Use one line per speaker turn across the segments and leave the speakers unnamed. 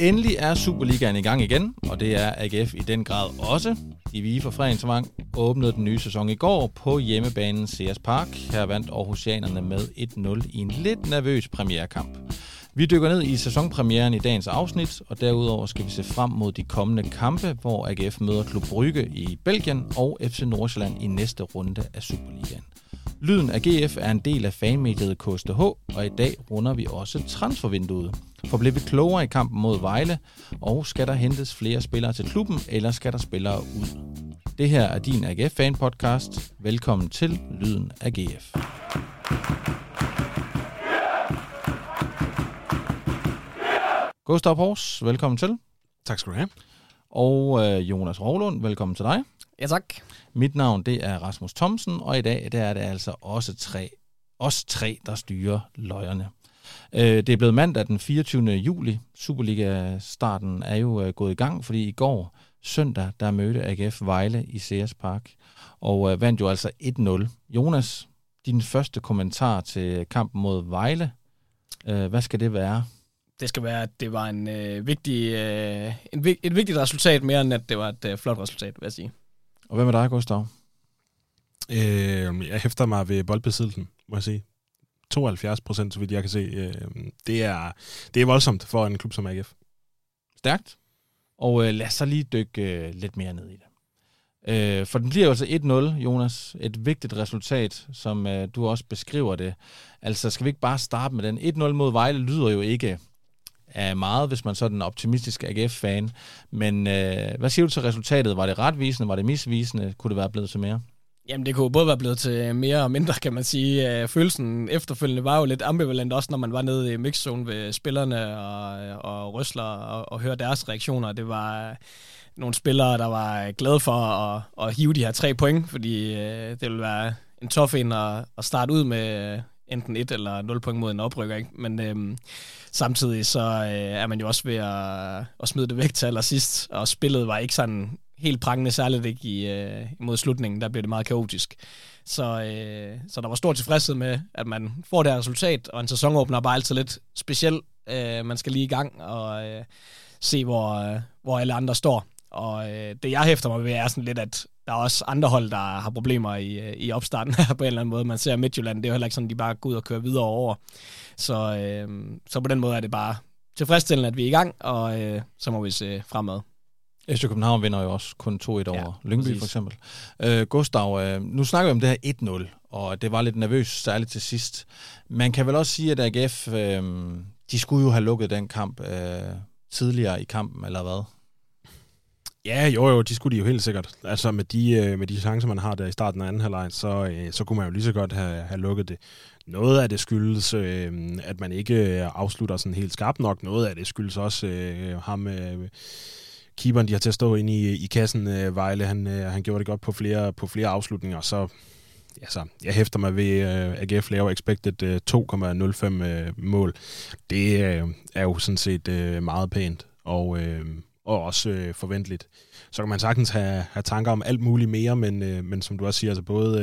Endelig er Superligaen i gang igen, og det er AGF i den grad også. De Vige for Fredensvang åbnede den nye sæson i går på hjemmebanen Sears Park. Her vandt Aarhusianerne med 1-0 i en lidt nervøs premierkamp. Vi dykker ned i sæsonpremieren i dagens afsnit, og derudover skal vi se frem mod de kommende kampe, hvor AGF møder Klub Brygge i Belgien og FC Nordsjælland i næste runde af Superligaen. Lyden af GF er en del af fanmediet KSTH, og i dag runder vi også transfervinduet. For bliver vi klogere i kampen mod Vejle, og skal der hentes flere spillere til klubben, eller skal der spillere ud? Det her er din AGF-fan-podcast. Velkommen til Lyden af GF. Gustav Hors, velkommen til.
Tak skal du have.
Og øh, Jonas Rovlund, velkommen til dig.
Ja, tak.
Mit navn det er Rasmus Thomsen, og i dag der er det altså også tre, os tre, der styrer løjerne. Øh, det er blevet mandag den 24. juli. Superliga-starten er jo øh, gået i gang, fordi i går søndag, der mødte AGF Vejle i CS Park, og øh, vandt jo altså 1-0. Jonas, din første kommentar til kampen mod Vejle, hvad skal det være?
Det skal være, at det var en, øh, vigtig, øh, en, et vigtigt resultat, mere end at det var et øh, flot resultat, vil jeg sige.
Og hvad med dig, Gustav?
Øh, jeg hæfter mig ved boldbesiddelsen, må jeg sige. 72 procent, så vidt jeg kan se. Øh, det, er, det er voldsomt for en klub som AGF.
Stærkt. Og øh, lad os så lige dykke øh, lidt mere ned i det. Øh, for den bliver jo altså 1-0, Jonas. Et vigtigt resultat, som øh, du også beskriver det. Altså, skal vi ikke bare starte med den? 1-0 mod Vejle lyder jo ikke af meget, hvis man så er den optimistiske AGF-fan. Men øh, hvad siger du til resultatet? Var det retvisende? Var det misvisende? Kunne det være blevet til mere?
Jamen, det kunne både være blevet til mere og mindre, kan man sige. Øh, følelsen efterfølgende var jo lidt ambivalent, også når man var nede i mixzone ved spillerne og, og røsler og, og høre deres reaktioner. Det var øh, nogle spillere, der var glade for at, at hive de her tre point, fordi øh, det ville være en tof en at, at starte ud med enten et eller 0 point mod en oprykker. Ikke? Men øhm, samtidig så øh, er man jo også ved at, at smide det væk til allersidst, og spillet var ikke sådan helt prangende, særligt ikke i, øh, mod slutningen, der blev det meget kaotisk. Så, øh, så der var stor tilfredshed med, at man får det her resultat, og en sæsonåbner er bare altid lidt speciel. Øh, man skal lige i gang og øh, se, hvor, øh, hvor alle andre står. Og øh, det jeg hæfter mig ved er sådan lidt, at der er også andre hold, der har problemer i, øh, i opstarten her på en eller anden måde. Man ser Midtjylland, det er jo heller ikke sådan, at de bare går ud og kører videre over. Så, øh, så på den måde er det bare tilfredsstillende, at vi er i gang, og øh, så må vi se fremad.
FC København vinder jo også kun 2-1 over ja, Lyngby præcis. for eksempel. Øh, Gustav, øh, nu snakker vi om det her 1-0, og det var lidt nervøst, særligt til sidst. Man kan vel også sige, at AGF, øh, de skulle jo have lukket den kamp øh, tidligere i kampen, eller hvad?
Ja, jo jo, de skulle de jo helt sikkert. Altså med de, øh, med de chancer, man har der i starten af anden halvleg, så, øh, så kunne man jo lige så godt have, have lukket det. Noget af det skyldes, øh, at man ikke øh, afslutter sådan helt skarpt nok. Noget af det skyldes også øh, ham, øh, keeperen, de har til at stå inde i, i kassen, øh, Vejle. Han, øh, han gjorde det godt på flere, på flere afslutninger, så altså, jeg hæfter mig ved, øh, AGF laver expected øh, 2,05 øh, mål. Det øh, er jo sådan set øh, meget pænt. Og, øh, og også øh, forventeligt. Så kan man sagtens have, have tanker om alt muligt mere, men, øh, men som du også siger, altså både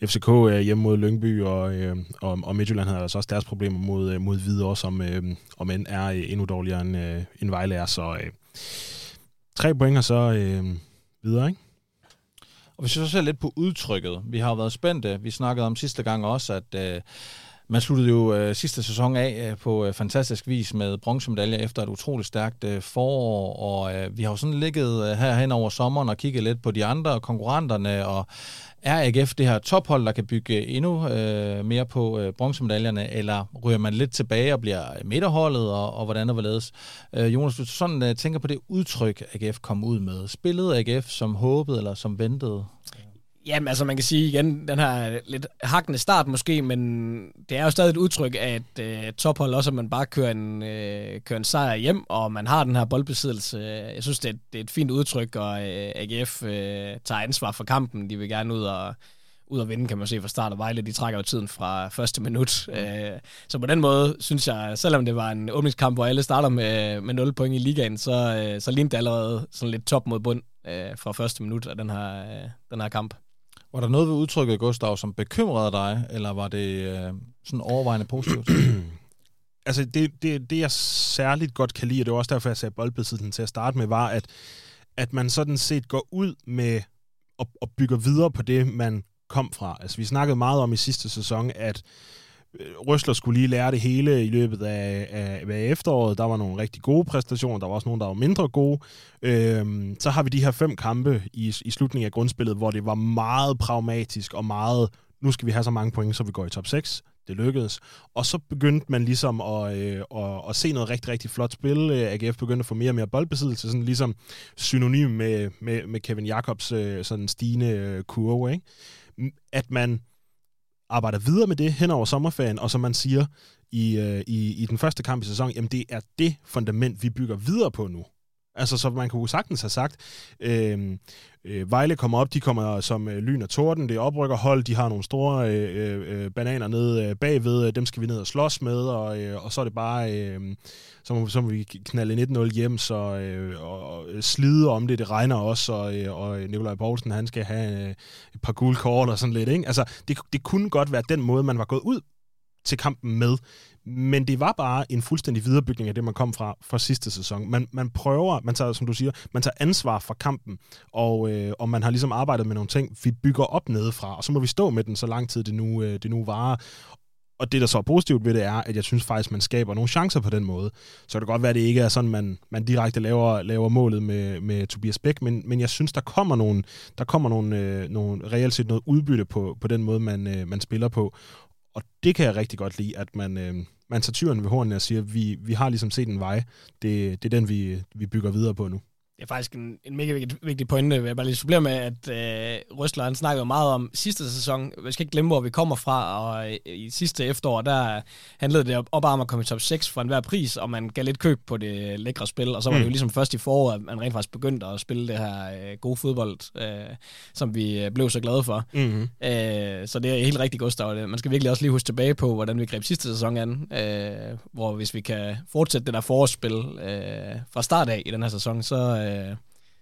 øh, FCK øh, hjemme mod Lyngby, og, øh, og, og Midtjylland havde altså også deres problemer mod, øh, mod Hvidovre, som øh, om end er øh, endnu dårligere end, øh, end Vejle er. Så øh, tre point og så øh, videre, ikke?
Og hvis vi så ser lidt på udtrykket, vi har jo været spændte, vi snakkede om sidste gang også, at øh, man sluttede jo øh, sidste sæson af øh, på øh, fantastisk vis med bronzemedaljer efter et utroligt stærkt øh, forår, og øh, vi har jo sådan ligget øh, her hen over sommeren og kigget lidt på de andre konkurrenterne, og er AGF det her tophold, der kan bygge øh, endnu øh, mere på øh, bronzemedaljerne, eller ryger man lidt tilbage og bliver midterholdet, og, og hvordan og hvorledes? Øh, Jonas, du sådan øh, tænker på det udtryk, AGF kom ud med. Spillede AGF som håbet eller som ventet?
Jamen, altså man kan sige igen, den her lidt hakkende start måske, men det er jo stadig et udtryk af et øh, tophold også, at man bare kører en, øh, kører en sejr hjem, og man har den her boldbesiddelse. Jeg synes, det er, det er et fint udtryk, og øh, AGF øh, tager ansvar for kampen. De vil gerne ud og, ud og vinde, kan man se fra start, og Vejle, de trækker jo tiden fra første minut. Mm. Øh, så på den måde, synes jeg, selvom det var en åbningskamp, hvor alle starter med, med 0 point i ligaen, så, øh, så lignede det allerede sådan lidt top mod bund øh, fra første minut af den her, øh, den her kamp.
Var der noget ved udtrykket, Gustav, som bekymrede dig, eller var det øh, sådan overvejende positivt?
altså det, det, det, jeg særligt godt kan lide, og det var også derfor, jeg sagde boldbesiddelsen til at starte med, var, at, at man sådan set går ud med og, og bygger videre på det, man kom fra. Altså, vi snakkede meget om i sidste sæson, at Røsler skulle lige lære det hele i løbet af, af, af efteråret. Der var nogle rigtig gode præstationer, der var også nogle, der var mindre gode. Øhm, så har vi de her fem kampe i, i slutningen af grundspillet, hvor det var meget pragmatisk og meget, nu skal vi have så mange point, så vi går i top 6 det lykkedes. Og så begyndte man ligesom at, øh, at, at se noget rigtig, rigtig flot spil. Øh, AGF begyndte at få mere og mere boldbesiddelse, sådan ligesom synonym med, med, med Kevin Jacobs øh, sådan stigende øh, kurve. Ikke? At man arbejder videre med det hen over sommerferien, og som man siger i, øh, i, i den første kamp i sæsonen, jamen det er det fundament, vi bygger videre på nu. Altså, så man kunne sagtens have sagt, øh, øh, Vejle kommer op, de kommer som øh, lyn og torden, det er oprykkerhold, de har nogle store øh, øh, øh bananer nede øh, bagved, øh, dem skal vi ned og slås med, og, øh, og så er det bare, øh, så, må, så må vi knalde 1-0 hjem, så, øh, og, og øh, slide om det, det regner også, og, øh, og Nikolaj Poulsen, han skal have øh, et par gule kort og sådan lidt, ikke? Altså, det, det kunne godt være den måde, man var gået ud til kampen med. Men det var bare en fuldstændig viderebygning af det, man kom fra fra sidste sæson. Man, man prøver, man tager, som du siger, man tager ansvar for kampen, og, øh, og man har ligesom arbejdet med nogle ting, vi bygger op nedefra, og så må vi stå med den så lang tid, det nu, øh, det nu varer. Og det, der så er positivt ved det, er, at jeg synes faktisk, man skaber nogle chancer på den måde. Så kan det godt være, at det ikke er sådan, man, man direkte laver, laver målet med, med Tobias Bæk, men, men jeg synes, der kommer nogle, der kommer nogle, øh, nogle reelt set noget udbytte på, på den måde, man, øh, man spiller på. Og det kan jeg rigtig godt lide, at man, øh, man tager tyren ved hornene og siger, vi, vi har ligesom set en vej. Det, det er den, vi, vi bygger videre på nu.
Det er faktisk en, en mega vigtig, vigtig pointe. Jeg bare lige supplere med, at øh, Røsler han snakkede meget om sidste sæson. Vi skal ikke glemme, hvor vi kommer fra. Og øh, i sidste efterår, der handlede det op om at komme i top 6 for enhver pris, og man gav lidt køb på det lækre spil. Og så var mm. det jo ligesom først i foråret, at man rent faktisk begyndte at spille det her øh, gode fodbold, øh, som vi øh, blev så glade for. Mm-hmm. Øh, så det er helt rigtigt, Gustav. Man skal virkelig også lige huske tilbage på, hvordan vi greb sidste sæson an. Øh, hvor hvis vi kan fortsætte det der forårsspil øh, fra start af i den her sæson, så... Øh, øh,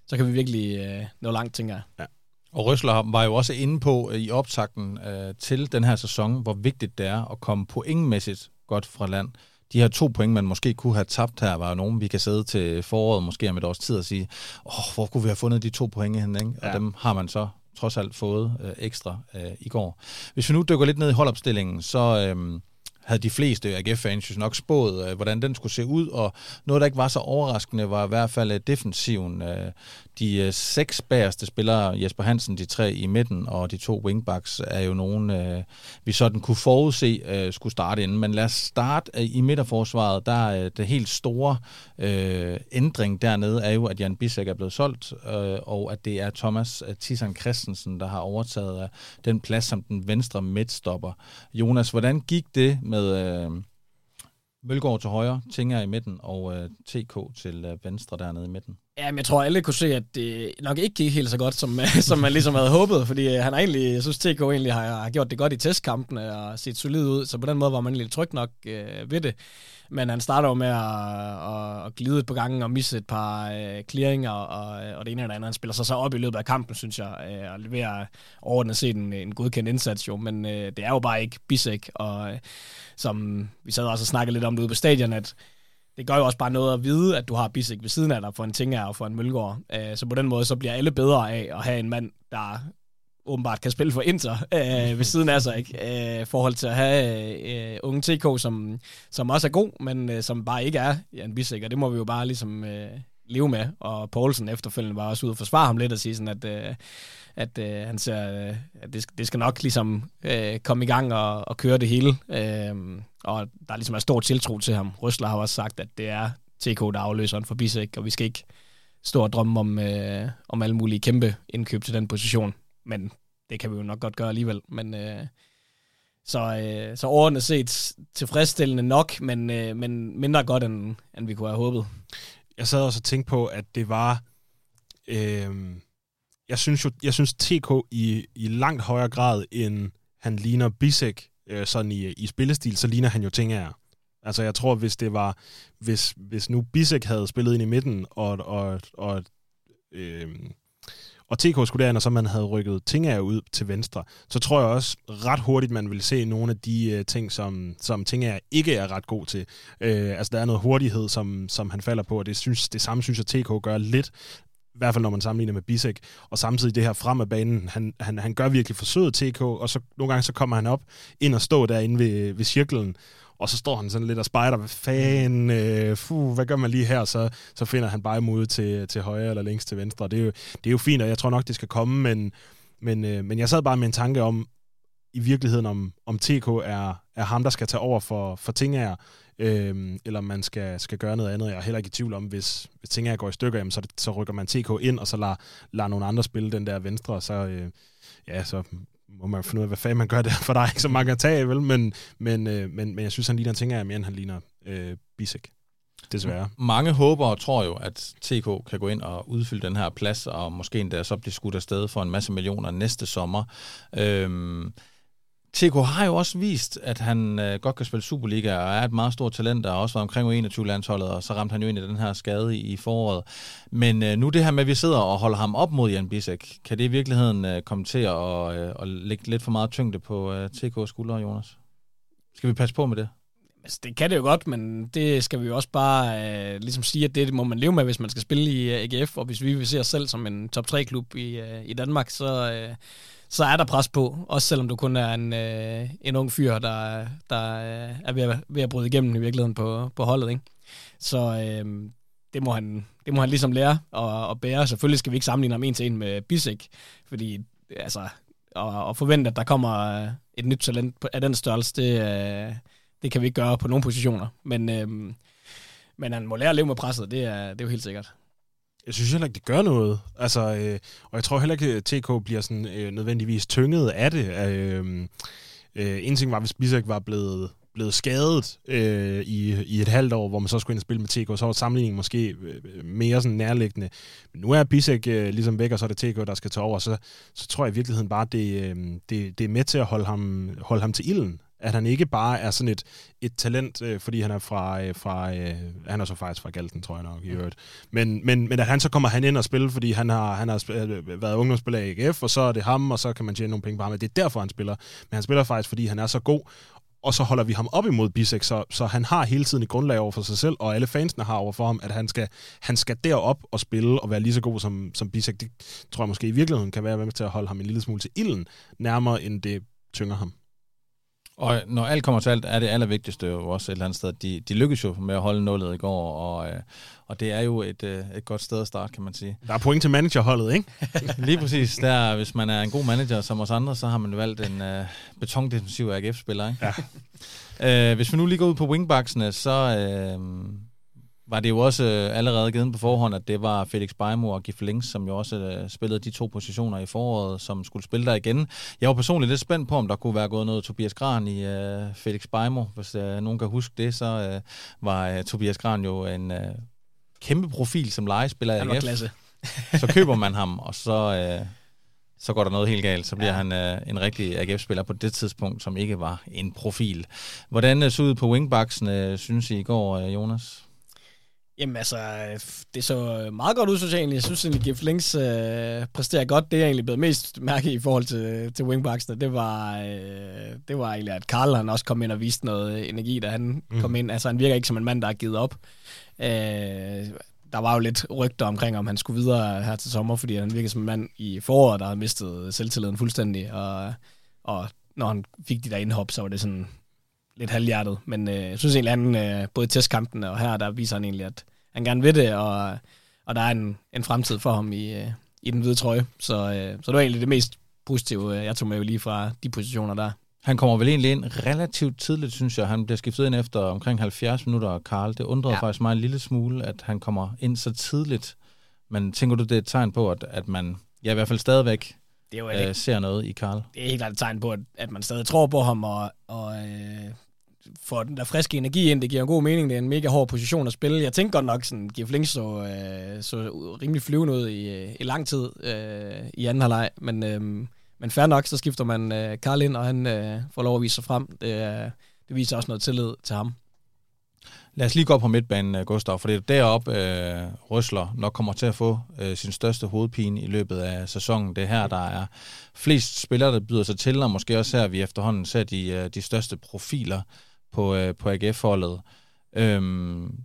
så kan vi virkelig øh, nå langt, tænker jeg. Ja.
Og Røsler var jo også inde på øh, i optakten øh, til den her sæson, hvor vigtigt det er at komme pointmæssigt godt fra land. De her to point, man måske kunne have tabt her, var jo nogen, vi kan sidde til foråret, måske om et års tid og sige, åh, hvor kunne vi have fundet de to point hen, ikke? Ja. Og dem har man så trods alt fået øh, ekstra øh, i går. Hvis vi nu dykker lidt ned i holdopstillingen, så... Øh, havde de fleste AGF-fans nok spået, øh, hvordan den skulle se ud, og noget, der ikke var så overraskende, var i hvert fald øh, defensiven. Øh, de øh, seks bagerste spillere, Jesper Hansen, de tre i midten, og de to wingbacks, er jo nogen, øh, vi sådan kunne forudse øh, skulle starte inden. Men lad os starte øh, i midterforsvaret. Der er øh, det helt store øh, ændring dernede, er jo, at Jan Bissek er blevet solgt, øh, og at det er Thomas øh, Tissan Christensen, der har overtaget øh, den plads som den venstre midtstopper. Jonas, hvordan gik det med... Øh, Mølgaard til højre, Tinger i midten og øh, TK til øh, venstre dernede i midten.
Jamen, jeg tror, alle kunne se, at det nok ikke gik helt så godt, som, som man ligesom havde håbet, fordi øh, han har egentlig, jeg synes, TK egentlig har, gjort det godt i testkampene og set solid ud, så på den måde var man lidt tryg nok øh, ved det. Men han starter jo med at, at, at glide et par gange og misse et par øh, clearinger, og, og det ene eller andet. Han spiller sig så op i løbet af kampen, synes jeg, øh, og leverer overordnet set en, en godkendt indsats jo, men øh, det er jo bare ikke Bisek, og øh, som vi sad også og snakkede lidt om det ude på stadion, at det gør jo også bare noget at vide, at du har Bissek ved siden af dig for en Tinger og for en Mølgaard. Øh, så på den måde, så bliver alle bedre af at have en mand, der åbenbart kan spille for Inter øh, ved siden af sig, ikke? Øh, forhold til at have øh, unge TK, som, som også er god, men øh, som bare ikke er Jan Bissek, og det må vi jo bare ligesom øh, leve med. Og Poulsen efterfølgende var også ude og forsvare ham lidt og sige sådan, at, øh, at øh, han ser, øh, at det, det skal nok ligesom øh, komme i gang og, og køre det hele. Øh, og der er ligesom er stor tiltro til ham. Røsler har også sagt, at det er TK, der afløser en for Bisek, og vi skal ikke stå og drømme om, øh, om alle mulige kæmpe indkøb til den position men det kan vi jo nok godt gøre alligevel. Men, øh, så, øh, så overordnet set tilfredsstillende nok, men, øh, men mindre godt, end, end vi kunne have håbet.
Jeg sad også og tænkte på, at det var... Øh, jeg synes jo, jeg synes TK i, i langt højere grad, end han ligner Bisek øh, sådan i, i spillestil, så ligner han jo Tinger. Altså jeg tror, hvis det var, hvis, hvis nu Bisek havde spillet ind i midten, og, og, og øh, og TK skulle derind, og så man havde rykket Tingager ud til venstre, så tror jeg også ret hurtigt, man vil se nogle af de øh, ting, som, som Tingager ikke er ret god til. Øh, altså, der er noget hurtighed, som, som han falder på, og det, synes, det samme synes jeg, TK gør lidt, i hvert fald når man sammenligner med Bisek, og samtidig det her frem af banen, han, han, han gør virkelig forsøget TK, og så nogle gange så kommer han op ind og står derinde ved, ved cirklen, og så står han sådan lidt og spejder, hvad fanden, øh, fuh, hvad gør man lige her? Så, så finder han bare imod til, til højre eller længst til venstre. Det er, jo, det er jo fint, og jeg tror nok, det skal komme, men, men, øh, men jeg sad bare med en tanke om, i virkeligheden, om, om TK er, er ham, der skal tage over for, for Tingager, øh, eller man skal, skal gøre noget andet. Jeg er heller ikke i tvivl om, hvis, hvis Tingager går i stykker, jamen, så, så rykker man TK ind, og så lader, lader nogle andre spille den der venstre, og så, øh, ja, så må man finde ud af, hvad fanden man gør der, for der er ikke så mange at tage, vel? Men, men, øh, men, men jeg synes, han ligner Tingager mere, end han ligner øh, Bisek desværre.
Mange håber og tror jo, at TK kan gå ind og udfylde den her plads, og måske endda så blive skudt afsted for en masse millioner næste sommer. Øhm, TK har jo også vist, at han øh, godt kan spille Superliga, og er et meget stort talent, der også var omkring U21-landsholdet, og så ramte han jo ind i den her skade i, i foråret. Men øh, nu det her med, at vi sidder og holder ham op mod Jan Bisek, kan det i virkeligheden øh, komme til at, øh, og lægge lidt for meget tyngde på øh, TK's skuldre, Jonas? Skal vi passe på med det?
Altså, det kan det jo godt, men det skal vi jo også bare øh, ligesom sige, at det må man leve med, hvis man skal spille i øh, AGF, og hvis vi vil se os selv som en top 3-klub i, øh, i Danmark, så, øh, så er der pres på, også selvom du kun er en, øh, en ung fyr, der, der øh, er ved at, ved at bryde igennem i virkeligheden på, på holdet. Ikke? Så øh, det, må han, det må han ligesom lære at, at bære. Selvfølgelig skal vi ikke sammenligne ham en til en med Bisek, fordi altså, at, at forvente, at der kommer øh, et nyt talent af den størrelse, det, øh, det kan vi ikke gøre på nogle positioner. Men, øh, men han må lære at leve med presset, det er, det er jo helt sikkert.
Jeg synes heller ikke, det gør noget. Altså, øh, og jeg tror heller ikke, at TK bliver sådan, øh, nødvendigvis tynget af det. Øh, øh, en ting var, hvis Bisek var blevet, blevet skadet øh, i, i et halvt år, hvor man så skulle ind og spille med TK, så var sammenligningen måske øh, mere sådan nærliggende. Men nu er Bisek øh, ligesom væk, og så er det TK, der skal tage over. Så, så tror jeg i virkeligheden bare, det, øh, det, det er med til at holde ham, holde ham til ilden at han ikke bare er sådan et, et talent, øh, fordi han er fra, øh, fra øh, han er så faktisk fra Galten, tror jeg nok, i øvrigt. Men, men, men at han så kommer han ind og spiller, fordi han har, han har øh, været ungdomsspiller i AGF, og så er det ham, og så kan man tjene nogle penge på ham. Det er derfor, han spiller. Men han spiller faktisk, fordi han er så god, og så holder vi ham op imod Bisek, så, så han har hele tiden et grundlag over for sig selv, og alle fansene har over for ham, at han skal, han skal derop og spille og være lige så god som, som Bisek. Det tror jeg måske i virkeligheden kan være med til at holde ham en lille smule til ilden, nærmere end det tynger ham.
Og når alt kommer til alt, er det allervigtigste jo også et eller andet sted. De, de lykkedes jo med at holde nullet i går, og, øh, og det er jo et, øh, et godt sted at starte, kan man sige.
Der er point til managerholdet, ikke?
Lige præcis. Der, hvis man er en god manager som os andre, så har man valgt en øh, betondefensiv AGF-spiller, ikke? Ja. øh, hvis vi nu lige går ud på wingbacksene, så... Øh, var det jo også øh, allerede givet på forhånd, at det var Felix Beimo og Gif Links, som jo også øh, spillede de to positioner i foråret, som skulle spille der igen. Jeg var personligt lidt spændt på, om der kunne være gået noget Tobias Gran i øh, Felix Beimo. Hvis øh, nogen kan huske det, så øh, var øh, Tobias Gran jo en øh, kæmpe profil som legespiller i
AGF. klasse.
så køber man ham, og så... Øh, så går der noget helt galt. Så bliver ja. han øh, en rigtig AGF-spiller på det tidspunkt, som ikke var en profil. Hvordan øh, så ud på wingbacksen, øh, synes I i går, øh, Jonas?
Jamen altså, det så meget godt ud, synes jeg egentlig. Jeg synes egentlig, Gif Links øh, præsterer godt. Det er egentlig blevet mest mærke i forhold til, til wingbacksene. Det var, øh, det var egentlig, at Karl han også kom ind og viste noget energi, da han mm. kom ind. Altså, han virker ikke som en mand, der har givet op. Øh, der var jo lidt rygter omkring, om han skulle videre her til sommer, fordi han virkede som en mand i foråret, der havde mistet selvtilliden fuldstændig. Og, og når han fik de der indhop, så var det sådan, lidt halvhjertet, men øh, jeg synes egentlig, at han øh, både i testkampen og her, der viser han egentlig, at han gerne vil det, og, og der er en, en fremtid for ham i, øh, i den hvide trøje. Så, øh, så det var egentlig det mest positive, øh, jeg tog med jo lige fra de positioner der.
Han kommer vel egentlig ind relativt tidligt, synes jeg. Han bliver skiftet ind efter omkring 70 minutter, Karl. Det undrede ja. faktisk mig en lille smule, at han kommer ind så tidligt. Men tænker du, det er et tegn på, at, at man ja, i hvert fald stadigvæk det er jo øh, ser noget i Karl?
Det er helt klart et tegn på, at, at man stadig tror på ham, og, og øh, får den der friske energi ind. Det giver en god mening. Det er en mega hård position at spille. Jeg tænker godt nok, sådan, Gif Link så, øh, så rimelig flyvende ud i, øh, i lang tid øh, i anden halvleg. Men, øh, men fair nok, så skifter man øh, Karl ind, og han øh, får lov at vise sig frem. Det, øh, det viser også noget tillid til ham.
Lad os lige gå op på midtbanen, øh, Gustav, for det er deroppe, øh, Røsler nok kommer til at få øh, sin største hovedpine i løbet af sæsonen. Det er her, der er flest spillere, der byder sig til, og måske også her, vi efterhånden ser de, øh, de største profiler på, øh, på AGF-holdet. Øhm,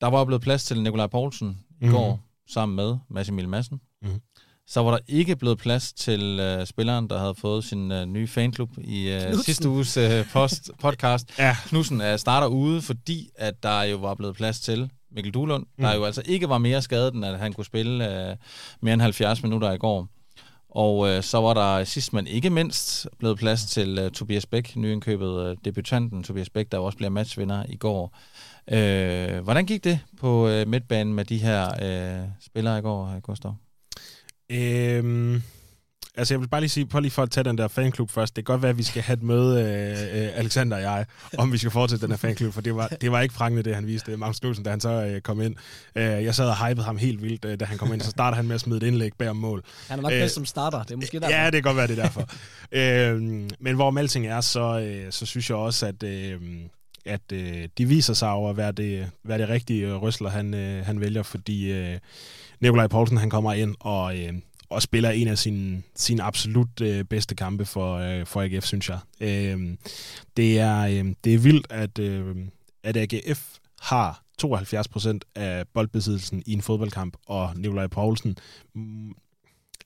der var blevet plads til Nikolaj Poulsen i mm. går, sammen med Mads Emil Madsen. Mm. Så var der ikke blevet plads til øh, spilleren, der havde fået sin øh, nye fanklub i øh, sidste uges øh, post, podcast. ja. Knudsen øh, starter ude, fordi at der jo var blevet plads til Mikkel Duhlund, mm. der jo altså ikke var mere skadet, end at han kunne spille øh, mere end 70 minutter i går. Og øh, så var der sidst, men ikke mindst, blevet plads til øh, Tobias Bæk, nyindkøbet øh, debutanten Tobias Bæk, der også bliver matchvinder i går. Øh, hvordan gik det på øh, midtbanen med de her øh, spillere i går, øh, Gustav?
Øhm, altså jeg vil bare lige sige, på lige for at tage den der fanklub først, det kan godt være, at vi skal have et møde, øh, øh, Alexander og jeg, om vi skal fortsætte den her fanklub, for det var, det var ikke prangende, det han viste, Magnus Knudsen, da han så øh, kom ind. Øh, jeg sad og hypede ham helt vildt, øh, da han kom ind, så starter han med at smide et indlæg bag om mål.
Han er nok øh, bedst som starter, det er måske derfor.
Ja, det kan godt være, det er derfor. øh, men hvor alting er, så, øh, så synes jeg også, at... Øh, at øh, de viser sig over at være det, være det rigtige øh, røsler, han, øh, han vælger, fordi øh, Nikolaj Poulsen han kommer ind og, øh, og spiller en af sine, sine absolut øh, bedste kampe for, øh, for AGF, synes jeg. Øh, det, er, øh, det er vildt, at, øh, at AGF har 72% af boldbesiddelsen i en fodboldkamp, og Nikolaj Poulsen mm,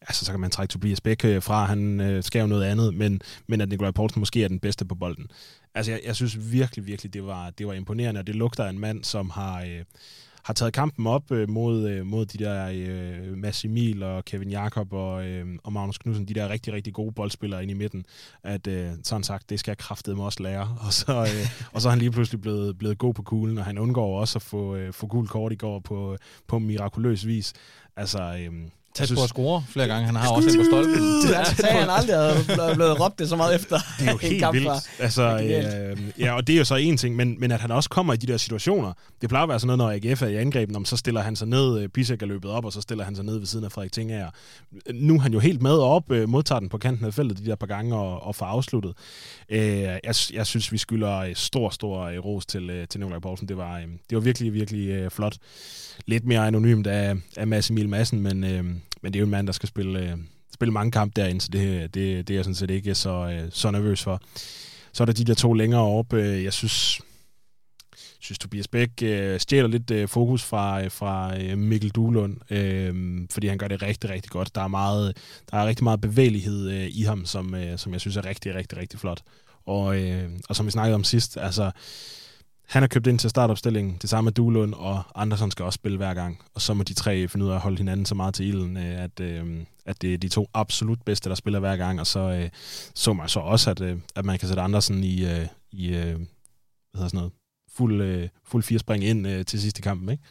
altså så kan man trække Tobias Bæk øh, fra, han øh, skal jo noget andet, men, men at Nikolaj Poulsen måske er den bedste på bolden. Altså jeg, jeg synes virkelig, virkelig, det var, det var imponerende, og det lugter af en mand, som har, øh, har taget kampen op øh, mod, øh, mod de der øh, Mads Emil og Kevin Jakob og, øh, og Magnus Knudsen, de der rigtig, rigtig gode boldspillere inde i midten, at øh, sådan sagt, det skal jeg kraftede mig også lære. Og så, øh, og så er han lige pludselig blevet, blevet god på kuglen, og han undgår også at få, øh, få gul kort i går på, på mirakuløs vis. Altså, øh,
tæt synes, på at score flere gange. Han har også en på stolpen.
Det er sagde han aldrig havde blevet råbt det så meget efter
Det er jo helt kamp vildt. Altså, øh, ja, og det er jo så en ting, men, men at han også kommer i de der situationer. Det plejer at være sådan noget, når AGF er i angrebet, så stiller han sig ned, Bisek øh, er løbet op, og så stiller han sig ned ved siden af Frederik Tingager. Nu er han jo helt med op, øh, modtager den på kanten af feltet de der par gange og, og får afsluttet. Øh, jeg, jeg synes, vi skylder stor, stor ros til, til Nikolaj Poulsen. Det var, det var virkelig, virkelig flot. Lidt mere anonymt af, af Mads Emil Madsen, men, øh, men det er jo en mand, der skal spille, øh, spille mange kampe derinde, så det, det, det er jeg sådan set ikke så, øh, så nervøs for. Så er der de der to længere op. Øh, jeg synes, synes Tobias Bæk øh, stjæler lidt øh, fokus fra, øh, fra øh, Mikkel Duelund, øh, fordi han gør det rigtig, rigtig godt. Der er, meget, der er rigtig meget bevægelighed øh, i ham, som, øh, som jeg synes er rigtig, rigtig, rigtig flot. Og, øh, og som vi snakkede om sidst, altså han har købt ind til startopstillingen, det samme med Duelund, og Andersen skal også spille hver gang. Og så må de tre finde ud af at holde hinanden så meget til ilden, øh, at, øh, at det er de to absolut bedste, der spiller hver gang. Og så øh, så man så også, at, at man kan sætte Andersen i, i hvad hedder sådan noget, fuld, fuld fire spring ind til sidste kampen, ikke?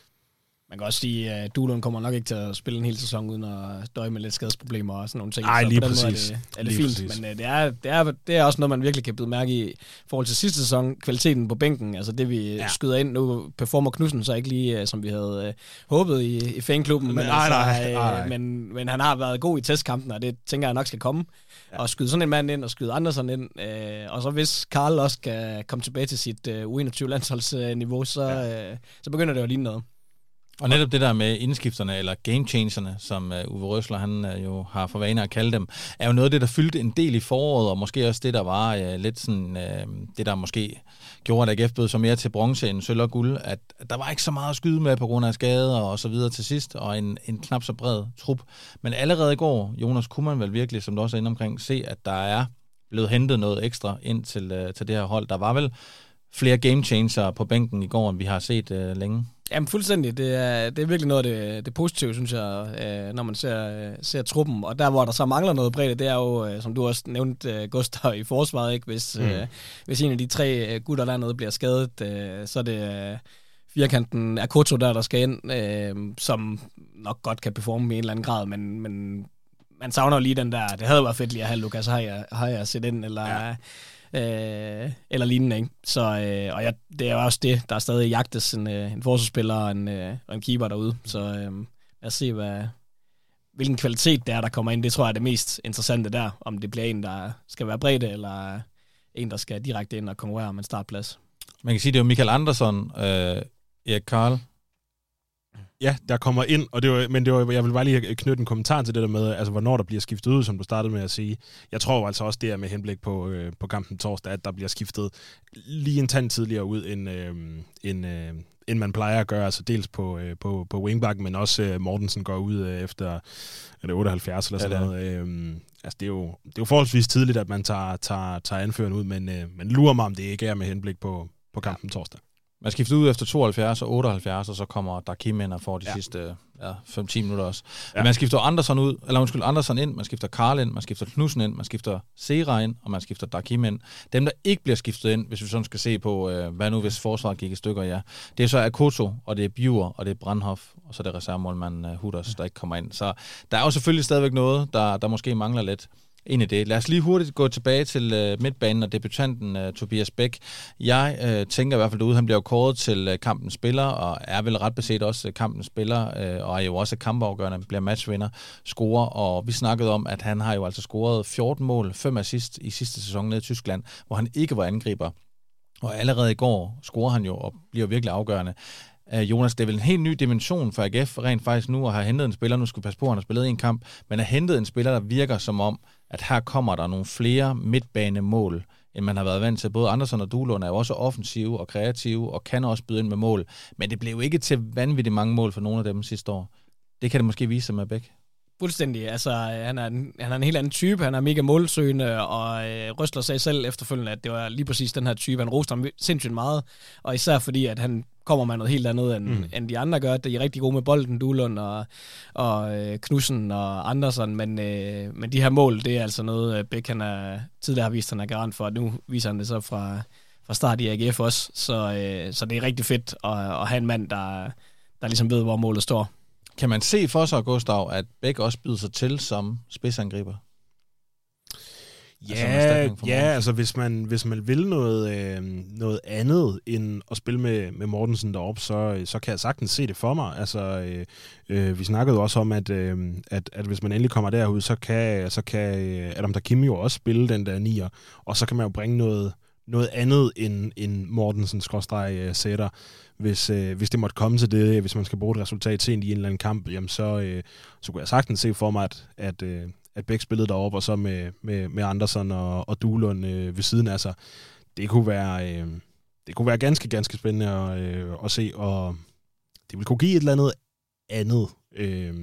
Man kan også sige, at Duelund kommer nok ikke til at spille en hel sæson uden at døje med lidt skadesproblemer og sådan nogle ting.
Nej, lige
på
den præcis.
Måde er det, er det fint, præcis. men uh, det, er, det, er, det er også noget, man virkelig kan blive mærke i. Forhold til sidste sæson, kvaliteten på bænken, altså det vi ja. skyder ind, nu performer Knudsen så ikke lige, uh, som vi havde uh, håbet i, i fanklubben, men,
men, nej,
altså,
nej, nej.
Uh, men, men han har været god i testkampen, og det tænker jeg nok skal komme. Ja. Og skyde sådan en mand ind, og skyde andre sådan ind. Uh, og så hvis Karl også kan komme tilbage til sit uh, U21-landsholdsniveau, så, ja. uh, så begynder det at ligne noget.
Og netop det der med indskifterne, eller gamechangerne, som uh, Uwe Røsler han uh, jo har for vane at kalde dem, er jo noget af det, der fyldte en del i foråret, og måske også det, der var uh, lidt sådan, uh, det der måske gjorde, at AGF blev så mere til bronze end sølv og guld, at, at der var ikke så meget at skyde med på grund af skader og så videre til sidst, og en, en knap så bred trup. Men allerede i går, Jonas, kunne man vel virkelig, som du også er inde omkring, se, at der er blevet hentet noget ekstra ind til, uh, til det her hold. Der var vel flere game changer på bænken i går, end vi har set uh, længe.
Jamen fuldstændig. Det er, det er virkelig noget af det, det positive, synes jeg, øh, når man ser, øh, ser truppen. Og der, hvor der så mangler noget bredde, det er jo, øh, som du også nævnte, Gustav, i forsvaret. Ikke? Hvis, mm. hvis en af de tre gutter dernede bliver skadet, så er det firkanten Akoto der, der skal ind, som nok godt kan performe i en eller anden grad, men, men man savner lige den der, det havde været fedt lige at have Lukas jeg set ind, eller... Ja øh, eller lignende. Ikke? Så, øh, og jeg, det er jo også det, der er stadig jagtes en, øh, en forsvarsspiller og en, øh, og en keeper derude. Så øh, lad os se, hvad, hvilken kvalitet det er, der kommer ind. Det tror jeg er det mest interessante der. Om det bliver en, der skal være bredde, eller en, der skal direkte ind og konkurrere om en startplads.
Man kan sige, det er jo Michael Andersson, øh, Erik Karl,
Ja, der kommer ind, og det var, men det var, jeg vil bare lige knytte en kommentar til det der med, altså hvornår der bliver skiftet ud, som du startede med at sige. Jeg tror altså også, det er med henblik på, øh, på kampen torsdag, at der bliver skiftet lige en tand tidligere ud, end, øh, end, øh, end man plejer at gøre, altså dels på, øh, på, på wingback, men også øh, Mortensen går ud øh, efter er det 78 eller sådan ja, noget. Øh, altså det er, jo, det er jo forholdsvis tidligt, at man tager, tager, tager anføren ud, men, øh, men lurer mig, om det ikke er med henblik på, på kampen ja. torsdag.
Man skifter ud efter 72 og 78, og så kommer der Kim ind og får de ja. sidste ja, 5-10 minutter også. Ja. Men man skifter Andersen ud, eller undskyld, Andersen ind, man skifter Karl ind, man skifter Knudsen ind, man skifter Sera ind, og man skifter Dakim ind. Dem, der ikke bliver skiftet ind, hvis vi sådan skal se på, øh, hvad nu hvis forsvaret gik i stykker, ja. Det er så Akoto, og det er Biver, og det er Brandhoff, og så er det reservemålmand uh, Hutters, der ikke kommer ind. Så der er jo selvfølgelig stadigvæk noget, der, der måske mangler lidt ind i det. Lad os lige hurtigt gå tilbage til øh, midtbanen og debutanten øh, Tobias Bæk. Jeg øh, tænker i hvert fald derude, han bliver jo kåret til øh, kampens spiller, og er vel ret beset også øh, kampens spiller, øh, og er jo også kampafgørende, bliver matchvinder, scorer, og vi snakkede om, at han har jo altså scoret 14 mål, 5 assist i sidste sæson nede i Tyskland, hvor han ikke var angriber. Og allerede i går scorer han jo og bliver virkelig afgørende. Øh, Jonas, det er vel en helt ny dimension for AGF rent faktisk nu at have hentet en spiller, nu skal vi passe på, at han har spillet en kamp, men har hentet en spiller, der virker som om, at her kommer der nogle flere midtbanemål, end man har været vant til. Både Andersen og Duelund er jo også offensive og kreative, og kan også byde ind med mål. Men det blev ikke til vanvittigt mange mål for nogle af dem sidste år. Det kan det måske vise sig med Bæk.
Fuldstændig. Altså, han er, en, han er en helt anden type. Han er mega målsøgende, og øh, Røsler sagde selv efterfølgende, at det var lige præcis den her type. Han roste ham sindssygt meget, og især fordi, at han kommer med noget helt andet, end, mm. end de andre gør. De er rigtig gode med bolden, Duelund og, og øh, Knudsen og Andersen, men, øh, men de her mål, det er altså noget, øh, Bæk han er, tidligere har vist, han er garant for, nu viser han det så fra, fra start i AGF også, så, øh, så det er rigtig fedt at, at have en mand, der, der ligesom ved, hvor målet står.
Kan man se for sig, Gustav, at Bæk også byder sig til som spidsangriber?
Ja, altså ja altså hvis man, hvis man vil noget, øh, noget andet end at spille med, med Mortensen deroppe, så, så kan jeg sagtens se det for mig. Altså, øh, øh, vi snakkede også om, at, øh, at, at hvis man endelig kommer derud, så kan, så kan øh, Adam Dakim jo også spille den der nier, og så kan man jo bringe noget, noget andet end, end Mortensen skråstreg øh, sætter. Hvis, øh, hvis det måtte komme til det, øh, hvis man skal bruge et resultat sent i en eller anden kamp, jamen så, øh, så kunne jeg sagtens se for mig, at, at, øh, at Bæk spillede deroppe, og så med, med, med Andersen og, og Duelund øh, ved siden af sig. Det kunne være, øh, det kunne være ganske, ganske spændende at, øh, at se, og det ville kunne give et eller andet andet. Øh,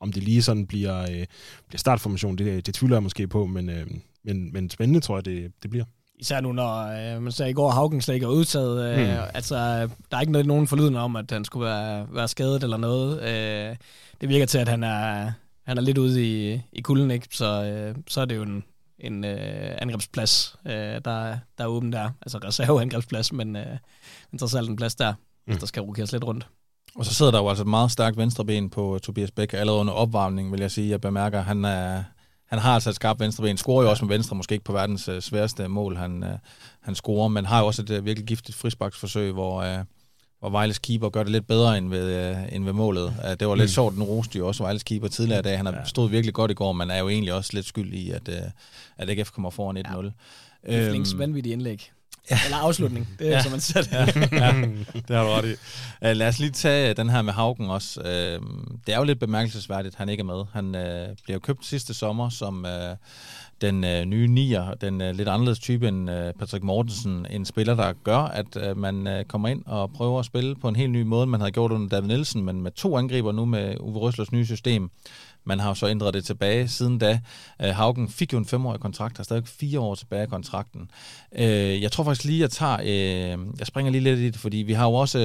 om det lige sådan bliver, øh, bliver startformation, det, det tvivler jeg måske på, men, øh, men, men spændende tror jeg, det, det bliver.
Især nu, når øh, man sagde i går, Haugen slet ikke er udtaget. Øh, mm. Altså, der er ikke noget, nogen forlydende om, at han skulle være, være skadet eller noget. Øh, det virker til, at han er, han er lidt ude i, i kulden, ikke? Så, øh, så er det jo en, en øh, angrebsplads, øh, der, der er åben der. Altså reserveangrebsplads, men øh, interessant en plads der, mm. hvis der skal rokeres lidt rundt.
Og så sidder der jo altså et meget stærkt venstreben på Tobias Bæk, allerede under opvarmning, vil jeg sige. Jeg bemærker, han, er, han har altså et skarpt venstreben. Scorer jo også med venstre, måske ikke på verdens uh, sværeste mål, han, uh, han scorer, men har jo også et uh, virkelig giftigt frisbaksforsøg, hvor, uh, hvor Vejles keeper gør det lidt bedre end ved, uh, end ved målet. Uh, det var lidt mm. sjovt, den roste jo også Vejles keeper tidligere i dag. Han har ja. stået virkelig godt i går, men er jo egentlig også lidt skyld i, at, uh, at AGF kommer foran 1-0.
Ja. Øhm, vanvittige indlæg. Ja. Eller afslutning, det er ja. som man siger det.
ja, ja, det har du ret i. Uh, lad os lige tage den her med Haugen også. Uh, det er jo lidt bemærkelsesværdigt, at han ikke er med. Han uh, blev købt sidste sommer som uh, den uh, nye nier, den uh, lidt anderledes type end uh, Patrick Mortensen. En spiller, der gør, at uh, man uh, kommer ind og prøver at spille på en helt ny måde. Man havde gjort under David Nielsen, men med to angriber nu med Uwe Røslers nye system. Man har jo så ændret det tilbage siden da. Uh, Haugen fik jo en femårig kontrakt, har stadig fire år tilbage af kontrakten. Uh, jeg tror faktisk lige, jeg tager... Uh, jeg springer lige lidt i det, fordi vi har jo også...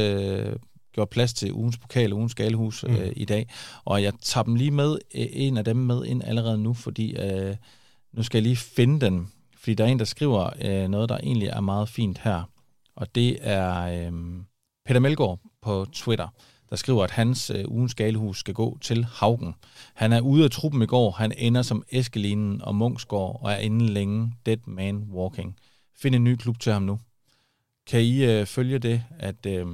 Uh, gjort plads til ugens pokal og ugens galehus mm. i dag. Og jeg tager dem lige med, en af dem med ind allerede nu, fordi øh, nu skal jeg lige finde den, fordi der er en, der skriver øh, noget, der egentlig er meget fint her. Og det er øh, Peter Melgaard på Twitter, der skriver, at hans øh, ugens galehus skal gå til Haugen. Han er ude af truppen i går. Han ender som Eskelinen og Mungsgaard og er inden længe dead man walking. Find en ny klub til ham nu. Kan I øh, følge det, at øh,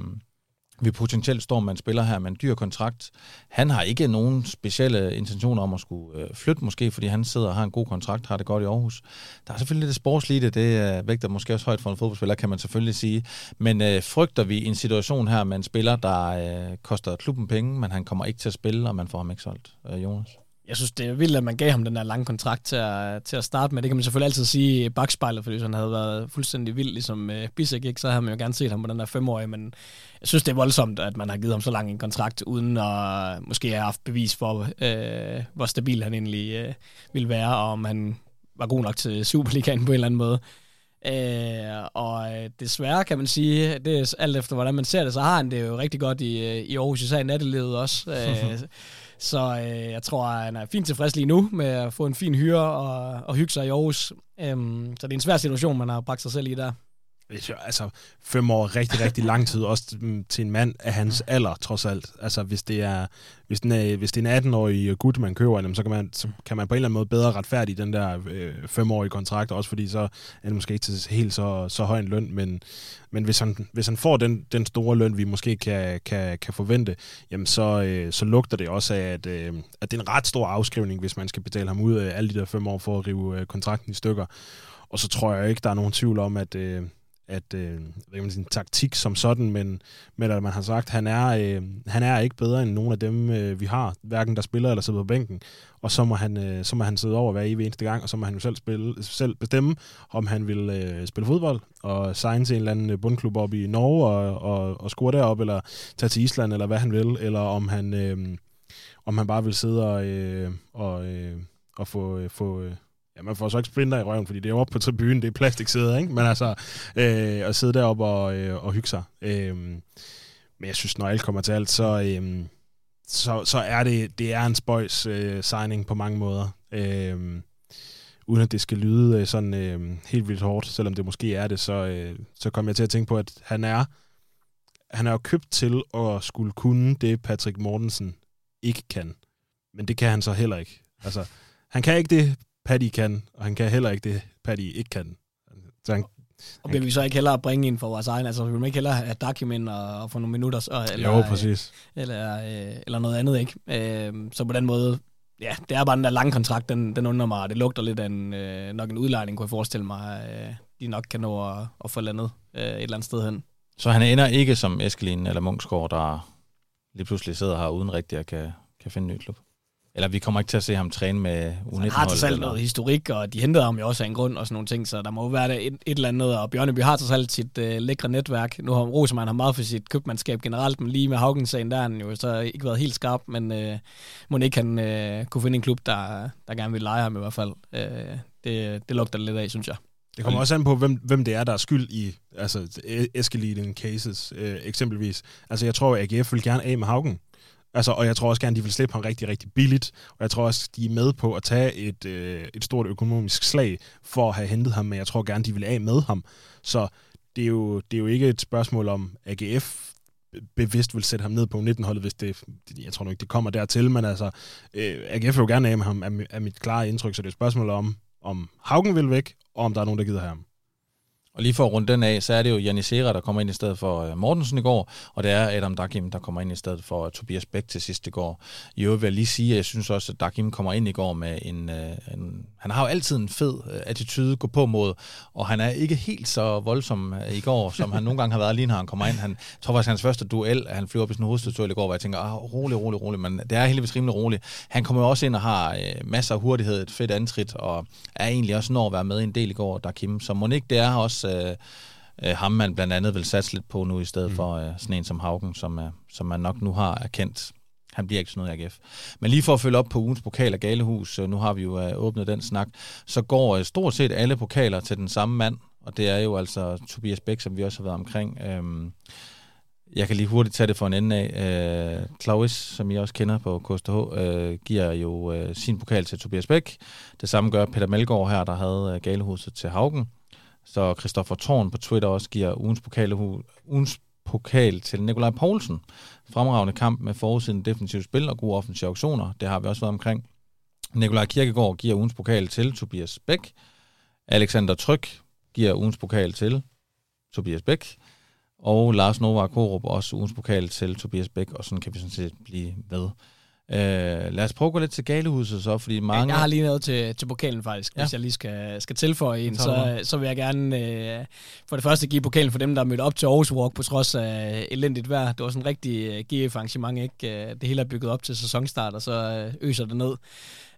vi potentielt står med en spiller her med en dyr kontrakt. Han har ikke nogen specielle intentioner om at skulle øh, flytte måske, fordi han sidder og har en god kontrakt, har det godt i Aarhus. Der er selvfølgelig det sportslige, det øh, vægter måske også højt for en fodboldspiller, kan man selvfølgelig sige. Men øh, frygter vi en situation her med en spiller, der øh, koster klubben penge, men han kommer ikke til at spille, og man får ham ikke solgt, øh, Jonas?
jeg synes, det er vildt, at man gav ham den der lange kontrakt til at, til at starte med. Det kan man selvfølgelig altid sige i bagspejlet, fordi hvis han havde været fuldstændig vild, ligesom øh, Bissek, ikke, så havde man jo gerne set ham på den der femårige, men jeg synes, det er voldsomt, at man har givet ham så lang en kontrakt, uden at måske have haft bevis for, uh, hvor stabil han egentlig uh, ville være, og om han var god nok til Superligaen på en eller anden måde. Uh, og desværre kan man sige, det er alt efter hvordan man ser det, så har han det jo rigtig godt i, i Aarhus, især i nattelivet også. Uh, Så øh, jeg tror, han er fint tilfreds lige nu med at få en fin hyre og, og hygge sig i Aarhus. Øhm, så det er en svær situation, man har bragt sig selv i der.
Altså, fem år er rigtig, rigtig lang tid, også til en mand af hans alder, trods alt. Altså, hvis det er, hvis den er, hvis det er en 18-årig gut, man køber, så kan man, så kan man på en eller anden måde bedre retfærdige den der øh, femårige kontrakt, også fordi så er det måske ikke til helt så, så høj en løn, men, men hvis, han, hvis han får den, den store løn, vi måske kan, kan, kan forvente, jamen så, øh, så lugter det også af, at, øh, at det er en ret stor afskrivning, hvis man skal betale ham ud af alle de der fem år for at rive øh, kontrakten i stykker. Og så tror jeg ikke, der er nogen tvivl om, at... Øh, at øh, hvad man sige, taktik som sådan, men, men at man har sagt, at han er, øh, han er ikke bedre end nogen af dem, øh, vi har, hverken der spiller eller sidder på bænken. Og så må han, øh, så må han sidde over hver evig eneste gang, og så må han jo selv, spille, selv bestemme, om han vil øh, spille fodbold og signe til en eller anden øh, bundklub op i Norge og, og, og score derop, eller tage til Island, eller hvad han vil, eller om han, øh, om han bare vil sidde og, øh, og, øh, og få, øh, få øh, Ja, man får så ikke splinter i røven, fordi det er oppe på tribunen, det er plastiksæder, ikke? Men altså, øh, at sidde deroppe og, øh, og hygge sig. Øh, men jeg synes, når alt kommer til alt, så, øh, så, så er det, det er en spøjs øh, signing på mange måder. Øh, uden at det skal lyde øh, sådan øh, helt vildt hårdt, selvom det måske er det, så, øh, så kommer jeg til at tænke på, at han er, han er jo købt til at skulle kunne det, Patrick Mortensen ikke kan. Men det kan han så heller ikke. Altså, han kan ikke det, Paddy kan, og han kan heller ikke det, Paddy ikke kan. Så han,
og vil vi så ikke hellere bringe ind for vores egen? Altså, vil vi ikke hellere have Dakim ind og, og få nogle minutter? Så,
eller, jo, præcis.
Eller, øh, eller noget andet, ikke? Øh, så på den måde, ja, det er bare den der lange kontrakt, den, den undrer mig, det lugter lidt af en, øh, nok en udlejning, kunne jeg forestille mig, øh, de nok kan nå at, at få landet øh, et eller andet sted hen.
Så han ender ikke som Eskelin eller Munchsgaard, der lige pludselig sidder her uden rigtig at kan, kan finde en ny klub? Eller vi kommer ikke til at se ham træne med U19 Han
har til selv noget historik, og de hentede ham jo også af en grund og sådan nogle ting, så der må jo være et, et eller andet. Og Bjørneby har til selv sit uh, lækre netværk. Nu har Rosemann har meget for sit købmandskab generelt, men lige med Haugen-sagen, der har han jo så ikke været helt skarp, men uh, må ikke han uh, kunne finde en klub, der, der gerne vil lege ham i hvert fald. Uh, det, det lugter lidt af, synes jeg.
Det kommer også an på, hvem, hvem det er, der er skyld i altså, escalating cases, øh, eksempelvis. Altså, jeg tror, at AGF vil gerne af med Haugen. Altså, og jeg tror også gerne, de vil slippe ham rigtig, rigtig billigt. Og jeg tror også, de er med på at tage et, øh, et stort økonomisk slag for at have hentet ham, men jeg tror gerne, de vil af med ham. Så det er jo, det er jo ikke et spørgsmål om AGF bevidst vil sætte ham ned på 19-holdet, hvis det, jeg tror nu ikke, det kommer dertil, men altså, øh, AGF vil jo gerne af med ham, er, er mit klare indtryk, så det er et spørgsmål om, om Haugen vil væk, og om der er nogen, der gider have ham.
Og lige for at runde den af, så er det jo Janisera, der kommer ind i stedet for øh, Mortensen i går, og det er Adam Dakim, der kommer ind i stedet for øh, Tobias Bæk til sidst i går. I øvrigt vil jeg lige sige, at jeg synes også, at Dakim kommer ind i går med en... Øh, en han har jo altid en fed attitude gå på mod, og han er ikke helt så voldsom i går, som han nogle gange har været lige når han kommer ind. Han jeg tror faktisk, hans første duel, han flyver op i sin en i går, hvor jeg tænker, ah, rolig, rolig, rolig, men det er heldigvis rimelig roligt. Han kommer jo også ind og har masser af hurtighed, et fedt antrit, og er egentlig også når at være med en del i går, Dakim. Så må ikke det er også... Uh, øh, ham man blandt andet vil satse lidt på nu, i stedet mm. for øh, sådan en som Haugen, som, er, som man nok nu har erkendt. Han bliver ikke sådan noget i AGF. Men lige for at følge op på ugens pokal af Galehus, øh, nu har vi jo øh, åbnet den snak, så går øh, stort set alle pokaler til den samme mand, og det er jo altså Tobias Bæk, som vi også har været omkring. Øhm, jeg kan lige hurtigt tage det for en ende af. Øh, Claus, som I også kender på KSTH, øh, giver jo øh, sin pokal til Tobias Bæk. Det samme gør Peter Melgaard her, der havde øh, Galehuset til Haugen. Så Christoffer Thorn på Twitter også giver ugens pokal, ugens pokal til Nikolaj Poulsen. Fremragende kamp med forudsiden defensivt spil og gode offensive auktioner. Det har vi også været omkring. Nikolaj Kirkegaard giver ugens pokal til Tobias Bæk. Alexander Tryk giver ugens pokal til Tobias Bæk. Og Lars Novak Korup, også ugens pokal til Tobias Bæk, og sådan kan vi sådan set blive ved. Øh, lad os prøve at gå lidt til galehuset så, fordi mange...
Jeg har lige noget til, til pokalen faktisk, ja. hvis jeg lige skal, skal tilføje en. Så, så vil jeg gerne øh, for det første give pokalen for dem, der er mødt op til Aarhus Walk på trods af elendigt vejr. Det var sådan en rigtig uh, GF arrangement, ikke? Det hele er bygget op til sæsonstart, og så øh, øser det ned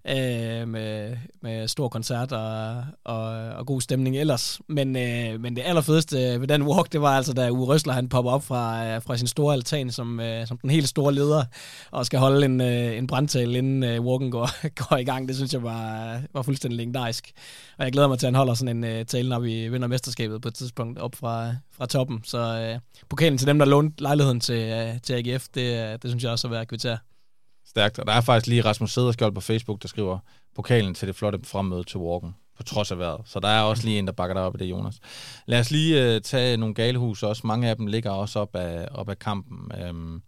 øh, med, med stor koncert og, og, og god stemning ellers. Men, øh, men det allerfedeste ved den walk, det var altså, da Uwe Røsler han popper op fra, øh, fra sin store altan som, øh, som den helt store leder, og skal holde en, øh, en brandtale, inden øh, walken går, går i gang. Det synes jeg var, var fuldstændig legendarisk. Og jeg glæder mig til, at han holder sådan en øh, tale, når vi vinder mesterskabet på et tidspunkt op fra, fra toppen. Så øh, pokalen til dem, der lånte lejligheden til, øh, til AGF, det, øh, det synes jeg også er værd at kvittere.
Stærkt. Og der er faktisk lige Rasmus Sederskjold på Facebook, der skriver pokalen til det flotte fremmøde til Walken, på trods af vejret. Så der er også lige en, der bakker dig op i det, Jonas. Lad os lige uh, tage nogle galehus også. Mange af dem ligger også op af, op af kampen. Um,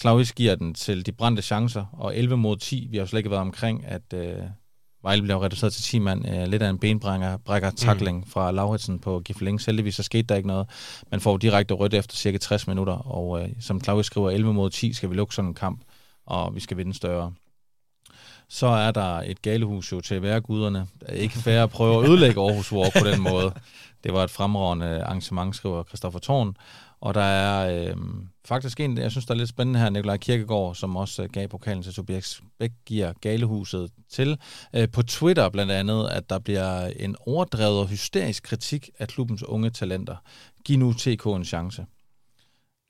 Claus giver den til de brændte chancer, og 11 mod 10. Vi har jo slet ikke været omkring, at uh, Vejle blev reduceret til 10 mand. Uh, lidt af en benbrækker brækker tackling mm. fra Lauritsen på Gifling. Heldigvis så skete der ikke noget. Man får direkte rødt efter cirka 60 minutter, og uh, som Claus skriver, 11 mod 10 skal vi lukke sådan en kamp og vi skal vinde større. Så er der et galehus jo til værguderne. Ikke færre at prøve at ødelægge Aarhus War på den måde. Det var et fremragende arrangement, skriver Christoffer Thorn. Og der er øh, faktisk en, jeg synes, der er lidt spændende her, Nikolaj Kirkegaard, som også øh, gav pokalen til Tobias Bæk, giver Galehuset til. Øh, på Twitter blandt andet, at der bliver en overdrevet og hysterisk kritik af klubbens unge talenter. Giv nu TK en chance.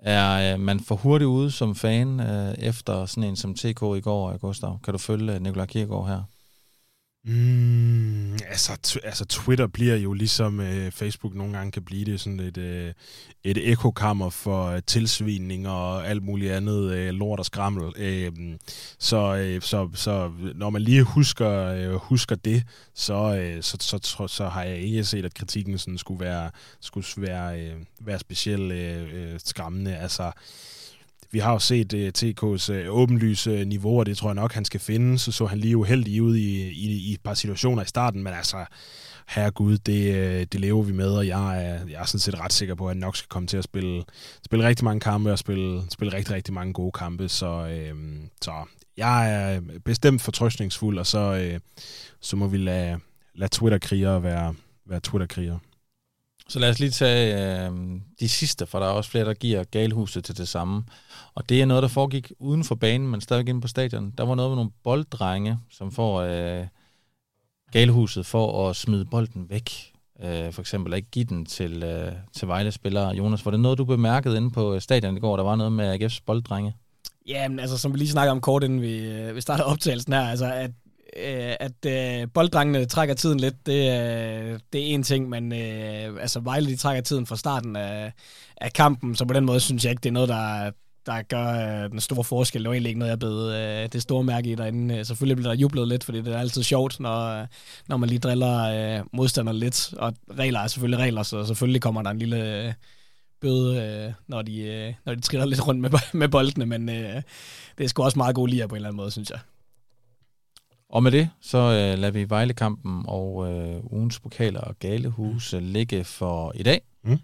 Er øh, man for hurtigt ude som fan øh, efter sådan en som TK i går, Gustav? Kan du følge øh, Nikolaj Kiergaard her?
Mm, altså, t- altså, Twitter bliver jo ligesom øh, Facebook nogle gange kan blive det sådan et, øh, et ekokammer for øh, tilsvining og alt muligt andet øh, lort og skrammel. Øh, så, øh, så, så når man lige husker, øh, husker det, så, øh, så, så, så, så har jeg ikke set, at kritikken sådan skulle være, skulle være, øh, være specielt øh, øh, skræmmende. Altså, vi har jo set uh, øh, TK's uh, øh, åbenlyse øh, niveau, og det tror jeg nok, han skal finde. Så så han lige uheldig ud i, i, i et par situationer i starten, men altså, herregud, det, øh, det lever vi med, og jeg er, jeg er sådan set ret sikker på, at han nok skal komme til at spille, spille rigtig mange kampe og spille, spille rigtig, rigtig mange gode kampe. Så, øh, så jeg er bestemt fortrøstningsfuld, og så, øh, så må vi lade, lade Twitter-krigere være, være Twitter-krigere.
Så lad os lige tage øh, de sidste, for der er også flere, der giver galhuset til det samme. Og det er noget, der foregik uden for banen, men stadigvæk inde på stadion. Der var noget med nogle bolddrenge, som får øh, galhuset for at smide bolden væk. Øh, for eksempel ikke give den til, øh, til Vejle-spillere. Jonas, var det noget, du bemærkede inde på øh, stadion i går? Der var noget med AGF's bolddrenge?
Ja, men altså, som vi lige snakkede om kort, inden vi, øh, vi startede optagelsen her, altså, at øh, at øh, bolddrengene trækker tiden lidt, det, øh, det er en ting, men øh, altså Vejle de trækker tiden fra starten af, af kampen, så på den måde synes jeg ikke, det er noget, der, der gør øh, den store forskel. Det var egentlig ikke noget, jeg blev øh, det store mærke i derinde. Øh, selvfølgelig bliver der jublet lidt, fordi det er altid sjovt, når, øh, når man lige driller øh, modstanderne lidt. Og regler er selvfølgelig regler, så selvfølgelig kommer der en lille øh, bøde, øh, når, de, øh, når de triller lidt rundt med, med boldene, men øh, det er sgu også meget god lige på en eller anden måde, synes jeg.
Og med det, så øh, lader vi Vejlekampen og øh, ugens pokaler og galehus mm. ligge for i dag. Mm.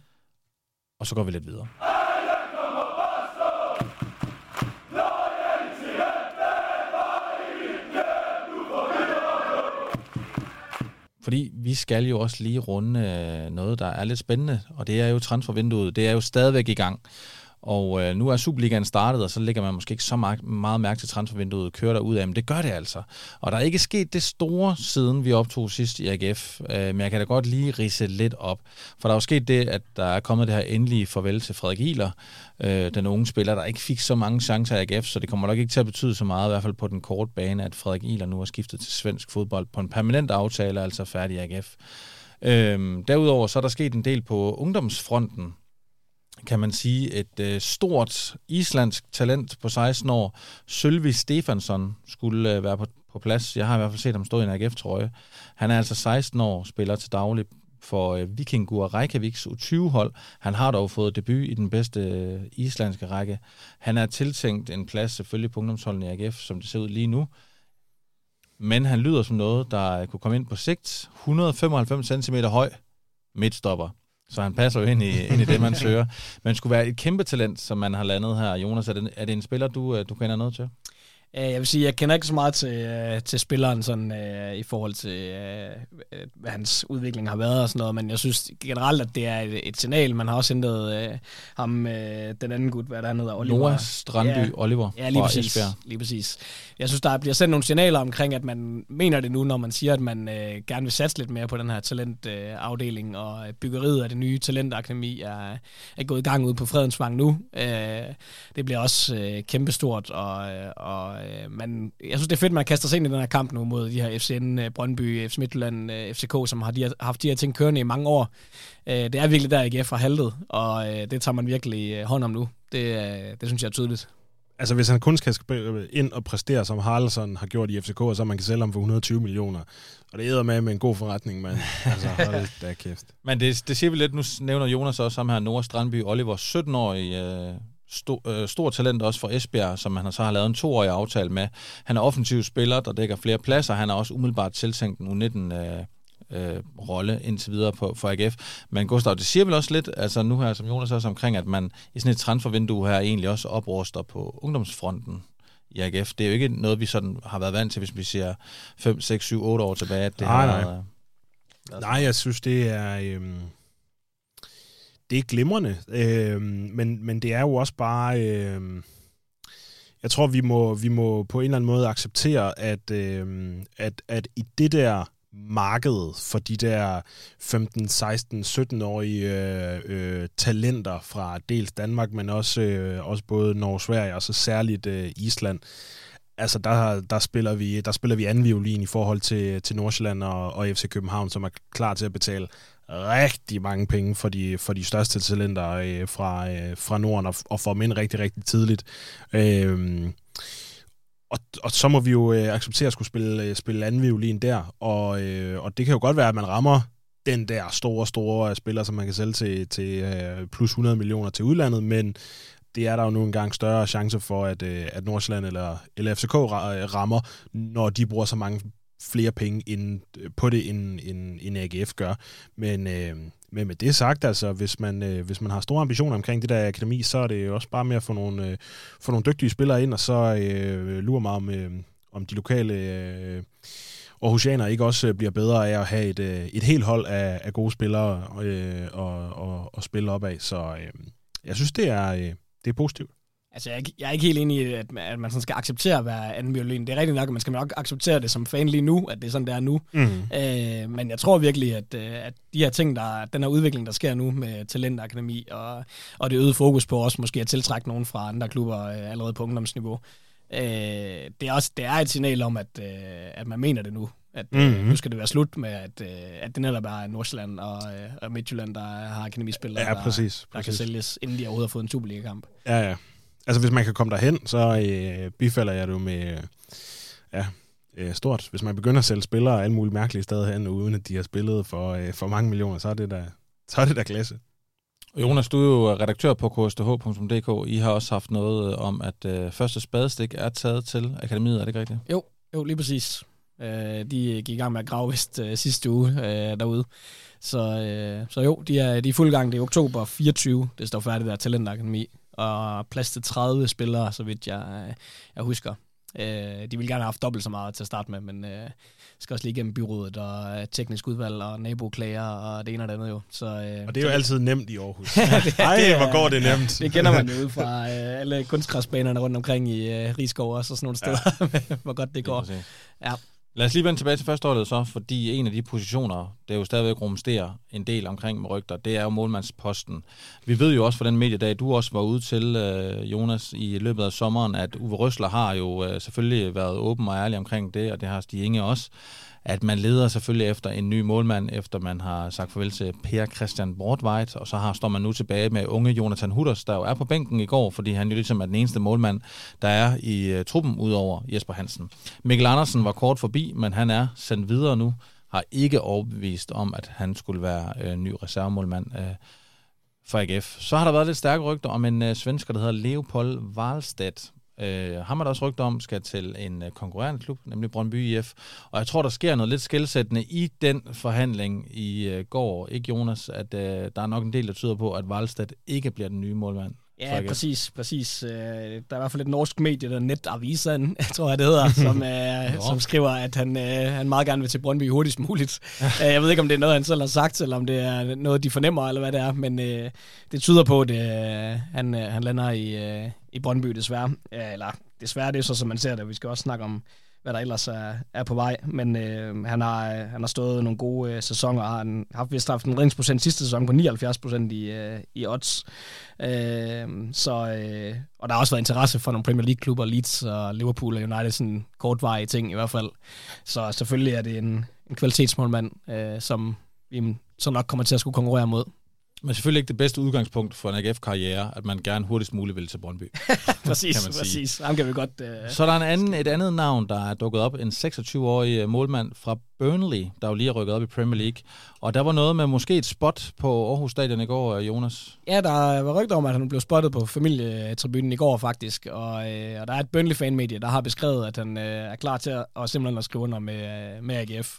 Og så går vi lidt videre. Fordi vi skal jo også lige runde øh, noget, der er lidt spændende, og det er jo transfervinduet. Det er jo stadigvæk i gang. Og øh, nu er Superligaen startet, og så ligger man måske ikke så meget, meget mærke til transfervinduet kører der ud af, men det gør det altså. Og der er ikke sket det store, siden vi optog sidst i AGF, øh, men jeg kan da godt lige rise lidt op. For der er jo sket det, at der er kommet det her endelige farvel til Frederik Iler, øh, den unge spiller, der ikke fik så mange chancer i AGF, så det kommer nok ikke til at betyde så meget, i hvert fald på den korte bane, at Frederik Iler nu har skiftet til svensk fodbold på en permanent aftale, altså færdig i AGF. Øhm, derudover så er der sket en del på ungdomsfronten, kan man sige, et øh, stort islandsk talent på 16 år. Sølvi Stefansson skulle øh, være på, på plads. Jeg har i hvert fald set ham stå i en AGF-trøje. Han er altså 16 år, spiller til daglig for øh, Vikingur Reykjaviks U20-hold. Han har dog fået debut i den bedste øh, islandske række. Han er tiltænkt en plads selvfølgelig på ungdomsholden i AGF, som det ser ud lige nu. Men han lyder som noget, der øh, kunne komme ind på sigt. 195 cm høj, midtstopper så han passer jo ind i, ind i det, man søger. Men skulle være et kæmpe talent, som man har landet her. Jonas, er det, er det en spiller, du, øh, du kender noget til?
Jeg vil sige, jeg kender ikke så meget til, øh, til spilleren sådan, øh, i forhold til, øh, hvad hans udvikling har været og sådan noget, men jeg synes generelt, at det er et, et signal. Man har også hentet øh, ham, øh, den anden gut, hvad der hedder,
Oliver. Noah Strandby ja, Oliver
ja, lige præcis, Esbjerg. lige præcis. Jeg synes, der bliver sendt nogle signaler omkring, at man mener det nu, når man siger, at man øh, gerne vil satse lidt mere på den her talentafdeling, øh, og byggeriet af det nye talentakademi er, er gået i gang ud på Fredensvang nu. Øh, det bliver også øh, kæmpestort, og, øh, og øh, man, jeg synes, det er fedt, man kaster sig ind i den her kamp nu mod de her FCN, øh, Brøndby, FC Midtjylland, øh, FCK, som har de her, haft de her ting kørende i mange år. Øh, det er virkelig der, AGF har haltet, og øh, det tager man virkelig øh, hånd om nu. Det, øh, det synes jeg er tydeligt.
Altså, hvis han kun skal ind og præstere, som Haraldsson har gjort i FCK, så man kan sælge ham for 120 millioner. Og det er med med en god forretning, men altså, hold da kæft.
Men det, det siger vi lidt, nu nævner Jonas også ham her, Nora Strandby Oliver, 17-årig øh, stor, øh, stor talent også for Esbjerg, som han så har lavet en toårig aftale med. Han er offensiv spiller, der dækker flere pladser. Han er også umiddelbart tiltænkt en U19 øh, øh, rolle indtil videre på, for AGF. Men Gustav, det siger vel også lidt, altså nu her, som Jonas også omkring, at man i sådan et transfervindue her egentlig også opruster på ungdomsfronten i AGF. Det er jo ikke noget, vi sådan har været vant til, hvis vi siger 5, 6, 7, 8 år tilbage. At det
nej,
har
nej. Været, nej, jeg synes, det er... Øhm det er glimrende, øh, men, men det er jo også bare... Øh, jeg tror, vi må, vi må på en eller anden måde acceptere, at, øh, at, at i det der marked for de der 15, 16, 17-årige øh, øh, talenter fra dels Danmark, men også, øh, også både Norge Sverige, og så særligt øh, Island. Altså, der, der, spiller vi, der spiller vi anden violin i forhold til, til Nordsjælland og, og FC København, som er klar til at betale rigtig mange penge for de, for de største talenter øh, fra, øh, fra Norden og, og får dem ind rigtig, rigtig tidligt. Øh, og, og så må vi jo øh, acceptere at skulle spille, øh, spille anden violin der, og, øh, og det kan jo godt være, at man rammer den der store, store spiller, som man kan sælge til, til øh, plus 100 millioner til udlandet, men det er der jo nu engang større chance for, at, øh, at Nordsjælland eller, eller FCK rammer, når de bruger så mange flere penge ind, øh, på det, end, end, end AGF gør. Men, øh, men med det sagt, altså, hvis man, øh, hvis man har store ambitioner omkring det der akademi, så er det jo også bare med at få nogle, øh, få nogle dygtige spillere ind, og så øh, lurer mig om, øh, om de lokale øh, Aarhusianer ikke også øh, bliver bedre af at have et, øh, et helt hold af, af gode spillere øh, og, og, og spille op af. Så øh, jeg synes, det er, øh, det er positivt.
Altså, jeg, jeg er ikke helt enig i, at, at man sådan skal acceptere at være anden violin. Det er rigtigt nok, at man skal nok acceptere det som fan lige nu, at det er sådan, det er nu. Mm. Øh, men jeg tror virkelig, at, øh, at de her ting, der, den her udvikling, der sker nu med Talentakademi, og, og det øget fokus på også måske at tiltrække nogen fra andre klubber øh, allerede på ungdomsniveau, øh, det, er også, det er et signal om, at, øh, at man mener det nu. At mm-hmm. nu skal det være slut med, at, øh, at det netop er Nordsjælland og, øh, og Midtjylland, der har akademispillere,
ja, præcis,
der, der kan sælges, inden de overhovedet har fået en Superliga-kamp.
Ja, ja. Altså, hvis man kan komme derhen, så øh, bifalder jeg det med... Øh, ja, øh, stort. Hvis man begynder at sælge spillere alle mulige mærkelige steder hen, uden at de har spillet for, øh, for mange millioner, så er det da, så er det da klasse.
Jonas, du er jo redaktør på ksth.dk. I har også haft noget øh, om, at øh, første spadestik er taget til akademiet, er det ikke rigtigt?
Jo, jo lige præcis. Øh, de gik i gang med at grave vist øh, sidste uge øh, derude. Så, øh, så jo, de er, de er fuld gang. Det er oktober 24, det står færdigt der Talentakademi og plads til 30 spillere, så vidt jeg, jeg husker. Øh, de ville gerne have haft dobbelt så meget til at starte med, men øh, skal også lige igennem byrådet og teknisk udvalg og naboklager og det ene og det andet jo. Så, øh,
og det er jo altid nemt i Aarhus. det, Ej, det, hvor går det nemt.
det kender man jo ud fra øh, alle kunstgræsbanerne rundt omkring i øh, Rigskov og sådan nogle steder, ja. hvor godt det går.
Ja. Lad os lige vende tilbage til førsteholdet så, fordi en af de positioner, der jo stadigvæk rumsterer en del omkring med rygter, det er jo målmandsposten. Vi ved jo også fra den mediedag, du også var ude til, øh, Jonas, i løbet af sommeren, at Uwe Røsler har jo øh, selvfølgelig været åben og ærlig omkring det, og det har Stig Inge også at man leder selvfølgelig efter en ny målmand, efter man har sagt farvel til Per Christian Bortweit, og så har, står man nu tilbage med unge Jonathan Hutters, der jo er på bænken i går, fordi han jo ligesom er den eneste målmand, der er i uh, truppen, udover Jesper Hansen. Mikkel Andersen var kort forbi, men han er sendt videre nu, har ikke overbevist om, at han skulle være uh, ny reservemålmand uh, for AGF. Så har der været lidt stærke rygter om en uh, svensker, der hedder Leopold Wahlstedt, Øh, ham er der også rygter om, skal til en øh, konkurrerende klub, nemlig Brøndby IF. Og jeg tror, der sker noget lidt skældsættende i den forhandling i øh, går, ikke Jonas, at øh, der er nok en del, der tyder på, at Valstad ikke bliver den nye målmand.
Ja, præcis, præcis. Øh, der er i hvert fald et norsk medie, der Netavisen, tror jeg det hedder, som, øh, som skriver, at han, øh, han meget gerne vil til Brøndby hurtigst muligt. Jeg ved ikke, om det er noget, han selv har sagt, eller om det er noget, de fornemmer, eller hvad det er, men øh, det tyder på, at øh, han, øh, han lander i, øh, i Brøndby desværre. Ja, eller desværre, det er så, som man ser det. Vi skal også snakke om, hvad der ellers er, er på vej. Men øh, han, har, øh, han har stået nogle gode øh, sæsoner, og han har vist haft en redningsprocent sidste sæson på 79 procent i, øh, i odds. Øh, så, øh, og der har også været interesse for nogle Premier League-klubber, Leeds og Liverpool og United, sådan kortvarige ting i hvert fald. Så selvfølgelig er det en, en kvalitetsmålmand, øh, som vi så nok kommer til at skulle konkurrere mod.
Men selvfølgelig ikke det bedste udgangspunkt for en AGF-karriere, at man gerne hurtigst muligt vil til Brøndby.
præcis, kan man præcis. Sige. Ham kan vi godt... Uh...
Så der er en anden, et andet navn, der er dukket op. En 26-årig øh, målmand fra Burnley, der jo lige er rykket op i Premier League. Og der var noget med måske et spot på Aarhus Stadion i går, øh, Jonas.
Ja, der var rygter om, at han blev spottet på familietribunen i går faktisk. Og, øh, og der er et Burnley-fanmedie, der har beskrevet, at han øh, er klar til at, at simpelthen at skrive under med, med AGF.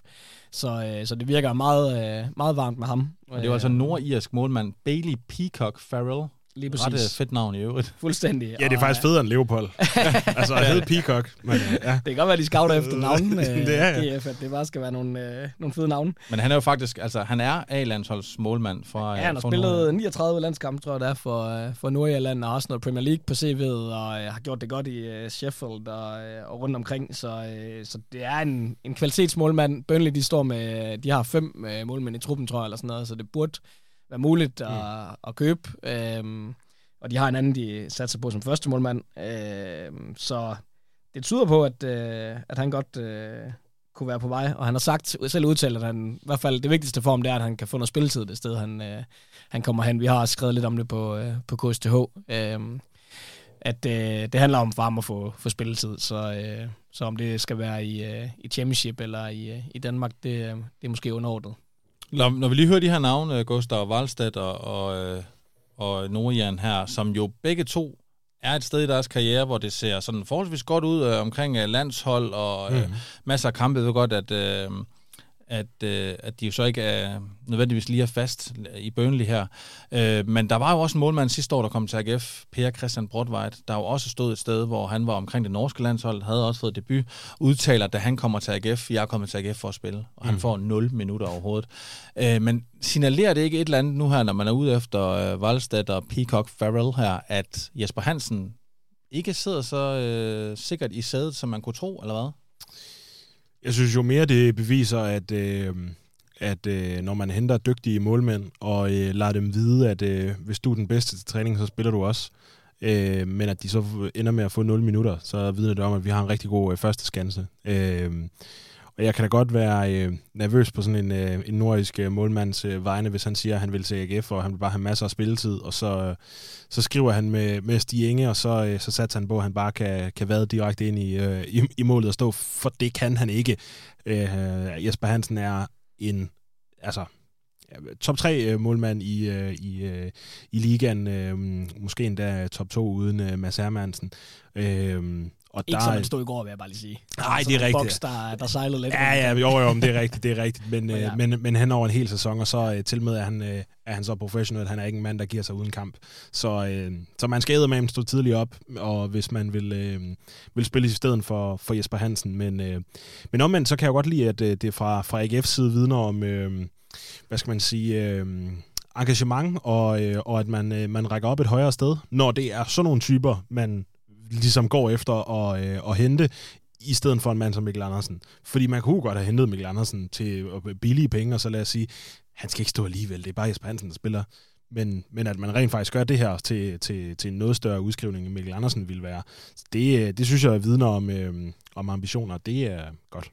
Så, øh, så det virker meget, øh, meget varmt med ham.
Og det var altså nordirsk målmand Bailey Peacock Farrell. Lige præcis. Ret øh, fedt navn i øvrigt.
Fuldstændig.
Ja, det er faktisk federe end Leopold. altså, at hedde Peacock. Men, ja.
Det kan godt være, at de scouter efter navnen. det er ja. GF, at det bare skal være nogle, øh, nogle fede navne.
Men han er jo faktisk, altså han er A-landsholds målmand fra
Ja, han har spillet noget. 39 landskampe, tror jeg, der for, øh, for Nordjylland og også noget Premier League på CV'et, og øh, har gjort det godt i øh, Sheffield og, øh, og rundt omkring. Så, øh, så det er en, en kvalitetsmålmand. Burnley, de står med, de har fem øh, målmænd i truppen, tror jeg, eller sådan noget, så det burde være muligt at, mm. at købe. Øhm, og de har en anden, de satser på som første målmand. Øhm, så det tyder på, at, øh, at han godt øh, kunne være på vej. Og han har sagt, selv udtalt, at han, i hvert fald det vigtigste for ham, det er, at han kan få noget spilletid det sted, han, øh, han kommer hen. Vi har skrevet lidt om det på, øh, på KSTH. Øh, at øh, det handler om for ham at få, få spilletid. Så, øh, så om det skal være i, øh, i Championship eller i, øh, i Danmark, det, det er måske underordnet.
Når, når vi lige hører de her navne, Gustav Wallstedt og, og, og Nordjan her, som jo begge to er et sted i deres karriere, hvor det ser sådan forholdsvis godt ud øh, omkring øh, landshold og øh, mm. masser af kampe. Jeg ved godt, at... Øh, at, øh, at de jo så ikke er, nødvendigvis lige er fast i Burnley her. Øh, men der var jo også en målmand sidste år, der kom til AGF, Per Christian Brodvejt, der jo også stod et sted, hvor han var omkring det norske landshold, havde også fået debut, udtaler, da han kommer til AGF, jeg er kommet til AGF for at spille, og han mm. får 0 minutter overhovedet. Øh, men signalerer det ikke et eller andet nu her, når man er ude efter øh, Valstad og Peacock Farrell her, at Jesper Hansen ikke sidder så øh, sikkert i sædet, som man kunne tro, eller hvad?
Jeg synes jo mere, det beviser, at, øh, at øh, når man henter dygtige målmænd og øh, lader dem vide, at øh, hvis du er den bedste til træning, så spiller du også. Øh, men at de så ender med at få 0 minutter, så vidner det om, at vi har en rigtig god øh, første skanse. Øh, jeg kan da godt være øh, nervøs på sådan en, øh, en nordisk øh, målmands øh, vegne, hvis han siger, at han vil til AGF, og han vil bare have masser af spilletid, og så, øh, så skriver han med, med Stig Inge, og så, øh, så satser han på, at han bare kan, kan vade direkte ind i, øh, i, i målet og stå, for det kan han ikke. Øh, Jesper Hansen er en, altså, top 3 øh, målmand i, øh, i, øh, i ligaen, øh, måske endda top 2 uden øh, Mads Hermansen. Øh,
og ikke der, som man stod i går, vil jeg bare lige sige.
Nej, det er rigtigt. Boks,
der, der sejlede lidt.
Ja, ja, jo, jo, det er rigtigt, det er rigtigt. Men, ja. øh, men, men han over en hel sæson, og så øh, til med, at han, øh, er han så professionel. Han er ikke en mand, der giver sig uden kamp. Så, øh, så man skal med stå tidligt op, og hvis man vil, øh, vil spille i stedet for, for Jesper Hansen. Men, øh, men omvendt, så kan jeg godt lide, at øh, det fra, fra AGF's side vidner om, øh, hvad skal man sige... Øh, engagement, og, øh, og at man, øh, man rækker op et højere sted, når det er sådan nogle typer, man ligesom går efter at, øh, at hente, i stedet for en mand som Mikkel Andersen. Fordi man kunne godt have hentet Mikkel Andersen til øh, billige penge, og så lad os sige, han skal ikke stå alligevel, det er bare Jesper Hansen, der spiller. Men, men at man rent faktisk gør det her til, til, til en noget større udskrivning, end Mikkel Andersen ville være, det, øh, det synes jeg vidner om, øh, om ambitioner, det er godt.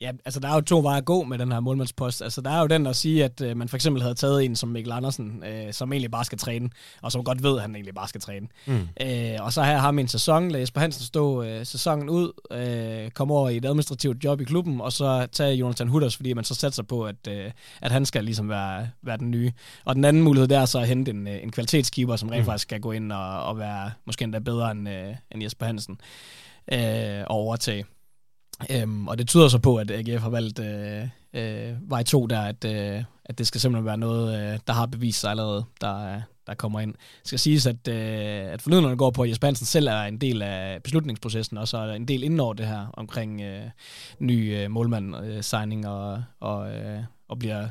Ja, altså der er jo to veje at gå med den her målmandspost. Altså der er jo den at sige, at øh, man for eksempel havde taget en som Mikkel Andersen, øh, som egentlig bare skal træne, og som godt ved, at han egentlig bare skal træne. Mm. Øh, og så har ham en sæson, lad Jesper Hansen stå øh, sæsonen ud, øh, komme over i et administrativt job i klubben, og så tage Jonathan Hutters, fordi man så satser på, at, øh, at han skal ligesom være, være den nye. Og den anden mulighed der er så at hente en, øh, en kvalitetskeeper, som rent mm. faktisk skal gå ind og, og være måske endda bedre end, øh, end Jesper Hansen øh, og overtage. Øhm, og det tyder så på, at AGF har valgt øh, øh, vej 2 der, at, øh, at det skal simpelthen være noget, øh, der har bevist sig allerede, der, der kommer ind. Det skal siges, at, øh, at forlydenderne går på, at Jesper Hansen selv er en del af beslutningsprocessen, og så er en del inden over det her omkring øh, ny øh, målmand-signing, øh, og, og, øh, og bliver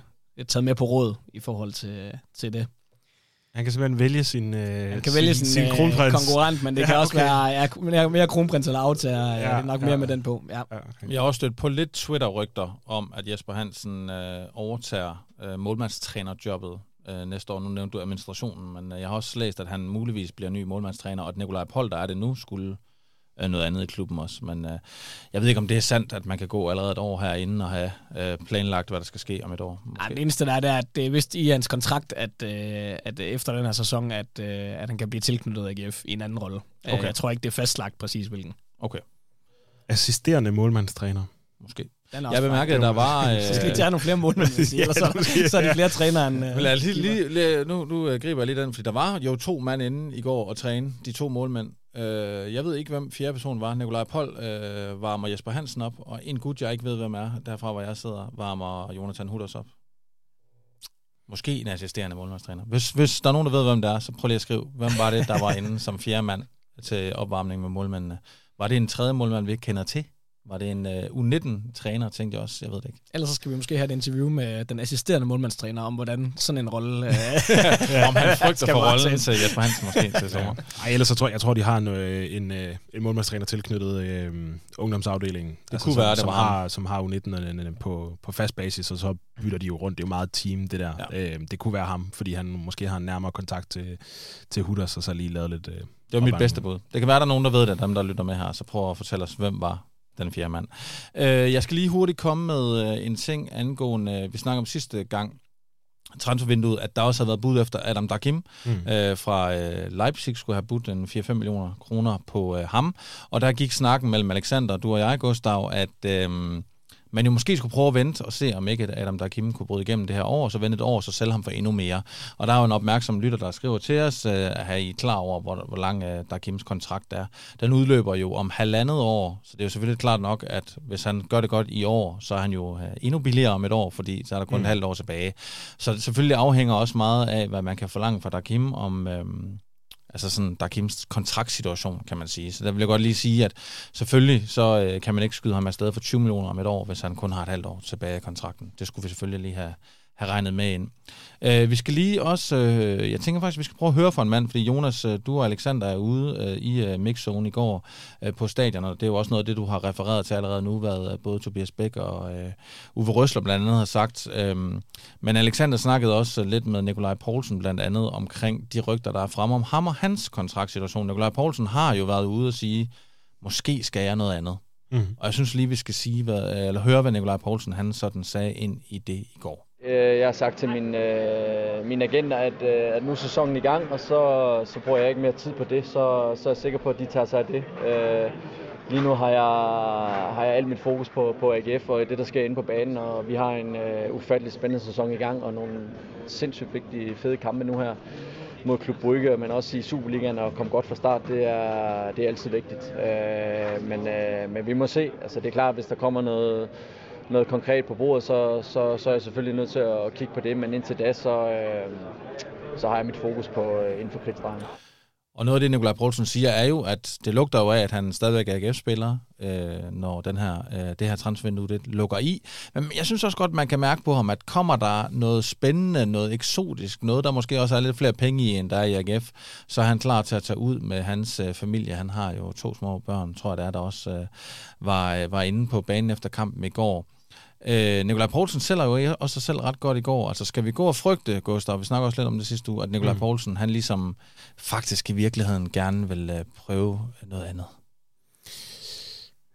taget med på råd i forhold til, til det.
Han kan simpelthen vælge sin øh,
Han kan vælge sin, sin, sin kronprins. konkurrent, men det ja, kan også okay. være ja, mere kronprins eller aftager. Ja, det er nok ja. mere med den på. Ja. Ja,
okay. Jeg har også stødt på lidt Twitter-rygter om, at Jesper Hansen øh, overtager øh, målmandstrænerjobbet øh, næste år. Nu nævnte du administrationen, men øh, jeg har også læst, at han muligvis bliver ny målmandstræner, og at Nikolaj Pold, der er det nu, skulle øh, noget andet i klubben også. Men øh, jeg ved ikke, om det er sandt, at man kan gå allerede et år herinde og have øh, planlagt, hvad der skal ske om et år.
Måske. Det eneste der er, det er, at det er vist i hans kontrakt, at, øh, at efter den her sæson, at, øh, at han kan blive tilknyttet AGF i en anden rolle. Øh, okay. Jeg tror ikke, det er fastlagt præcis hvilken.
Okay.
Assisterende målmandstræner.
Måske. Jeg bemærkede, at der var...
Øh... så skal lige tage nogle flere måneder, sige, ellers så, så er de flere trænere end...
Øh, lige, lige, lige, nu, nu øh, griber jeg lige den, fordi der var jo to mand inde i går og træne, de to målmænd. Øh, jeg ved ikke, hvem fjerde person var. Nikolaj Pold øh, varmer Jesper Hansen op, og en gut, jeg ikke ved, hvem er, derfra hvor jeg sidder, varmer Jonathan Hutters op. Måske en assisterende målmandstræner. Hvis, hvis der er nogen, der ved, hvem det er, så prøv lige at skrive, hvem var det, der var inde som fjerde mand til opvarmning med målmændene. Var det en tredje målmand, vi ikke kender til? Var det en uh, U19-træner, tænkte jeg også. Jeg ved det ikke.
Ellers så skal vi måske have et interview med den assisterende målmandstræner om, hvordan sådan en rolle... Uh,
om han frygter for rollen til Jesper Hansen måske til sommer.
Ej, ellers så tror jeg, jeg tror, de har en, øh, en, en målmandstræner tilknyttet uh, ungdomsafdelingen.
Det altså, kunne som, være, det
som
var
har, Som har U19 på, på fast basis, og så bytter de jo rundt. Det er jo meget team, det der. Ja. Uh, det kunne være ham, fordi han måske har en nærmere kontakt til, til Hudders, og så lige lavet lidt... Uh, det
var mit bedste bud. Det kan være, der er nogen, der ved det, dem der lytter med her, så prøv at fortælle os, hvem var den fjerde mand. Øh, jeg skal lige hurtigt komme med øh, en ting angående, øh, vi snakker om sidste gang, transfervinduet, at der også har været bud efter Adam Dakim mm. øh, fra øh, Leipzig, skulle have budt en 4-5 millioner kroner på øh, ham. Og der gik snakken mellem Alexander, du og jeg, Gustav, at... Øh, man jo måske skulle prøve at vente og se, om ikke Adam Dakim kunne bryde igennem det her år, så vente et år, så sælge ham for endnu mere. Og der er jo en opmærksom lytter, der skriver til os, at øh, have I klar over, hvor, hvor lang uh, Dakims kontrakt er. Den udløber jo om halvandet år, så det er jo selvfølgelig klart nok, at hvis han gør det godt i år, så er han jo uh, endnu billigere om et år, fordi så er der kun mm. et halvt år tilbage. Så det selvfølgelig afhænger også meget af, hvad man kan forlange fra Dakim, om, øhm, altså sådan Dakims kontraktsituation, kan man sige. Så der vil jeg godt lige sige, at selvfølgelig så øh, kan man ikke skyde ham afsted for 20 millioner om et år, hvis han kun har et halvt år tilbage i kontrakten. Det skulle vi selvfølgelig lige have, have regnet med ind. Øh, vi skal lige også, øh, jeg tænker faktisk, vi skal prøve at høre fra en mand, fordi Jonas, øh, du og Alexander er ude øh, i øh, mixzone i går øh, på stadion, og det er jo også noget af det, du har refereret til allerede nu, hvad øh, både Tobias Bæk og øh, Uwe Røsler blandt andet har sagt. Øh, men Alexander snakkede også lidt med Nikolaj Poulsen blandt andet omkring de rygter, der er fremme om ham og hans kontraktsituation. Nikolaj Poulsen har jo været ude og sige, måske skal jeg noget andet. Mm. Og jeg synes lige, vi skal sige, hvad, eller høre, hvad Nikolaj Poulsen han sådan sagde ind i det i går.
Øh, jeg har sagt til min, øh, min agenter, at, øh, at nu er sæsonen i gang, og så, så bruger jeg ikke mere tid på det. Så, så er jeg sikker på, at de tager sig af det. Øh, lige nu har jeg, har jeg alt mit fokus på, på AGF og det, der sker inde på banen. Og vi har en øh, ufattelig spændende sæson i gang, og nogle sindssygt vigtige, fede kampe nu her mod Klub Brygge, men også i Superligaen og komme godt fra start, det er, det er altid vigtigt. Øh, men, øh, men vi må se. Altså, det er klart, hvis der kommer noget, noget konkret på bordet, så, så, så er jeg selvfølgelig nødt til at kigge på det, men indtil da, så, øh, så har jeg mit fokus på øh, inden for kridtstregen.
Og noget af det, Nikolaj Poulsen siger, er jo, at det lugter jo af, at han stadigvæk er AGF-spiller, øh, når den her, øh, det her transfervindue det lukker i. Men jeg synes også godt, man kan mærke på ham, at kommer der noget spændende, noget eksotisk, noget, der måske også er lidt flere penge i, end der er i AGF, så er han klar til at tage ud med hans øh, familie. Han har jo to små børn, tror jeg, der, er, der også øh, var, øh, var inde på banen efter kampen i går. Øh, Nikolaj Poulsen sælger jo også sig selv ret godt i går. Altså skal vi gå og frygte, Gustav, vi snakker også lidt om det sidste uge, at Nikolaj mm. Poulsen, han ligesom faktisk i virkeligheden gerne vil uh, prøve noget andet?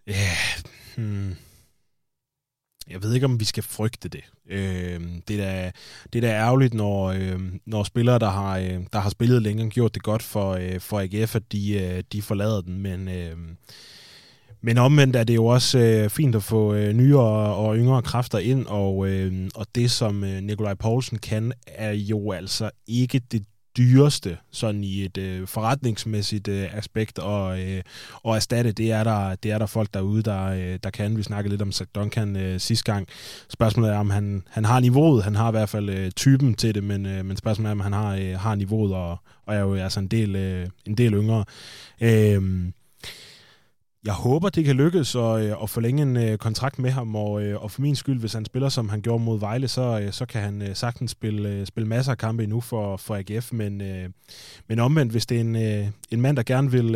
Ja, yeah. hmm. jeg ved ikke, om vi skal frygte det. Øh, det, er da, det er da ærgerligt, når, øh, når spillere, der har, øh, der har spillet længe, gjort det godt for, øh, for AGF, at de, øh, de forlader den, men... Øh, men omvendt er det jo også øh, fint at få øh, nyere og yngre kræfter ind, og, øh, og det, som øh, Nikolaj Poulsen kan, er jo altså ikke det dyreste sådan i et øh, forretningsmæssigt øh, aspekt og, øh, og erstatte. Det er der, det er der folk derude, der, øh, der kan. Vi snakkede lidt om Zach Duncan øh, sidste gang. Spørgsmålet er, om han, han har niveauet. Han har i hvert fald øh, typen til det, men, øh, men spørgsmålet er, om han har, øh, har niveauet og, og er jo altså en del, øh, en del yngre. Øh, jeg håber, det kan lykkes at, øh, at forlænge en øh, kontrakt med ham, og, øh, og for min skyld, hvis han spiller, som han gjorde mod Vejle, så, så kan han sagtens spille, spille masser af kampe endnu for, for AGF, men, men omvendt, hvis det er en, en mand, der gerne vil,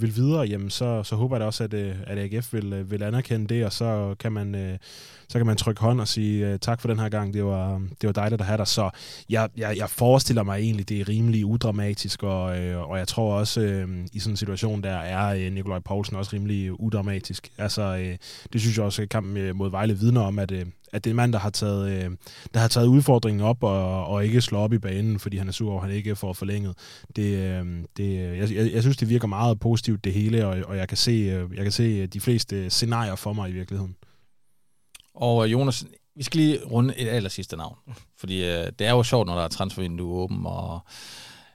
vil videre, jamen så, så håber jeg da også, at, at AGF vil, vil anerkende det, og så kan man så kan man trykke hånd og sige tak for den her gang, det var, det var dejligt at have dig. Så jeg, jeg, jeg forestiller mig egentlig, det er rimelig udramatisk, og, og jeg tror også, i sådan en situation der er Nikolaj Poulsen også rimelig udramatisk. Altså, øh, det synes jeg også, at kampen øh, mod Vejle vidner om, at, øh, at det er en mand, der har taget, øh, der har taget udfordringen op og, og ikke slår op i banen, fordi han er sur over, han ikke får forlænget. Det, øh, det, øh, jeg, jeg, jeg synes, det virker meget positivt det hele, og, og jeg, kan se, øh, jeg kan se de fleste scenarier for mig i virkeligheden.
Og Jonas, vi skal lige runde et aller sidste navn. Fordi øh, det er jo sjovt, når der er transfervindue åben, og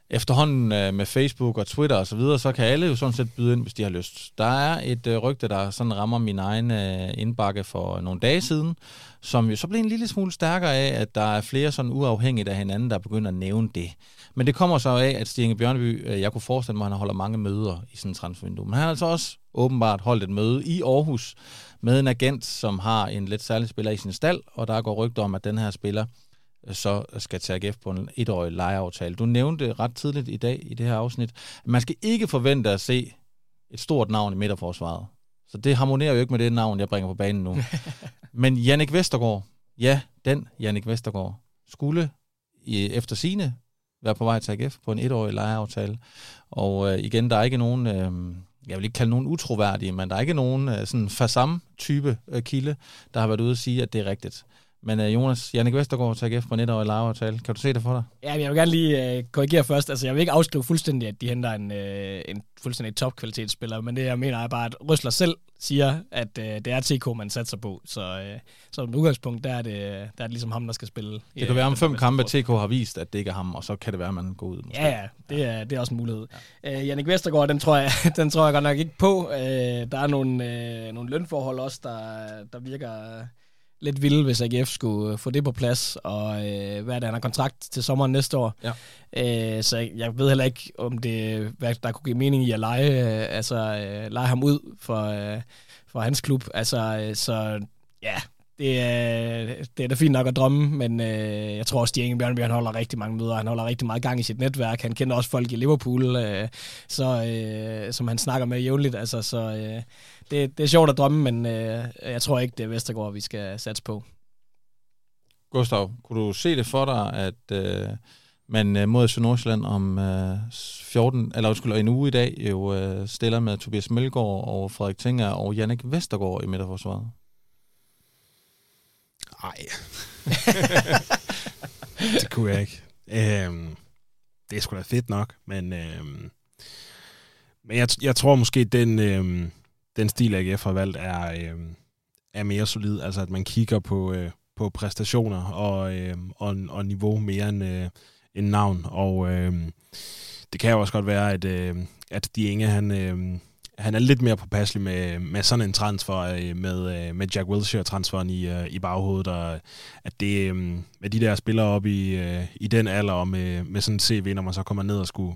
efterhånden øh, med Facebook og Twitter og så videre, så kan alle jo sådan set byde ind, hvis de har lyst. Der er et øh, rygte, der sådan rammer min egen øh, indbakke for nogle dage siden, som jo så blev en lille smule stærkere af, at der er flere sådan uafhængigt af hinanden, der begynder at nævne det. Men det kommer så af, at Stig Bjørneby, øh, jeg kunne forestille mig, at han holder mange møder i sådan en transfervindue. Men han har altså også åbenbart holdt et møde i Aarhus med en agent, som har en lidt særlig spiller i sin stald, og der går rygter om, at den her spiller så skal til AGF på en etårig lejeaftale. Du nævnte ret tidligt i dag i det her afsnit, at man skal ikke forvente at se et stort navn i midterforsvaret. Så det harmonerer jo ikke med det navn, jeg bringer på banen nu. Men Jannik Vestergaard, ja, den Jannik Vestergaard, skulle i, efter sine være på vej til AGF på en etårig lejeaftale. Og øh, igen, der er ikke nogen, øh, jeg vil ikke kalde nogen utroværdige, men der er ikke nogen øh, sådan fasam-type øh, kilde, der har været ude og sige, at det er rigtigt. Men uh, Jonas, Jannik Vestergaard tager F på net og lejeaftale. Kan du se det for dig?
Ja, jeg vil gerne lige uh, korrigere først. Altså, jeg vil ikke afskrive fuldstændig, at de henter en, uh, en fuldstændig topkvalitetsspiller, men det jeg mener er bare, at Røsler selv siger, at uh, det er TK, man satser på. Så, uh, så som udgangspunkt, der er, det, der er det ligesom ham, der skal spille.
Det kan være om fem kampe, TK har vist, at det ikke er ham, og så kan det være, at man går ud.
Måske. Ja, ja, det er, det er også en mulighed. Ja. Uh, Jannik Vestergaard, den tror, jeg, den tror jeg godt nok ikke på. Uh, der er nogle, uh, nogle lønforhold også, der, der virker lidt vilde, hvis AGF skulle øh, få det på plads, og øh, hvad er det, han har kontrakt til sommeren næste år. Ja. Øh, så jeg, jeg ved heller ikke, om det hvad der kunne give mening i at lege, øh, altså, øh, lege ham ud for, øh, for hans klub. Altså, øh, så ja, det er, det er da fint nok at drømme, men øh, jeg tror også, at Stjenge Bjørnby, holder rigtig mange møder, han holder rigtig meget gang i sit netværk, han kender også folk i Liverpool, øh, så, øh, som han snakker med jævnligt, altså, så øh, det, det er sjovt at drømme, men øh, jeg tror ikke, det er Vestergaard, vi skal satse på.
Gustav, kunne du se det for dig, at øh, man øh, mod Nordsjælland om øh, 14, eller undskyld, en uge i dag jo øh, stiller med Tobias Mølgaard og Frederik Tinger og Jannik Vestergaard i midterforsvaret?
Nej. det kunne jeg ikke. Øhm, det er sgu da fedt nok, men, øhm, men jeg, jeg tror måske, den, øhm, den stil, AGF har valgt, er, øhm, er mere solid. Altså, at man kigger på, øh, på præstationer og, øh, og, og niveau mere end, øh, end navn. Og øh, det kan jo også godt være, at, øh, at de Inge, han, øh, han er lidt mere påpasselig med, med sådan en transfer, øh, med, øh, med Jack Wilshere-transferen i, øh, i baghovedet, og at det, med de der spillere op i, i den alder, og med, med sådan en CV, når man så kommer ned og skulle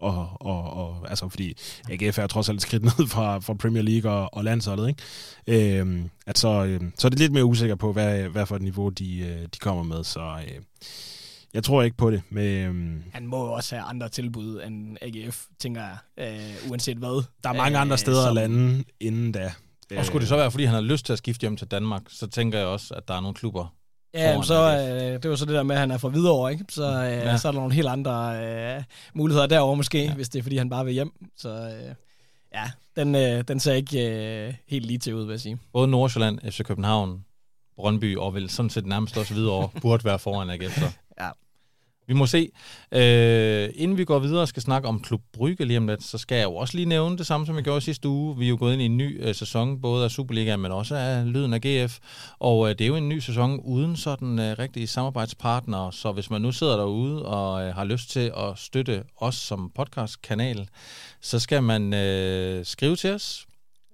og, og, og altså fordi AGF er trods alt skridt ned fra, fra Premier League og, og landsholdet, ikke? Øhm, at så, øh, så er det lidt mere usikker på, hvad, hvad for et niveau de, de kommer med, så øh, jeg tror ikke på det. Med, øhm...
Han må jo også have andre tilbud end AGF, tænker jeg, øh, uanset hvad.
Der er mange andre steder som... at lande inden da.
Og skulle det så være, fordi han har lyst til at skifte hjem til Danmark, så tænker jeg også, at der er nogle klubber,
Ja, så øh, det var så det der med, at han er fra Hvidovre, ikke? Så, øh, ja. så er der nogle helt andre øh, muligheder derovre måske, ja. hvis det er, fordi han bare vil hjem. Så øh, ja, den, øh, den ser ikke øh, helt lige til ud, vil jeg sige.
Både Nordsjælland, FC København, Brøndby, og vel sådan set nærmest også videre burde være foran AGF. Så.
Ja.
Vi må se. Øh, inden vi går videre og skal snakke om Klub Brygge lige om lidt, så skal jeg jo også lige nævne det samme, som jeg gjorde sidste uge. Vi er jo gået ind i en ny øh, sæson, både af Superligaen, men også af Lyden af GF. Og øh, det er jo en ny sæson uden sådan øh, rigtige samarbejdspartnere, så hvis man nu sidder derude og øh, har lyst til at støtte os som podcastkanal, så skal man øh, skrive til os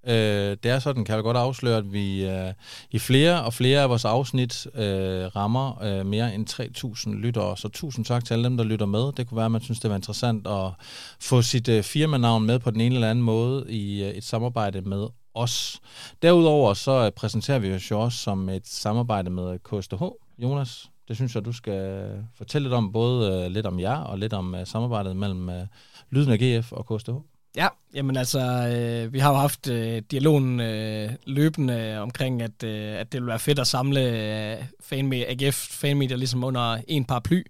Øh, det er sådan, kan jeg godt afsløre, at vi øh, i flere og flere af vores afsnit øh, rammer øh, mere end 3.000 lyttere. Så tusind tak til alle dem, der lytter med. Det kunne være, at man synes, det var interessant at få sit øh, firmanavn med på den ene eller anden måde i øh, et samarbejde med os. Derudover så øh, præsenterer vi os jo også som et samarbejde med KSTH. Jonas, det synes jeg, du skal øh, fortælle lidt om, både øh, lidt om jer og lidt om øh, samarbejdet mellem øh, Lyden af GF og KSTH.
Ja, jamen altså, øh, vi har jo haft øh, dialogen øh, løbende omkring, at, øh, at det ville være fedt at samle øh, fanme- AGF fanmedier ligesom under en paraply.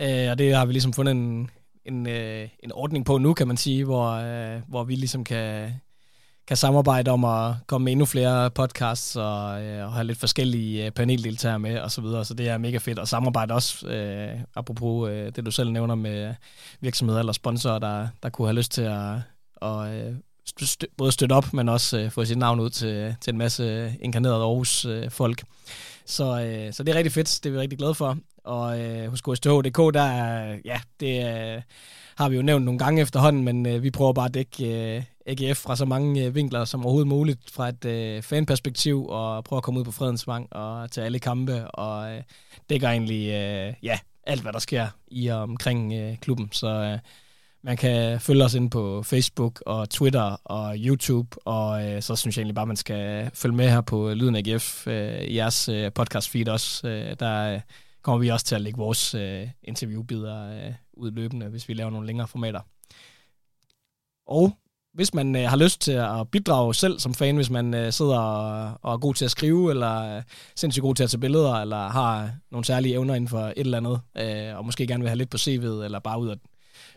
Øh, og det har vi ligesom fundet en, en, øh, en ordning på nu, kan man sige, hvor, øh, hvor vi ligesom kan, kan samarbejde om at komme med endnu flere podcasts og, øh, og have lidt forskellige øh, paneldeltagere med og så videre. Så det er mega fedt at samarbejde også, øh, apropos øh, det du selv nævner med virksomheder eller sponsorer, der, der kunne have lyst til at og øh, både støtte op, men også øh, få sit navn ud til, til en masse øh, inkarnerede Aarhus-folk. Øh, så, øh, så det er rigtig fedt, det er vi rigtig glade for. Og øh, hos KSTH.dk, der er, ja, det øh, har vi jo nævnt nogle gange efterhånden, men øh, vi prøver bare at dække øh, AGF fra så mange øh, vinkler som overhovedet muligt fra et øh, fanperspektiv, og prøve at komme ud på Fredensvang og til alle kampe, og øh, dækker egentlig øh, ja, alt, hvad der sker i og omkring øh, klubben. Så øh, man kan følge os ind på Facebook og Twitter og YouTube, og øh, så synes jeg egentlig bare, man skal følge med her på Lyden AGF øh, i jeres øh, podcast feed også. Øh, der øh, kommer vi også til at lægge vores øh, interviewbider øh, ud løbende, hvis vi laver nogle længere formater. Og hvis man øh, har lyst til at bidrage selv som fan, hvis man øh, sidder og, og er god til at skrive, eller øh, sindssygt god til at tage billeder, eller har nogle særlige evner inden for et eller andet, øh, og måske gerne vil have lidt på CV'et, eller bare ud at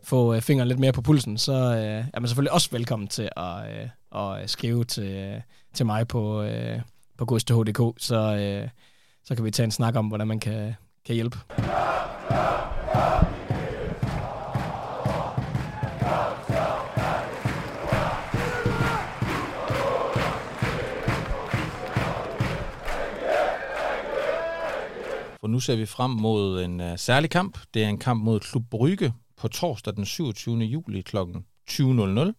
få øh, fingeren lidt mere på pulsen, så øh, er man selvfølgelig også velkommen til at, øh, at øh, skrive til, øh, til mig på, øh, på gudsth.dk, så, øh, så kan vi tage en snak om, hvordan man kan, kan hjælpe.
For nu ser vi frem mod en uh, særlig kamp. Det er en kamp mod Klub Brygge på torsdag den 27. juli kl. 20.00.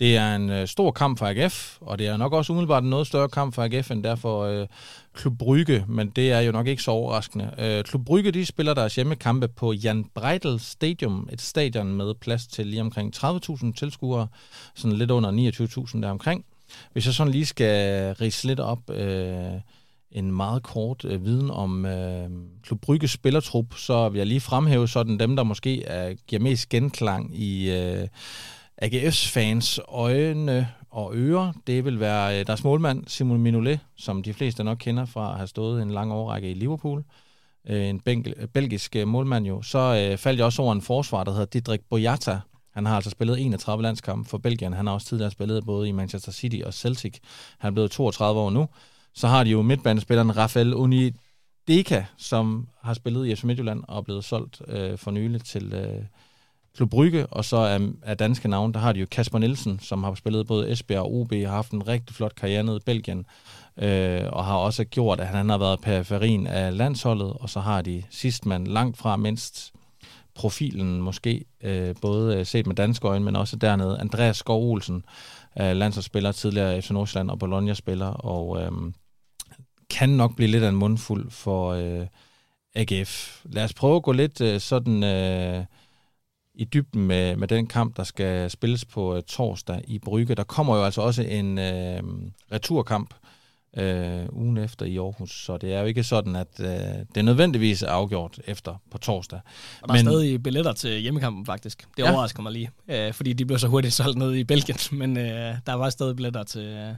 Det er en øh, stor kamp for AGF, og det er nok også umiddelbart en noget større kamp for AGF end derfor øh, Klub Brygge, men det er jo nok ikke så overraskende. Øh, Klub Brygge de spiller deres hjemmekampe på Jan Breidel Stadium, et stadion med plads til lige omkring 30.000 tilskuere, sådan lidt under 29.000 der omkring. Hvis jeg sådan lige skal rise lidt op... Øh, en meget kort øh, viden om øh, Klub Brygges spillertrup, så vil jeg lige fremhæve sådan dem, der måske er, giver mest genklang i øh, AGF's fans øjne og ører. Det vil være øh, deres målmand Simon Minolet, som de fleste nok kender fra at have stået en lang årrække i Liverpool. Øh, en bengel, øh, belgisk øh, målmand jo. Så øh, faldt jeg også over en forsvar, der hedder Didrik Boyata. Han har altså spillet 31 landskampe for Belgien. Han har også tidligere spillet både i Manchester City og Celtic. Han er blevet 32 år nu. Så har de jo midtbanespilleren Rafael Uni Deka, som har spillet i FC Midtjylland og er blevet solgt øh, for nylig til øh, Klub Brygge, og så er, er danske navn, der har de jo Kasper Nielsen, som har spillet både Esbjerg og OB, har haft en rigtig flot karriere nede i Belgien, øh, og har også gjort, at han har været periferien af landsholdet, og så har de sidst man langt fra mindst profilen måske, øh, både øh, set med danske øjne, men også dernede, Andreas Skov Olsen, øh, landsholdsspiller, tidligere FC Nordsjælland og Bologna-spiller, og øh, kan nok blive lidt af en mundfuld for øh, AGF. Lad os prøve at gå lidt øh, sådan øh, i dybden med, med den kamp, der skal spilles på øh, torsdag i Brygge. Der kommer jo altså også en øh, returkamp øh, ugen efter i Aarhus, så det er jo ikke sådan, at øh, det er nødvendigvis afgjort efter på torsdag.
Og der men, er stadig billetter til hjemmekampen faktisk. Det ja. overrasker mig lige, øh, fordi de blev så hurtigt solgt ned i Belgien, men øh, der var stadig billetter til... Øh,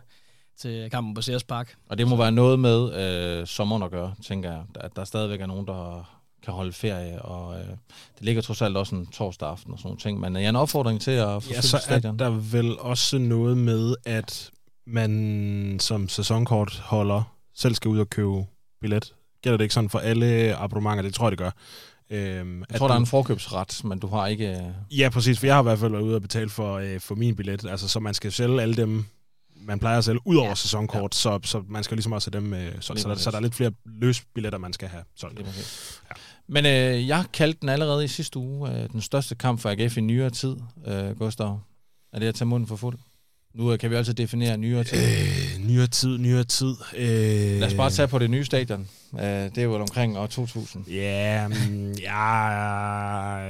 til kampen på Sears Park.
Og det må være noget med øh, sommeren at gøre, tænker jeg. At der stadigvæk er nogen, der kan holde ferie, og øh, det ligger trods alt også en torsdag aften og sådan nogle ting. Men øh, jeg en opfordring til at få
Ja, så er der vel også noget med, at man som sæsonkortholder selv skal ud og købe billet. Gælder det ikke sådan for alle abonnementer? Det tror jeg, det gør.
Øhm, jeg tror, der er en forkøbsret, men du har ikke...
Øh, ja, præcis, for jeg har i hvert fald været ude og betale for, øh, for min billet. Altså, så man skal sælge alle dem, man plejer at sælge ud over ja. sæsonkort, ja. Så, så man skal ligesom også have dem... Øh, så, så, der, så der er lidt flere løsbilletter, man skal have solgt.
Ja. Men øh, jeg kaldte den allerede i sidste uge øh, den største kamp for AGF i nyere tid, øh, Gustav. Er det at tage munden for fuld? Nu øh, kan vi altid definere nyere tid.
Øh, nyere tid, nyere tid. Øh,
Lad os bare tage på det nye stadion. Øh, det er jo omkring år 2000.
Ja, mm, ja,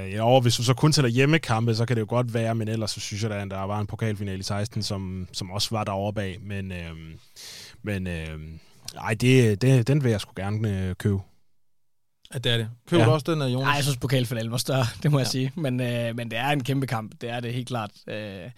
ja, hvis du så kun tæller hjemmekampe, så kan det jo godt være, men ellers så synes jeg, at der var en pokalfinale i 16, som, som også var derovre bag. Men, øh, men øh, ej, det, det, den vil jeg sgu gerne øh, købe.
Ja, det er det. Køber ja. du også den af Jonas?
Nej, jeg synes pokalfinalen var større, det må ja. jeg sige. Men, øh, men det er en kæmpe kamp, det er det helt klart. Øh,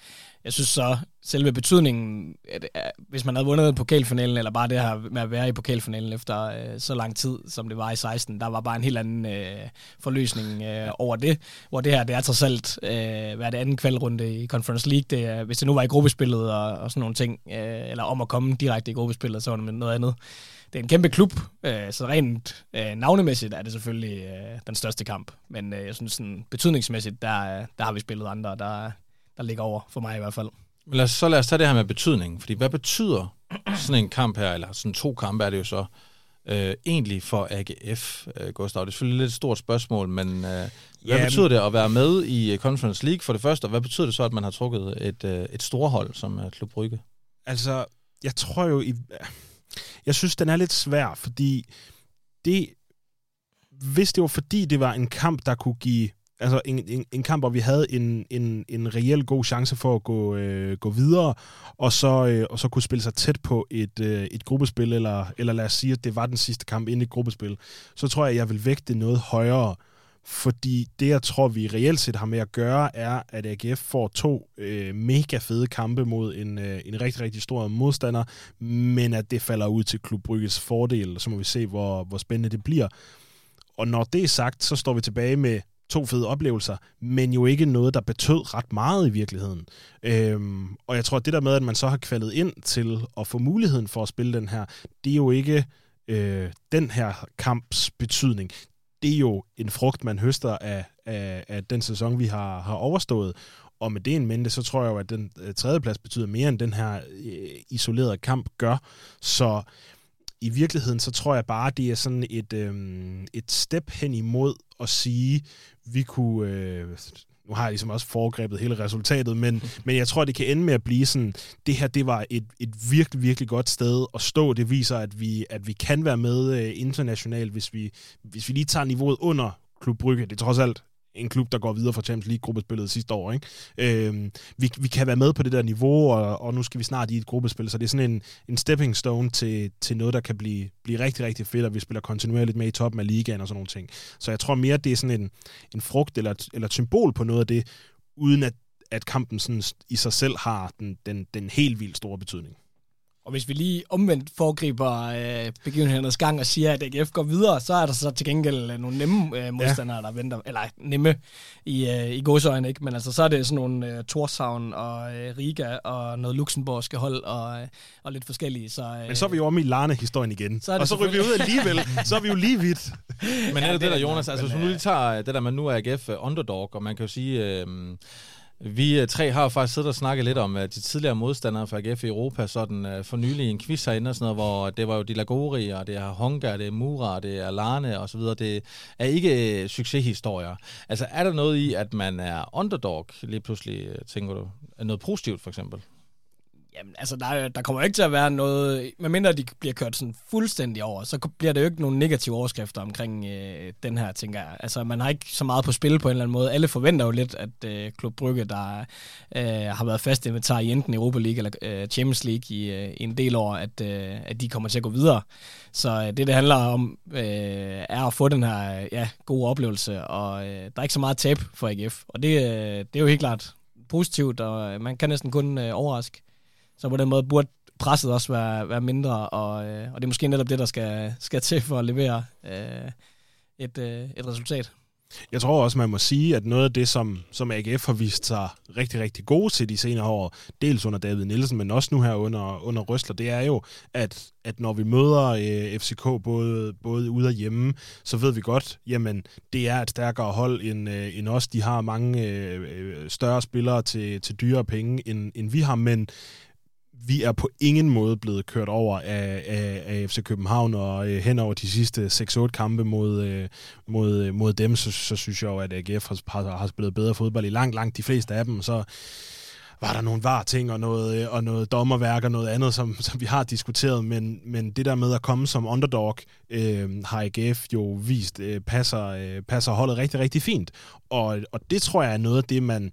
jeg synes så, selve betydningen, at, at hvis man havde vundet pokalfinalen, eller bare det her med at være i pokalfinalen efter øh, så lang tid, som det var i 16, der var bare en helt anden øh, forløsning øh, over det, hvor det her, det er trods alt, øh, hvad det anden kvalrunde i Conference League, det er, hvis det nu var i gruppespillet og, og sådan nogle ting, øh, eller om at komme direkte i gruppespillet, så var det noget andet. Det er en kæmpe klub, øh, så rent øh, navnemæssigt er det selvfølgelig øh, den største kamp. Men øh, jeg synes, sådan, betydningsmæssigt, der, der har vi spillet andre, der, der ligger over for mig i hvert fald.
Men lad os, så lad os tage det her med betydning. Fordi hvad betyder sådan en kamp her, eller sådan to kampe er det jo så, øh, egentlig for AGF, øh, Gustav? Det er selvfølgelig lidt et stort spørgsmål, men øh, hvad ja, betyder det at være med i Conference League for det første, og hvad betyder det så, at man har trukket et, øh, et storhold som øh, Klub Brygge?
Altså, jeg tror jo, i, jeg synes, den er lidt svær, fordi det, hvis det var fordi, det var en kamp, der kunne give altså en, en, en kamp, hvor vi havde en, en, en reel god chance for at gå, øh, gå videre, og så, øh, og så kunne spille sig tæt på et, øh, et gruppespil, eller, eller lad os sige, at det var den sidste kamp inden et gruppespil, så tror jeg, at jeg vil vægte det noget højere, fordi det, jeg tror, vi reelt set har med at gøre, er, at AGF får to øh, mega fede kampe mod en, øh, en rigtig, rigtig stor modstander, men at det falder ud til Klub Brygges fordel, så må vi se, hvor, hvor spændende det bliver. Og når det er sagt, så står vi tilbage med to fede oplevelser, men jo ikke noget, der betød ret meget i virkeligheden. Øhm, og jeg tror, at det der med, at man så har kvalet ind til at få muligheden for at spille den her, det er jo ikke øh, den her kamps betydning det er jo en frugt, man høster af, af, af den sæson, vi har, har overstået. Og med det en mente, så tror jeg jo, at den øh, tredje plads betyder mere, end den her øh, isolerede kamp gør. Så i virkeligheden, så tror jeg bare, det er sådan et, øh, et step hen imod at sige, vi kunne, øh, nu har jeg ligesom også foregrebet hele resultatet, men, men jeg tror, det kan ende med at blive sådan, det her, det var et, et virkelig, virkelig godt sted at stå. Det viser, at vi, at vi kan være med øh, internationalt, hvis vi, hvis vi lige tager niveauet under Klub Brygge. Det er trods alt en klub, der går videre fra Champions League-gruppespillet sidste år. Ikke? Øhm, vi, vi kan være med på det der niveau, og, og nu skal vi snart i et gruppespil, så det er sådan en, en stepping stone til, til noget, der kan blive, blive rigtig, rigtig fedt, og vi spiller kontinuerligt med i toppen af ligaen og sådan nogle ting. Så jeg tror mere, det er sådan en, en frugt eller, eller et symbol på noget af det, uden at, at kampen sådan i sig selv har den, den, den helt vildt store betydning.
Og hvis vi lige omvendt foregriber øh, begivenhedernes gang og siger, at AGF går videre, så er der så til gengæld øh, nogle nemme øh, modstandere, ja. der venter. Eller nemme i, øh, i godsøjne, ikke? Men altså, så er det sådan nogle øh, Torshavn og øh, Riga og noget luxemburgske hold og, øh, og lidt forskellige. Så, øh,
Men så er vi jo om i Larne-historien igen. Så og så ryger vi ud alligevel. så er vi jo lige vidt.
Men er det, det der, Jonas? Altså, hvis nu lige tager det der, man nu er AGF underdog, og man kan jo sige... Øh, vi øh, tre har jo faktisk siddet og snakket lidt om de tidligere modstandere fra AGF i Europa, sådan øh, for nylig en quiz herinde og sådan noget, hvor det var jo de Lagori, og det er Honga, det er Mura, det er Larne og så videre. Det er ikke øh, succeshistorier. Altså er der noget i, at man er underdog lige pludselig, tænker du? Noget positivt for eksempel?
Jamen, altså, der, der kommer ikke til at være noget... Medmindre de bliver kørt sådan fuldstændig over, så bliver der jo ikke nogen negative overskrifter omkring øh, den her, tænker jeg. Altså, man har ikke så meget på spil på en eller anden måde. Alle forventer jo lidt, at øh, Klub Brygge, der øh, har været fast inventar i enten Europa League eller øh, Champions League i, øh, i en del år, at, øh, at de kommer til at gå videre. Så øh, det, det handler om, øh, er at få den her ja, gode oplevelse, og øh, der er ikke så meget tab for AGF. Og det, øh, det er jo helt klart positivt, og øh, man kan næsten kun øh, overraske. Så på den måde burde presset også være, være mindre, og, øh, og det er måske netop det, der skal, skal til for at levere øh, et, øh, et resultat.
Jeg tror også, man må sige, at noget af det, som, som AGF har vist sig rigtig, rigtig gode til de senere år, dels under David Nielsen, men også nu her under, under Røsler, det er jo, at, at når vi møder øh, FCK både, både ude og hjemme, så ved vi godt, jamen det er et stærkere hold end, øh, end os. De har mange øh, øh større spillere til, til dyre penge, end, end vi har, men vi er på ingen måde blevet kørt over af, af, af FC København, og øh, hen over de sidste 6-8 kampe mod, øh, mod, øh, mod dem, så, så synes jeg jo, at AGF har, har spillet bedre fodbold i langt, langt de fleste af dem, så var der nogle var ting og noget, øh, og noget dommerværk og noget andet, som, som vi har diskuteret, men, men det der med at komme som underdog, øh, har AGF jo vist, øh, passer, øh, passer holdet rigtig, rigtig fint. Og, og det tror jeg er noget af det, man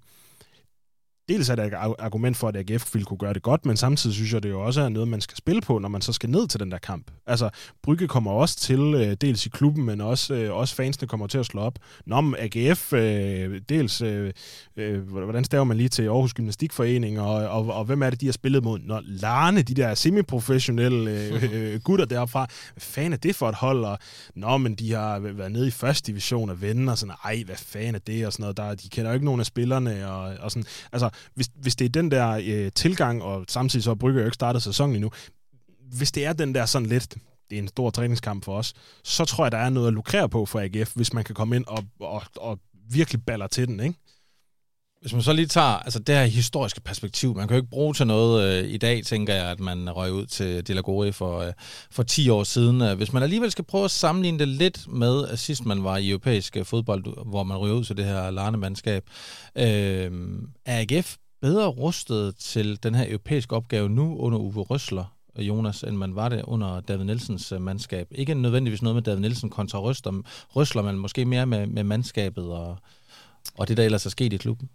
dels er der et argument for, at AGF ville kunne gøre det godt, men samtidig synes jeg, det jo også er noget, man skal spille på, når man så skal ned til den der kamp. Altså, Brygge kommer også til, øh, dels i klubben, men også, øh, også fansene kommer til at slå op. Nå, men AGF, øh, dels, øh, øh, hvordan staver man lige til Aarhus Gymnastikforening, og, og, og hvem er det, de har spillet mod? Når Larne, de der semiprofessionelle øh, øh, gutter derfra, hvad fanden er det for et hold? Og, Nå, men de har været nede i første division og venner, og sådan, ej, hvad fanden er det? Og sådan noget. Der, de kender jo ikke nogen af spillerne, og, og sådan. Altså, hvis, hvis det er den der øh, tilgang, og samtidig så Brygge jo ikke startet sæsonen endnu, hvis det er den der sådan lidt, det er en stor træningskamp for os, så tror jeg, der er noget at lukrere på for AGF, hvis man kan komme ind og, og, og virkelig baller til den, ikke?
Hvis man så lige tager altså det her historiske perspektiv, man kan jo ikke bruge til noget øh, i dag, tænker jeg, at man røg ud til De La for, øh, for 10 år siden. Øh, hvis man alligevel skal prøve at sammenligne det lidt med, at sidst man var i europæisk øh, fodbold, hvor man røg ud til det her larnemandskab, øh, er AGF bedre rustet til den her europæiske opgave nu under Uwe Røsler, øh, Jonas, end man var det under David Nielsens mandskab? Ikke nødvendigvis noget med David Nielsen kontra Røsler, Røsler men måske mere med, med mandskabet og, og det, der ellers er sket i klubben.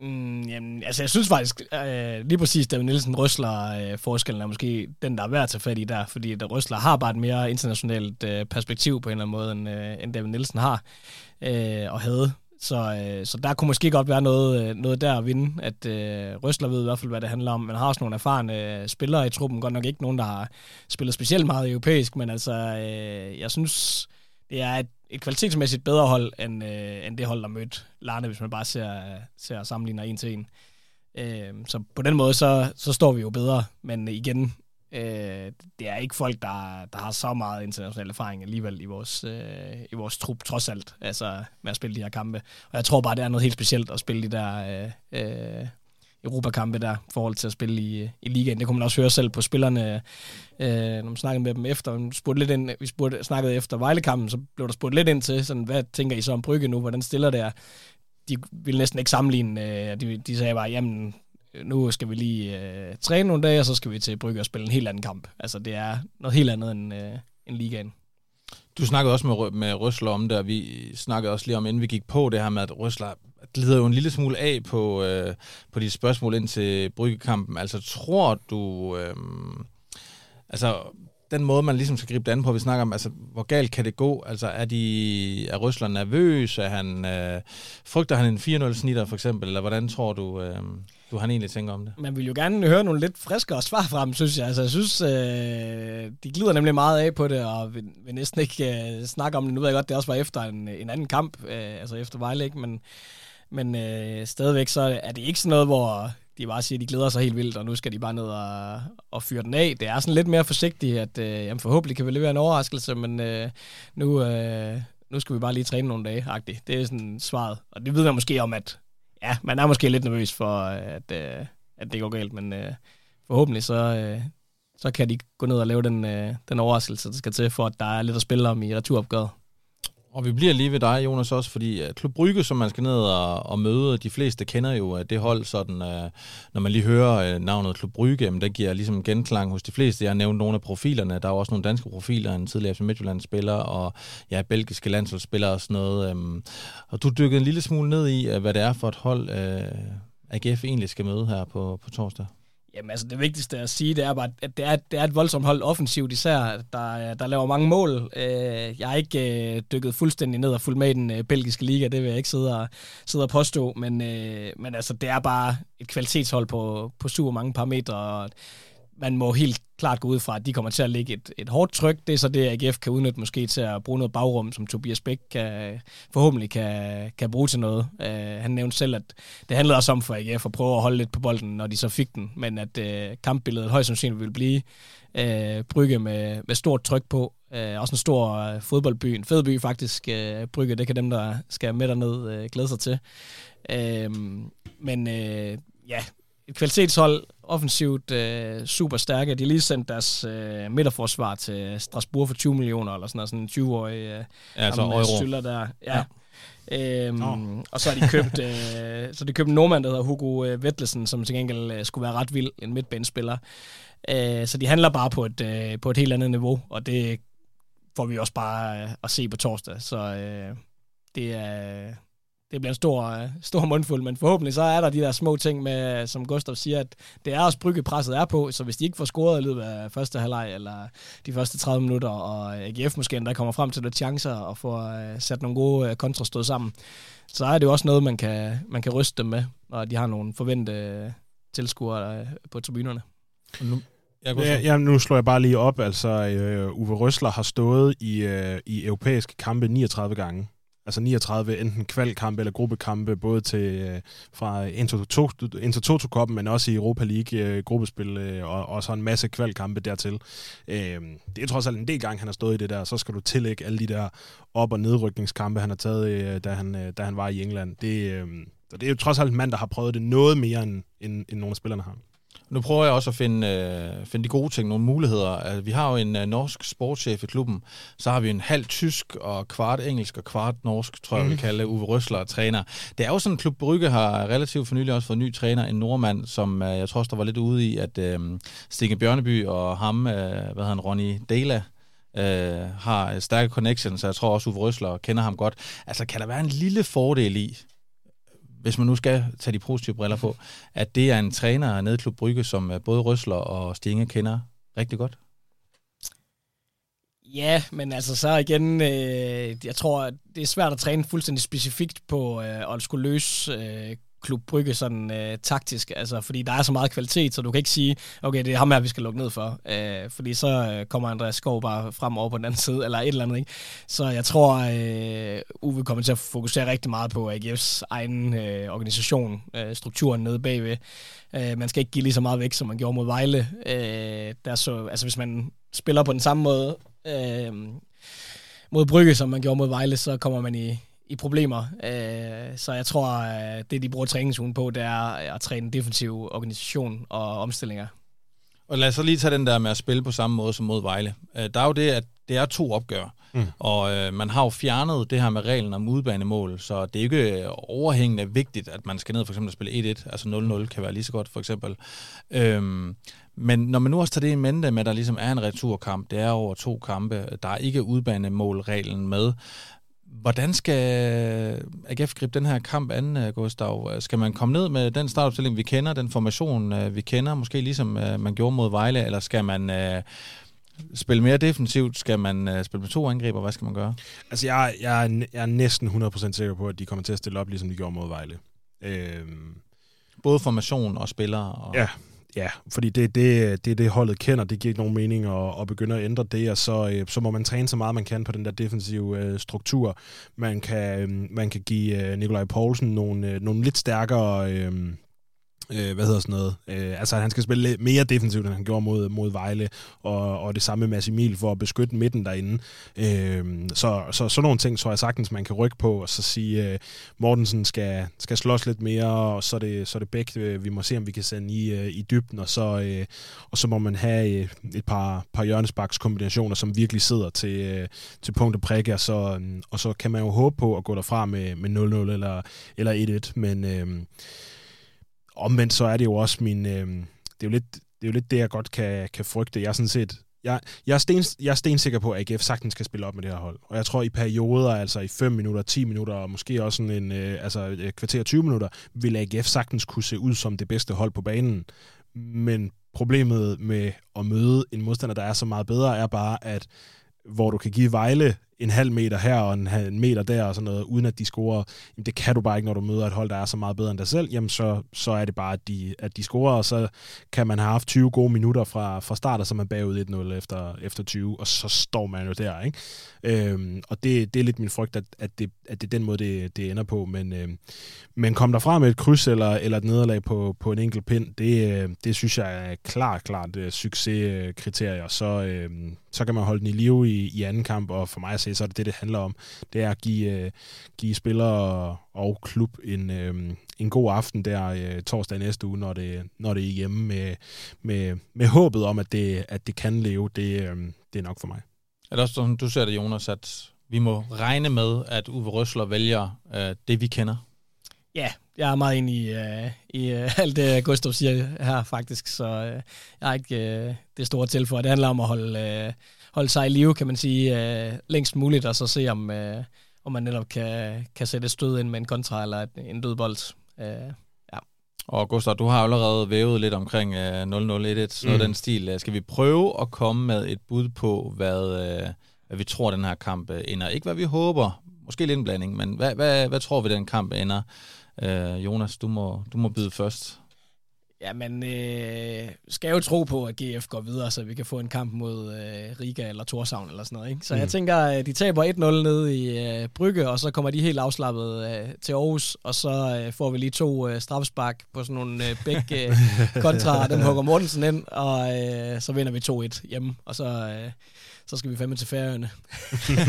Mm, jamen, altså jeg synes faktisk, øh, lige præcis David Nielsen Røsler øh, forskellen er måske den, der er værd at tage fat i der, fordi der Røsler har bare et mere internationalt øh, perspektiv på en eller anden måde, end, øh, end David Nielsen har øh, og havde. Så, øh, så der kunne måske godt være noget, øh, noget der at vinde, at øh, Røsler ved i hvert fald, hvad det handler om. Man har også nogle erfarne øh, spillere i truppen, godt nok ikke nogen, der har spillet specielt meget europæisk, men altså, øh, jeg synes, det er et et kvalitetsmæssigt bedre hold, end, øh, end det hold, der mødte Larne, hvis man bare ser, ser sammenligner en til en. Øh, så på den måde, så, så står vi jo bedre. Men igen, øh, det er ikke folk, der, der har så meget international erfaring alligevel i vores, øh, i vores trup, trods alt, altså med at spille de her kampe. Og jeg tror bare, det er noget helt specielt at spille de der øh, øh, Europakampe der, i forhold til at spille i, i ligaen. Det kunne man også høre selv på spillerne, øh, når man snakkede med dem efter. Man spurgte lidt ind, vi spurgte, snakkede efter Vejlekampen, så blev der spurgt lidt ind til, sådan, hvad tænker I så om Brygge nu? Hvordan stiller det er? De ville næsten ikke sammenligne. Øh, de, de sagde bare, jamen, nu skal vi lige øh, træne nogle dage, og så skal vi til Brygge og spille en helt anden kamp. Altså, det er noget helt andet end, øh, end ligaen.
Du snakkede også med, med Røsler om det, og vi snakkede også lige om, inden vi gik på det her med, at Røsler glider jo en lille smule af på, øh, på de spørgsmål ind til bryggekampen. Altså, tror du... Øh, altså, den måde, man ligesom skal gribe det an på, vi snakker om, altså, hvor galt kan det gå? Altså, er, de, er Røsler nervøs? Er han, øh, frygter han en 4-0-snitter, for eksempel? Eller hvordan tror du, øh, du han egentlig tænker om det?
Man vil jo gerne høre nogle lidt friskere svar fra dem, synes jeg. Altså, jeg synes, øh, de glider nemlig meget af på det, og vil, vil næsten ikke øh, snakke om det. Nu ved jeg godt, det også var efter en, en anden kamp, øh, altså efter Vejle, ikke? Men, men øh, stadigvæk så er det ikke sådan noget, hvor de bare siger, at de glæder sig helt vildt, og nu skal de bare ned og, og fyre den af. Det er sådan lidt mere forsigtigt, at øh, jamen forhåbentlig kan vi levere en overraskelse, men øh, nu, øh, nu skal vi bare lige træne nogle dage, agtigt. Det er sådan svaret. Og det vidner måske om, at ja, man er måske lidt nervøs for, øh, at, øh, at det går galt, men øh, forhåbentlig så, øh, så kan de gå ned og lave den, øh, den overraskelse, der skal til, for at der er lidt at spille om i returopgøret.
Og vi bliver lige ved dig, Jonas, også, fordi øh, Klub Brygge, som man skal ned og, og møde, de fleste kender jo at det hold, sådan, uh, når man lige hører uh, navnet Klub Brygge, men det giver ligesom genklang hos de fleste. Jeg har nævnt nogle af profilerne, der er også nogle danske profiler, en tidligere FC Midtjylland-spiller, og ja, belgiske landsholdsspillere og sådan noget. Um, og du dykkede en lille smule ned i, uh, hvad det er for et hold, uh, AGF egentlig skal møde her på, på torsdag.
Jamen altså, det vigtigste at sige, det er bare, at det er, det er et voldsomt hold offensivt især, der, øh, der laver mange mål. Øh, jeg har ikke øh, dykket fuldstændig ned og fuldt med i den belgiske liga, det vil jeg ikke sidde og, sidde og påstå, men, men altså, det er bare et kvalitetshold på, på super mange parametre, og man må helt klart gå ud fra, at de kommer til at lægge et, et hårdt tryk. Det er så det, AGF kan udnytte måske til at bruge noget bagrum, som Tobias Bæk kan, forhåbentlig kan, kan bruge til noget. Uh, han nævnte selv, at det handlede også om for AGF at prøve at holde lidt på bolden, når de så fik den, men at uh, kampbilledet højst sandsynligt ville blive uh, Brygge med, med stort tryk på. Uh, også en stor uh, fodboldby, en fed by faktisk, uh, Brygge, det kan dem, der skal med derned, uh, glæde sig til. Uh, men uh, ja, et kvalitetshold, offensivt øh, super stærke. De har lige sendt deres øh, midterforsvar til Strasbourg for 20 millioner, eller sådan noget, sådan en 20-årig øh, ja,
altså euro.
der. Ja. ja. Øhm, oh. Og så har de købt, øh, så de købt en nordmand, der hedder Hugo øh, Vettelsen, som til gengæld øh, skulle være ret vild, en midtbanespiller. Øh, så de handler bare på et, øh, på et helt andet niveau, og det får vi også bare øh, at se på torsdag. Så øh, det er det bliver en stor, øh, stor mundfuld, men forhåbentlig så er der de der små ting med, som Gustav siger, at det er også bryggepresset er på, så hvis de ikke får scoret i løbet af første halvleg eller de første 30 minutter, og AGF måske endda kommer frem til lidt chancer og får uh, sat nogle gode uh, kontrastød sammen, så er det jo også noget, man kan, man kan ryste dem med, når de har nogle forventede tilskuere på tribunerne.
Nu, jeg ja, ja, nu slår jeg bare lige op. Altså, uh, Uwe Røsler har stået i, uh, i europæiske kampe 39 gange altså 39 enten kvalkampe eller gruppekampe, både til øh, fra Intertoto-koppen, men også i Europa League øh, gruppespil, øh, og, og så en masse kvalkampe dertil. Øh, det er trods alt en del gange, han har stået i det der, så skal du tillægge alle de der op- og nedrykningskampe, han har taget, øh, da, han, øh, da han var i England. Det, øh, det er jo trods alt en mand, der har prøvet det noget mere, end, end, end nogle af spillerne har.
Nu prøver jeg også at finde, øh, finde de gode ting, nogle muligheder. Altså, vi har jo en øh, norsk sportschef i klubben, så har vi en halv tysk og kvart engelsk og kvart norsk, tror jeg, mm. vi kalder Uwe Røsler træner. Det er jo sådan, Klub Brygge har relativt for nylig også fået ny træner, en nordmand, som øh, jeg tror også, der var lidt ude i, at øh, Stine Bjørneby og ham, øh, hvad hedder han, Ronny Dela, øh, har stærke connections, så jeg tror også, Uwe Røsler kender ham godt. Altså, kan der være en lille fordel i, hvis man nu skal tage de positive briller på, at det er en træner nede i Klub Brygge, som øh, både Røsler og Stinge kender rigtig godt?
Ja, men altså så igen, øh, jeg tror, det er svært at træne fuldstændig specifikt på øh, at skulle løse øh, Klub Brygge sådan øh, taktisk, altså fordi der er så meget kvalitet, så du kan ikke sige, okay, det er ham her, vi skal lukke ned for, øh, fordi så øh, kommer Andreas Skov bare frem over på den anden side, eller et eller andet, ikke? Så jeg tror, øh, Uwe kommer til at fokusere rigtig meget på AGF's egen øh, organisation, øh, strukturen nede bagved. Øh, man skal ikke give lige så meget væk, som man gjorde mod Vejle. Øh, der så, altså hvis man spiller på den samme måde, øh, mod Brygge, som man gjorde mod Vejle, så kommer man i, i problemer. Øh, så jeg tror, at det, de bruger træningsugen på, det er at træne en defensiv organisation og omstillinger.
Og lad os så lige tage den der med at spille på samme måde som mod Vejle. Øh, der er jo det, at det er to opgør. Mm. Og øh, man har jo fjernet det her med reglen om udbanemål, så det er ikke overhængende vigtigt, at man skal ned for eksempel at spille 1-1, altså 0-0 kan være lige så godt for eksempel. Øhm, men når man nu også tager det i mente med, at der ligesom er en returkamp, det er over to kampe, der er ikke udbanemålreglen med, Hvordan skal AGF gribe den her kamp an, øh, Gustav? Skal man komme ned med den startopstilling, vi kender, den formation, øh, vi kender, måske ligesom øh, man gjorde mod Vejle, eller skal man spille mere defensivt? Skal man spille med to angriber? Hvad skal man gøre?
Altså, jeg, jeg, er, jeg er næsten 100% sikker på, at de kommer til at stille op, ligesom de gjorde mod Vejle.
Øhm. Både formation og spillere? Og...
Ja, Ja, fordi det er det, det, det, holdet kender. Det giver ikke nogen mening at, at begynde at ændre det, og så, øh, så må man træne så meget, man kan på den der defensive øh, struktur. Man kan, øh, man kan give øh, Nikolaj Poulsen nogle, øh, nogle lidt stærkere... Øh, øh, hvad hedder sådan noget, øh, altså han skal spille mere defensivt, end han gjorde mod, mod Vejle, og, og det samme med Emil for at beskytte midten derinde. Øh, så, så sådan nogle ting tror jeg sagtens, man kan rykke på, og så sige, øh, Mortensen skal, skal slås lidt mere, og så er det, så er det Bæk, øh, vi må se, om vi kan sende i, øh, i dybden, og så, øh, og så må man have øh, et par, par hjørnesbaks kombinationer, som virkelig sidder til, øh, til punkt og prikke, og så, øh, og så kan man jo håbe på at gå derfra med, med 0-0 eller, eller 1-1, men øh, omvendt så er det jo også min... Øh, det, er jo lidt, det er jo lidt det, jeg godt kan, kan frygte. Jeg er sådan set... Jeg, jeg, er sten, jeg er stensikker på, at AGF sagtens skal spille op med det her hold. Og jeg tror, i perioder, altså i 5 minutter, 10 minutter, og måske også sådan en øh, altså et kvarter 20 minutter, vil AGF sagtens kunne se ud som det bedste hold på banen. Men problemet med at møde en modstander, der er så meget bedre, er bare, at hvor du kan give Vejle en halv meter her og en, en meter der og sådan noget, uden at de scorer. Jamen, det kan du bare ikke, når du møder et hold, der er så meget bedre end dig selv. Jamen, så, så er det bare, at de, at de scorer, og så kan man have haft 20 gode minutter fra, fra start, og så er man bagud 1-0 efter, efter 20, og så står man jo der, ikke? Øhm, og det, det er lidt min frygt, at, at, det, at det er den måde, det, det ender på. Men, øhm, men kom derfra med et kryds eller, eller et nederlag på, på en enkelt pind, det, øh, det synes jeg er klart, klart uh, succeskriterier. Så, øhm, så kan man holde den i live i, i anden kamp, og for mig at se, så er det det, det handler om. Det er at give, uh, give spillere og klub en, uh, en god aften der uh, torsdag næste uge, når det, når det er hjemme med, med, med håbet om, at det, at det kan leve. Det, uh, det er nok for mig.
Er det også sådan, du ser det, Jonas, at vi må regne med, at Uwe Røsler vælger uh, det, vi kender?
Ja, jeg er meget enig i, uh, i uh, alt det, Gustav siger her faktisk, så uh, jeg har ikke uh, det store til for. Det handler om at holde, uh, holde sig i live, kan man sige, uh, længst muligt, og så se, om, uh, om man netop kan, kan sætte stød ind med en kontra eller et, en død bold. Uh,
ja. Og Gustav, du har allerede vævet lidt omkring uh, 0-0-1, så mm. den stil. Skal vi prøve at komme med et bud på, hvad, uh, hvad vi tror, den her kamp ender? Ikke hvad vi håber, måske lidt en blanding, men hvad, hvad, hvad tror vi, den kamp ender? Øh, Jonas, du må, du må byde først.
Ja, men øh, skal jo tro på, at GF går videre, så vi kan få en kamp mod øh, Riga eller Torshavn eller sådan noget. Ikke? Så mm. jeg tænker, at de taber 1-0 ned i øh, Brygge, og så kommer de helt afslappet øh, til Aarhus, og så øh, får vi lige to øh, strafspark på sådan nogle øh, begge øh, kontra, dem hugger Mortensen ind, og øh, så vinder vi 2-1 hjemme, og så, øh, så skal vi fandme til Færøerne.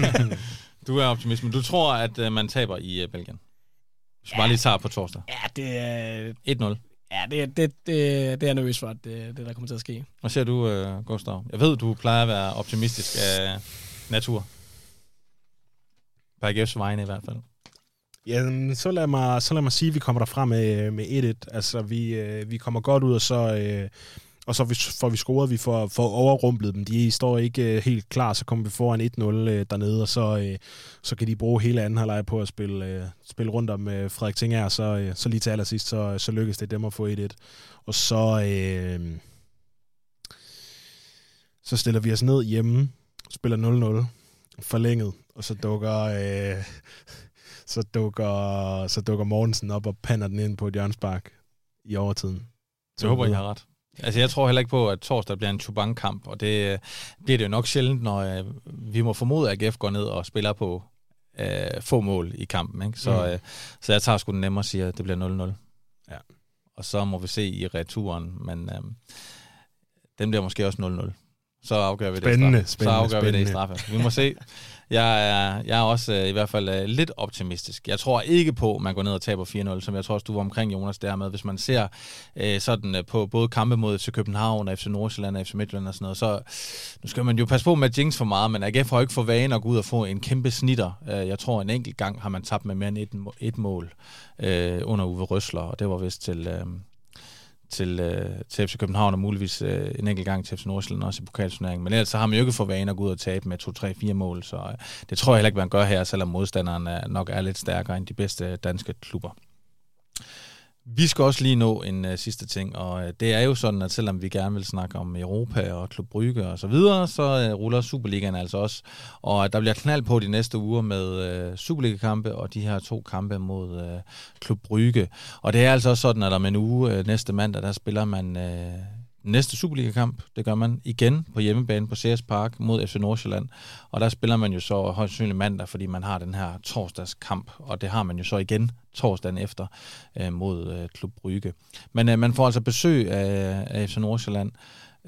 du er optimist, men du tror, at øh, man taber i øh, Belgien? Hvis ja. bare lige tager på torsdag.
Ja, det er...
1-0.
Ja, det, det, det, det er nervøs for, at det, det der kommer til at ske.
Hvad ser du, uh, Gustav? Jeg ved, du plejer at være optimistisk af natur. På AGF's vegne i hvert fald.
Ja, så lad mig, så lad mig sige, at vi kommer derfra med, med 1-1. Altså, vi, øh, vi kommer godt ud, og så, øh, og så får vi scoret, vi får, får overrumplet dem. De står ikke øh, helt klar, så kommer vi foran 1-0 øh, dernede, og så, øh, så kan de bruge hele anden halvleg på at spille, øh, spille rundt om øh, Frederik Tinger, så, øh, så lige til allersidst, så, så lykkes det dem at få 1-1. Og så, øh, så stiller vi os ned hjemme, spiller 0-0, forlænget, og så dukker... Øh, så dukker, så dukker Mortensen op og pander den ind på et hjørnspark i overtiden.
Så jeg håber, I har ret. Altså, jeg tror heller ikke på, at torsdag bliver en Chubank-kamp, og det bliver det jo nok sjældent, når øh, vi må formode, at AGF går ned og spiller på øh, få mål i kampen. Ikke? Så, mm. øh, så jeg tager sgu den nemmere og siger, at det bliver 0-0. Ja. Og så må vi se i returen, men øh, den bliver måske også 0-0 så afgør vi
spændende,
det i straffe. Så afgør spændende. vi det i straffe. Vi må se. Jeg er, jeg er også øh, i hvert fald øh, lidt optimistisk. Jeg tror ikke på, at man går ned og taber 4-0, som jeg tror også, du var omkring, Jonas, dermed. Hvis man ser øh, sådan øh, på både kampe mod FC København, FC Nordsjælland og FC Midtjylland og sådan noget, så nu skal man jo passe på med jinx for meget, men AGF har ikke for vane at gå ud og få en kæmpe snitter. Øh, jeg tror, en enkelt gang har man tabt med mere end et, et mål øh, under Uwe Røsler, og det var vist til... Øh, til, øh, til FC København og muligvis øh, en enkelt gang til FC Nordsjælland også i pokalturneringen. Men ellers så har man jo ikke for vane at gå ud og tabe med 2-3-4 mål, så øh, det tror jeg heller ikke, man gør her, selvom modstanderen er, nok er lidt stærkere end de bedste danske klubber. Vi skal også lige nå en uh, sidste ting, og uh, det er jo sådan, at selvom vi gerne vil snakke om Europa og Klub Brygge og så videre, så uh, ruller Superligaen altså også. Og der bliver knald på de næste uger med uh, Superliga-kampe og de her to kampe mod uh, Klub Brygge. Og det er altså også sådan, at om en uge uh, næste mandag, der spiller man uh, næste Superliga-kamp. Det gør man igen på hjemmebane på CS Park mod FC Nordsjælland. Og der spiller man jo så højst sandsynligt mandag, fordi man har den her torsdagskamp, og det har man jo så igen torsdagen efter øh, mod øh, Klub Brygge. Men øh, man får altså besøg af, af FC Nordsjælland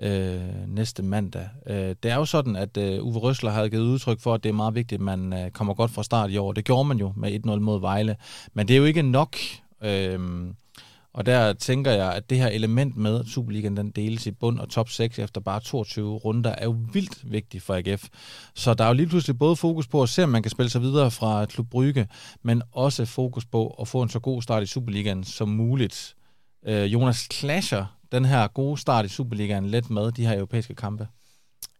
øh, næste mandag. Øh, det er jo sådan, at øh, Uwe Røsler havde givet udtryk for, at det er meget vigtigt, at man øh, kommer godt fra start i år. Det gjorde man jo med 1-0 mod Vejle. Men det er jo ikke nok... Øh, og der tænker jeg, at det her element med, at Superligaen den deles i bund og top 6 efter bare 22 runder, er jo vildt vigtigt for AGF. Så der er jo lige pludselig både fokus på at se, om man kan spille sig videre fra Klub Brygge, men også fokus på at få en så god start i Superligaen som muligt. Øh, Jonas clasher den her gode start i Superligaen let med de her europæiske kampe?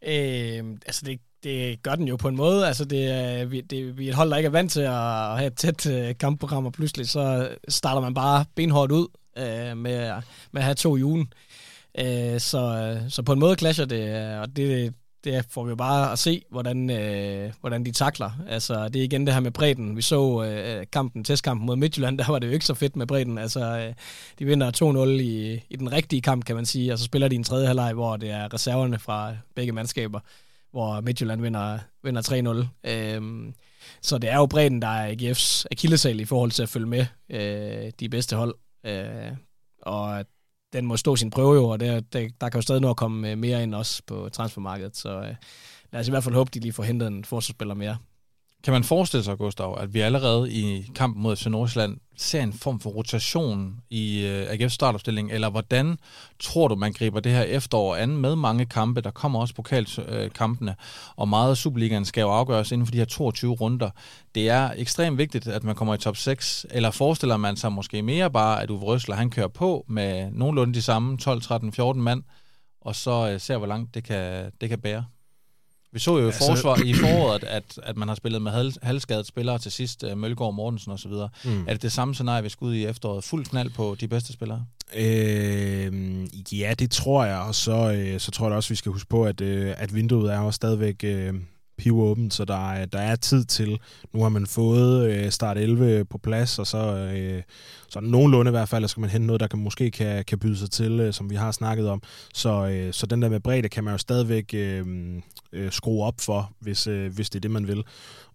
Øh, altså det, det gør den jo på en måde. Altså det, vi, det, vi er et hold, der ikke er vant til at have et tæt øh, kampprogram, og pludselig så starter man bare benhårdt ud øh, med, med at have to i ugen. Øh, så, så på en måde clasher det, og det, det får vi jo bare at se, hvordan, øh, hvordan de takler. Altså, det er igen det her med bredden. Vi så øh, kampen, testkampen mod Midtjylland, der var det jo ikke så fedt med bredden. Altså, øh, de vinder 2-0 i, i den rigtige kamp, kan man sige, og så spiller de en tredje halvleg, hvor det er reserverne fra begge mandskaber, hvor Midtjylland vinder, vinder 3-0. Øh, så det er jo bredden, der er AGF's akillesal i forhold til at følge med øh, de bedste hold. Øh, og den må stå sin prøve jo, og der, der, der kan jo stadig nå at komme øh, mere ind også på transfermarkedet. Så øh, lad os i hvert fald håbe, de lige får hentet en forsvarsspiller mere.
Kan man forestille sig, Gustav, at vi allerede i kampen mod FC Nordsjælland ser en form for rotation i øh, AGF's startopstilling, eller hvordan tror du, man griber det her efterår an med mange kampe? Der kommer også pokalkampene, og meget af Superligaen skal jo afgøres inden for de her 22 runder. Det er ekstremt vigtigt, at man kommer i top 6, eller forestiller man sig måske mere bare, at Uwe Røsler, han kører på med nogenlunde de samme 12, 13, 14 mand, og så øh, ser, hvor langt det kan, det kan bære? Vi så jo altså, forsvar, i foråret, at, at man har spillet med hal, halvskadede spillere til sidst, uh, Mølgaard, Mortensen osv. Mm. Er det det samme scenarie, vi skal ud i efteråret? Fuld knald på de bedste spillere?
Øh, ja, det tror jeg, og så, øh, så tror jeg også, vi skal huske på, at, øh, at vinduet er jo stadigvæk øh, pivåbent, så der er, der er tid til. Nu har man fået øh, start 11 på plads, og så, øh, så nogenlunde i hvert fald, skal man hente noget, der kan, måske kan, kan byde sig til, øh, som vi har snakket om. Så, øh, så den der med bredde kan man jo stadigvæk øh, øh, skrue op for, hvis, øh, hvis det er det, man vil.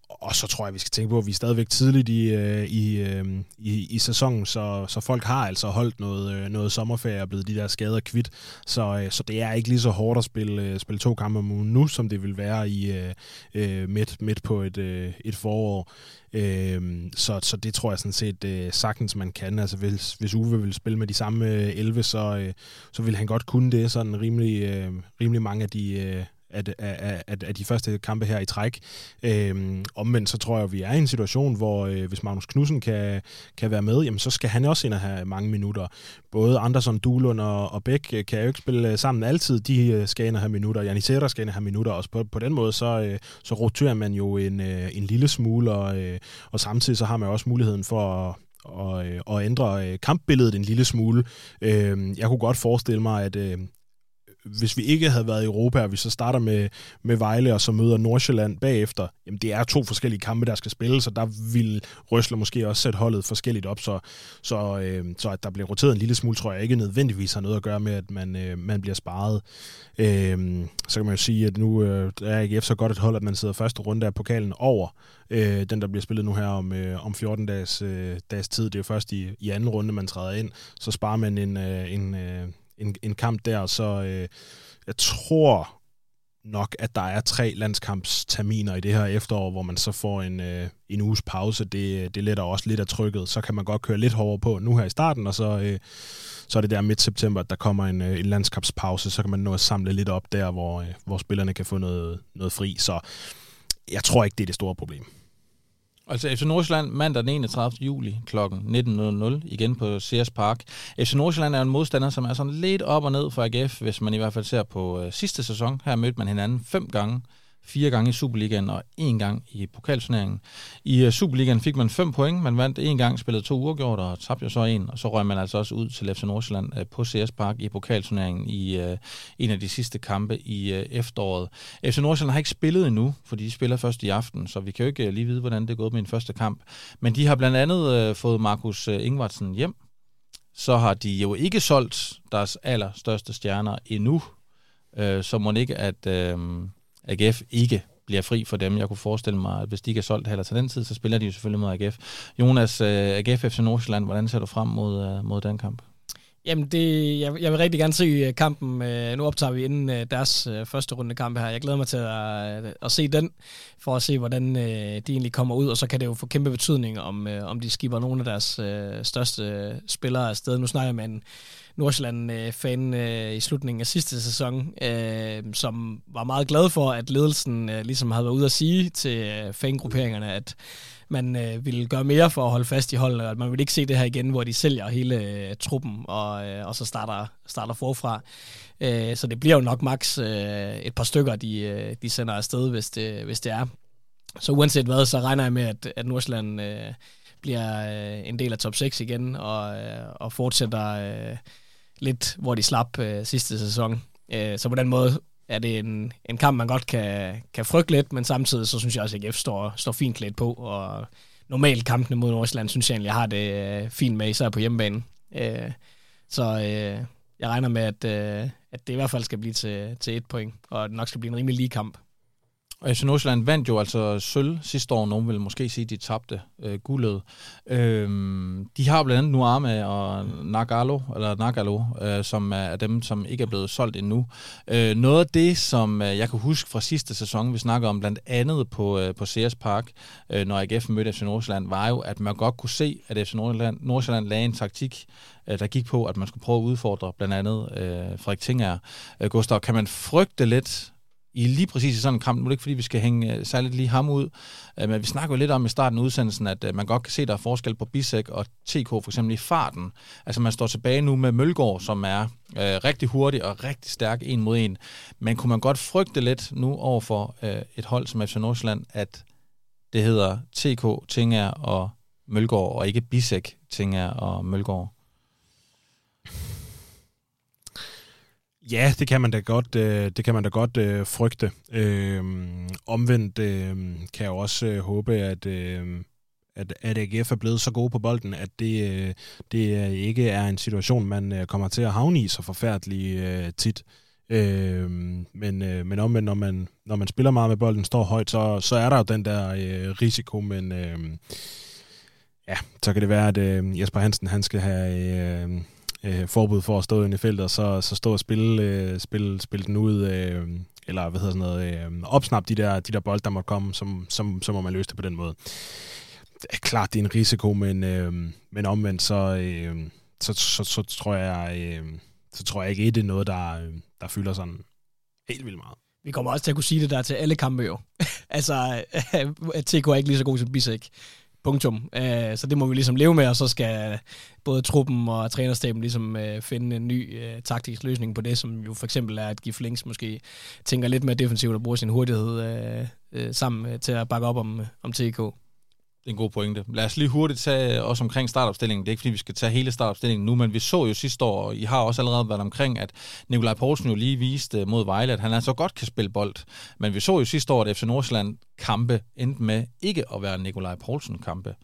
Og så tror jeg, vi skal tænke på, at vi er stadigvæk tidligt i, øh, i, øh, i, i sæsonen, så, så folk har altså holdt noget, øh, noget sommerferie og blevet de der skader kvidt. Så, øh, så det er ikke lige så hårdt at spille, øh, spille to kampe om ugen nu, som det vil være i øh, øh midt, midt på et, et forår. Øh, så, så det tror jeg sådan set øh, sagtens, man kan. Altså hvis, hvis Uwe vil spille med de samme 11, så, øh, så vil han godt kunne det sådan rimelig, øh, rimelig mange af de, øh, af, af, af, af de første kampe her i træk. Øhm, omvendt så tror jeg, at vi er i en situation, hvor øh, hvis Magnus Knudsen kan, kan være med, jamen, så skal han også ind og have mange minutter. Både Andersson, Duhlund og, og Bæk øh, kan jo ikke spille øh, sammen altid. De øh, skal ind og have minutter. Janisera skal ind og have minutter også. På, på den måde, så, øh, så roterer man jo en, øh, en lille smule, og, øh, og samtidig så har man også muligheden for at og, og ændre kampbilledet en lille smule. Øhm, jeg kunne godt forestille mig, at, hvis vi ikke havde været i Europa, og vi så starter med, med Vejle, og så møder Nordsjælland bagefter, jamen det er to forskellige kampe, der skal spilles, og der vil Røsler måske også sætte holdet forskelligt op, så, så, øh, så at der bliver roteret en lille smule, tror jeg ikke nødvendigvis har noget at gøre med, at man, øh, man bliver sparet. Øh, så kan man jo sige, at nu øh, er AGF så godt et hold, at man sidder første runde af pokalen over øh, den, der bliver spillet nu her om, øh, om 14 dages, øh, dages tid. Det er jo først i, i anden runde, man træder ind, så sparer man en, øh, en, øh, en, en kamp der, så øh, jeg tror nok, at der er tre landskampsterminer i det her efterår, hvor man så får en, øh, en uges pause. Det, det letter også lidt af trykket. Så kan man godt køre lidt hårdere på nu her i starten, og så, øh, så er det der midt september, at der kommer en, øh, en landskabspause, så kan man nå at samle lidt op der, hvor, øh, hvor spillerne kan få noget, noget fri. Så jeg tror ikke, det er det store problem.
Altså FC Nordsjælland mandag den 31. juli kl. 19.00 igen på Sears Park. FC Nordsjælland er en modstander, som er sådan lidt op og ned for AGF, hvis man i hvert fald ser på øh, sidste sæson. Her mødte man hinanden fem gange fire gange i Superligaen og en gang i pokalturneringen. I øh, Superligaen fik man fem point, man vandt en gang, spillede to uafgjort og tabte jo så en, og så røg man altså også ud til FC Nordsjælland øh, på CS Park i pokalturneringen i øh, en af de sidste kampe i efteråret. FC Nordsjælland har ikke spillet endnu, for de spiller først i aften, så vi kan jo ikke lige vide, hvordan det er gået med en første kamp. Men de har blandt andet fået Markus Ingvartsen hjem, så har de jo ikke solgt deres allerstørste stjerner endnu, så må ikke, at... Øh, AGF ikke bliver fri for dem. Jeg kunne forestille mig, at hvis de ikke er solgt heller til den tid, så spiller de jo selvfølgelig mod AGF. Jonas, øh, AGF FC Nordsjælland, hvordan ser du frem mod, øh, mod den kamp?
Jamen, det, jeg, jeg vil rigtig gerne se øh, kampen. nu optager vi inden deres første runde kamp her. Jeg glæder mig til at, at se den, for at se, hvordan de egentlig kommer ud. Og så kan det jo få kæmpe betydning, om, om de skipper nogle af deres største spillere afsted. Nu snakker jeg med en Nordsjælland-fan øh, i slutningen af sidste sæson, øh, som var meget glad for, at ledelsen øh, ligesom havde været ude at sige til øh, fangrupperingerne, at man øh, ville gøre mere for at holde fast i holdet, og at man ville ikke se det her igen, hvor de sælger hele øh, truppen, og, øh, og så starter, starter forfra. Øh, så det bliver jo nok maks øh, et par stykker, de, øh, de sender afsted, hvis det, hvis det er. Så uanset hvad, så regner jeg med, at, at Nordsjælland øh, bliver øh, en del af top 6 igen, og, øh, og fortsætter... Øh, lidt, hvor de slap øh, sidste sæson. Øh, så på den måde er det en, en kamp, man godt kan, kan frygte lidt, men samtidig så synes jeg også, at AGF står, står fint klædt på, og normalt kampene mod Nordsjælland, synes jeg egentlig, jeg har det øh, fint med, især på hjemmebane. Øh, så øh, jeg regner med, at, øh, at det i hvert fald skal blive til, til et point, og det nok skal blive en rimelig lige kamp.
Og FC Nordsjælland vandt jo altså sølv sidste år. Nogen vil måske sige, de tabte øh, guldet. Øhm, de har blandt andet Nuama og Nagalo, eller Nagalo, øh, som er dem, som ikke er blevet solgt endnu. Øh, noget af det, som øh, jeg kan huske fra sidste sæson, vi snakker om blandt andet på, øh, på CS Park, øh, når AGF mødte FC Nordsjælland, var jo, at man godt kunne se, at FC Nordsjælland, Nordsjælland lagde en taktik, øh, der gik på, at man skulle prøve at udfordre blandt andet øh, Frederik Tinger. Øh, Gustav, kan man frygte lidt i lige præcis i sådan en kamp. Nu er det ikke, fordi vi skal hænge uh, særligt lige ham ud, uh, men vi snakker jo lidt om i starten af udsendelsen, at uh, man godt kan se, at der er forskel på Bisek og TK, for eksempel i farten. Altså man står tilbage nu med Mølgaard, som er uh, rigtig hurtig og rigtig stærk en mod en. Men kunne man godt frygte lidt nu over for uh, et hold som FC Nordsjælland, at det hedder TK, Tinger og Mølgaard, og ikke Bisek, Tinger og Mølgaard?
Ja, det kan man da godt, øh, det kan man da godt øh, frygte. Øh, omvendt øh, kan jeg også øh, håbe, at, øh, at, at AGF er blevet så gode på bolden, at det, øh, det ikke er en situation, man øh, kommer til at havne i så forfærdelig øh, tit. Øh, men, øh, men omvendt, når man, når man spiller meget med bolden, står højt, så, så er der jo den der øh, risiko, men øh, ja, så kan det være, at øh, Jesper Hansen han skal have... Øh, øh, forbud for at stå inde i feltet, og så, så stå og spille, øh, spille, spille den ud, øh, eller hvad hedder sådan noget, øh, opsnap de der, de der bold, der måtte komme, som, som, så må man løse det på den måde. Det er klart, det er en risiko, men, øh, men omvendt, så, øh, så, så, så, tror jeg, øh, så tror jeg ikke, at det er noget, der, der fylder sådan helt vildt meget.
Vi kommer også til at kunne sige det der til alle kampe jo. altså, at TK er ikke lige så god som Bisek. Punktum. Uh, så det må vi ligesom leve med, og så skal både truppen og trænerstaben ligesom uh, finde en ny øh, taktisk løsning på det, som jo for eksempel er, at Gif Links måske tænker lidt mere defensivt og bruger sin hurtighed uh, uh, sammen til at bakke op om, om TK.
Det er en god pointe. Lad os lige hurtigt tage øh, os omkring startopstillingen. Det er ikke, fordi vi skal tage hele startopstillingen nu, men vi så jo sidste år, og I har også allerede været omkring, at Nikolaj Poulsen jo lige viste øh, mod Vejle, at han altså godt kan spille bold. Men vi så jo sidste år, at FC Nordsjælland kampe endte med ikke at være Nikolaj Poulsen kampe.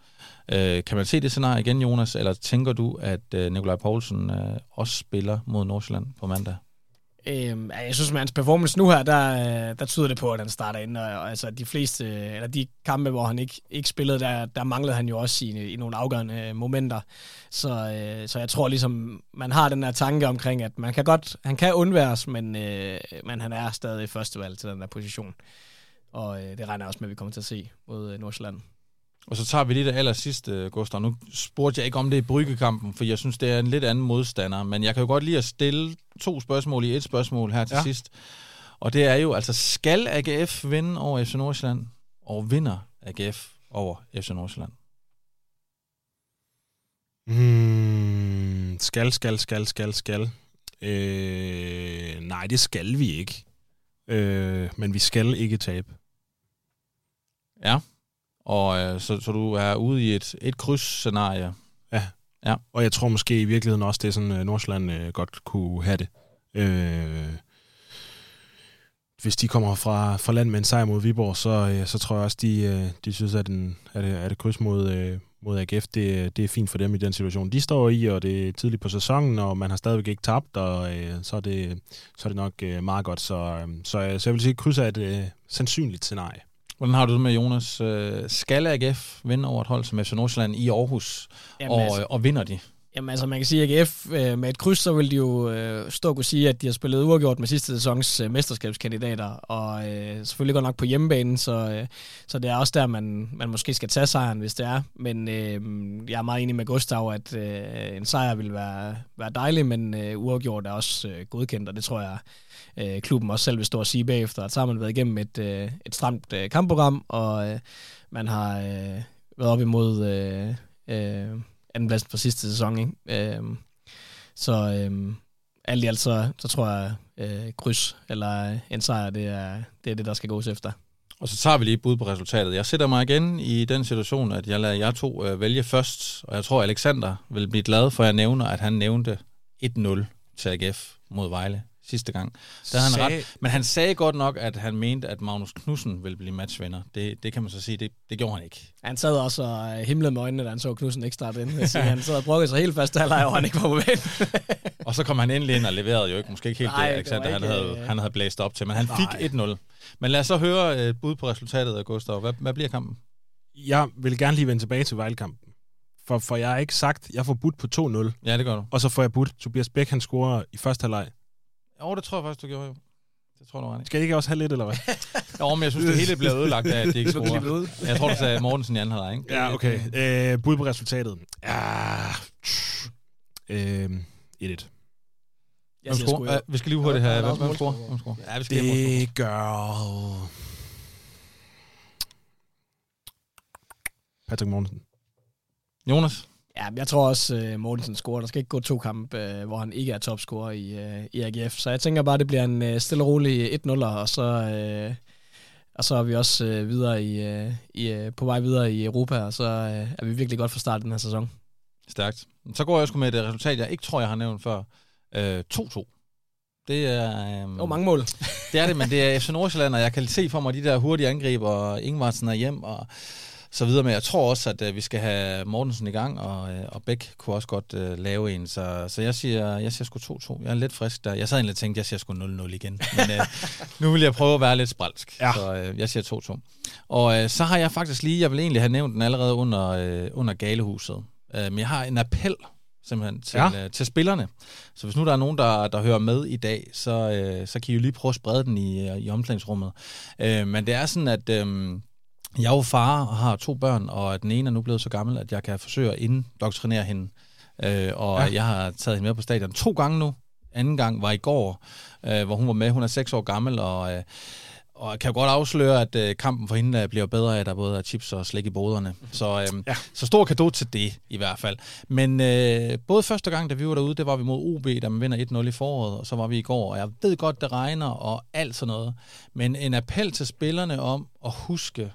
Øh, kan man se det scenarie igen, Jonas, eller tænker du, at øh, Nikolaj Poulsen øh, også spiller mod Nordsjælland på mandag?
Øhm, jeg synes, med hans performance nu her, der, der tyder det på, at han starter ind. Og, og altså, de fleste, eller de kampe, hvor han ikke, ikke spillede, der, der manglede han jo også i, i nogle afgørende øh, momenter. Så, øh, så jeg tror ligesom, man har den der tanke omkring, at man kan godt, han kan undværes, men, øh, men han er stadig førstevalg til den der position. Og øh, det regner jeg også med, at vi kommer til at se mod øh, Nordsjælland.
Og så tager vi lige det aller sidste, Gustav. Nu spurgte jeg ikke om det i bryggekampen, for jeg synes, det er en lidt anden modstander. Men jeg kan jo godt lide at stille to spørgsmål i et spørgsmål her til ja. sidst. Og det er jo, altså, skal AGF vinde over FC Nordsjælland? Og vinder AGF over FC Nordsjælland?
Hmm, skal, skal, skal, skal, skal. Øh, nej, det skal vi ikke. Øh, men vi skal ikke tabe.
Ja, og øh, så, så du er ude i et, et kryds-scenarie.
Ja. ja, og jeg tror måske i virkeligheden også, det er sådan, at Nordsjælland øh, godt kunne have det. Øh, hvis de kommer fra, fra land med en sejr mod Viborg, så, øh, så tror jeg også, de, øh, de synes, at, den, at, at det kryds mod, øh, mod AGF, det, det er fint for dem i den situation, de står i, og det er tidligt på sæsonen, og man har stadigvæk ikke tabt, og øh, så, er det, så er det nok øh, meget godt. Så, øh, så, så jeg vil sige, at kryds er et øh, sandsynligt scenarie.
Hvordan har du det med, Jonas? Øh, skal AGF vinde over et hold som FC Nordsjælland i Aarhus, Jamen, og, altså, og vinder de?
Jamen altså, man kan sige, at AGF øh, med et kryds, så vil de jo øh, stå og kunne sige, at de har spillet uafgjort med sidste sæsons øh, mesterskabskandidater, og øh, selvfølgelig godt nok på hjemmebanen, så, øh, så det er også der, man, man måske skal tage sejren, hvis det er. Men øh, jeg er meget enig med Gustav, at øh, en sejr vil være, være dejlig, men øh, uafgjort er også øh, godkendt, og det tror jeg, øh, klubben også selv vil stå og sige bagefter, at så har man været igennem et, øh, et stramt øh, kampprogram, og øh, man har øh, været op imod... Øh, øh, andenpladsen fra sidste sæson. Ikke? Øhm, så øhm, alt i alt, så, så tror jeg, øh, kryds eller øh, en sejr, det er, det er det, der skal gås efter.
Og så tager vi lige bud på resultatet. Jeg sætter mig igen i den situation, at jeg lader jer to øh, vælge først, og jeg tror, Alexander vil blive glad for, at jeg nævner, at han nævnte 1-0 til AGF mod Vejle sidste gang. Der havde han ret. Men han sagde godt nok, at han mente, at Magnus Knudsen ville blive matchvinder. Det, det kan man så sige, det, det gjorde han ikke.
Han sad også og himlede med øjnene, da han så Knudsen ikke starte ind. han sad og brugte sig helt fast halvleg, og han ikke var på banen.
og så kom han endelig ind og leverede jo ikke, måske ikke helt Nej, det, Alexander, han, havde, han havde blæst op til, men han fik 1-0. Men lad os så høre et bud på resultatet, Gustav. Hvad, hvad bliver kampen?
Jeg vil gerne lige vende tilbage til Vejlekampen. For, for jeg har ikke sagt, jeg får budt på 2-0.
Ja, det gør du.
Og så får jeg budt, Tobias Bæk, han scorer i første halvleg.
Jo, det tror jeg faktisk, du gjorde jo. Det tror du
var Skal I ikke også have lidt, eller hvad?
jo, men jeg synes, det hele blev ødelagt af, at det ikke scorer. jeg tror, du sagde Mortensen i anden halvleg, ikke?
Ja, okay. Øh, bud på resultatet. Ja, øh, 1-1.
Jeg siger score. Ja, vi skal lige hurtigt have... Hvem, hvem scorer? Hvem scorer?
Ja, vi skal det gør... Patrick Mortensen.
Jonas?
Ja, jeg tror også, uh, Mortensen scorer. Der skal ikke gå to kampe, uh, hvor han ikke er topscorer i, uh, i AGF. Så jeg tænker bare, det bliver en uh, stille og rolig 1-0, og så, uh, og så er vi også uh, videre i, uh, i, uh, på vej videre i Europa, og så uh, er vi virkelig godt fra start den her sæson.
Stærkt. Så går jeg sgu med et resultat, jeg ikke tror, jeg har nævnt før. Uh, 2-2. Det er...
Um, oh, mange mål.
det er det, men det er FC Nordsjælland, og jeg kan se for mig de der hurtige angriber, og Ingvartsen er hjem, og så videre. Men jeg tror også, at uh, vi skal have Mortensen i gang, og, uh, og Bæk kunne også godt uh, lave en. Så, så jeg siger, jeg siger sgu 2-2. Jeg er lidt frisk der. Jeg sad egentlig og tænkte, jeg siger sgu 0-0 igen. Men uh, nu vil jeg prøve at være lidt spralsk. Ja. Så uh, jeg siger 2-2. Og uh, så har jeg faktisk lige, jeg vil egentlig have nævnt den allerede under, uh, under Galehuset. Uh, men jeg har en appel simpelthen til, ja. uh, til spillerne. Så hvis nu der er nogen, der, der hører med i dag, så, uh, så kan I jo lige prøve at sprede den i, i omklædningsrummet. Uh, men det er sådan, at... Uh, jeg er jo far og har to børn, og den ene er nu blevet så gammel, at jeg kan forsøge at indoktrinere hende. Øh, og ja. jeg har taget hende med på stadion to gange nu. Anden gang var i går, øh, hvor hun var med. Hun er seks år gammel, og, øh, og jeg kan jo godt afsløre, at øh, kampen for hende øh, bliver bedre af, at der både er chips og slik i boderne. Så, øh, ja. så stor kado til det, i hvert fald. Men øh, både første gang, da vi var derude, det var vi mod OB, da man vinder 1-0 i foråret, og så var vi i går. Og jeg ved godt, det regner og alt sådan noget. Men en appel til spillerne om at huske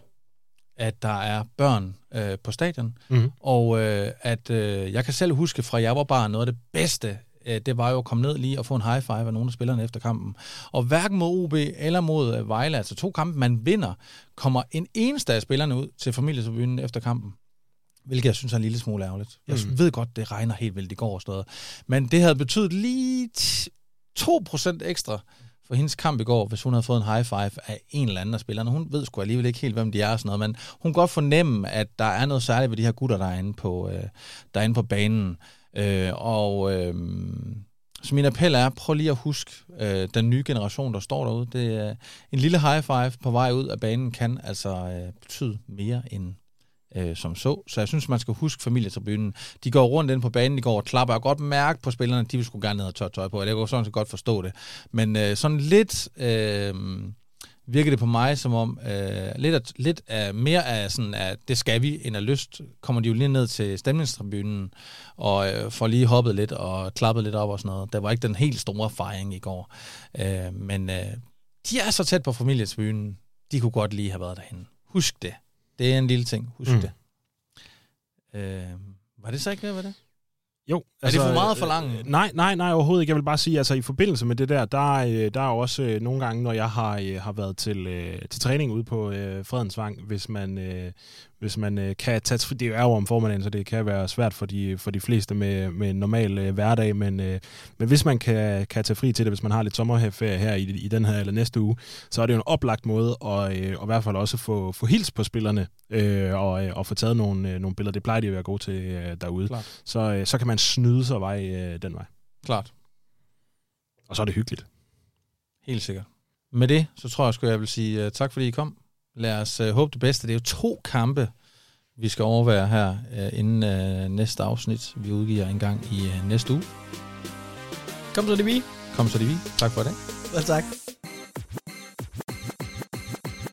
at der er børn øh, på stadion, mm-hmm. og øh, at øh, jeg kan selv huske fra jeg var barn, noget af det bedste, øh, det var jo at komme ned lige og få en high five af nogle af spillerne efter kampen. Og hverken mod OB eller mod øh, Vejle, altså to kampe, man vinder, kommer en eneste af spillerne ud til familietribunen efter kampen. Hvilket jeg synes er en lille smule ærgerligt. Jeg mm. ved godt, det regner helt vildt i går og sådan Men det havde betydet lige 2% ekstra for hendes kamp i går, hvis hun havde fået en high five af en eller anden af spillerne. Hun ved sgu alligevel ikke helt, hvem de er og sådan noget, men hun kan godt fornemme, at der er noget særligt ved de her gutter, der er inde på, øh, der er inde på banen. Øh, og øh, så min appel er, prøv lige at huske øh, den nye generation, der står derude. Det er en lille high five på vej ud af banen kan altså øh, betyde mere end øh, som så. Så jeg synes, man skal huske familietribunen. De går rundt ind på banen, de går og klapper. Jeg godt mærke på spillerne, de vil sgu gerne ned og tørre tøj på. Jeg kan sådan set godt forstå det. Men øh, sådan lidt... Øh, virker det på mig som om øh, lidt, af, lidt af, mere af sådan, at det skal vi, end af lyst, kommer de jo lige ned til stemningstribunen og øh, får lige hoppet lidt og klappet lidt op og sådan noget. Der var ikke den helt store fejring i går. Øh, men øh, de er så tæt på familietribunen, de kunne godt lige have været derhen. Husk det. Det er en lille ting. Husk mm. det. Øh, var det så ikke det, var det?
Jo.
Er altså, det for meget for langt?
Øh, nej, nej, nej, overhovedet ikke. Jeg vil bare sige, altså i forbindelse med det der, der, øh, der er også øh, nogle gange, når jeg har, øh, har været til, øh, til træning ude på øh, Fredensvang, hvis man, øh, hvis man øh, kan tage... Det er jo om formiddagen, så det kan være svært for de, for de fleste med, med en normal øh, hverdag, men, øh, men hvis man kan, kan tage fri til det, hvis man har lidt sommerferie her i, i den her eller næste uge, så er det jo en oplagt måde at, øh, at i hvert fald også få, få hils på spillerne øh, og, øh, og få taget nogle, øh, nogle billeder. Det plejer de at være gode til øh, derude. Klart. Så, øh, så kan man snyde sig vej øh, den vej.
Klart.
Og så er det hyggeligt.
Helt sikkert. Med det, så tror jeg, at jeg vil sige uh, tak, fordi I kom. Lad os uh, håbe det bedste. Det er jo to kampe, vi skal overvære her uh, inden uh, næste afsnit. Vi udgiver en gang i uh, næste uge.
Kom så det vi.
Kom så det vi. Tak for det.
Ja, tak.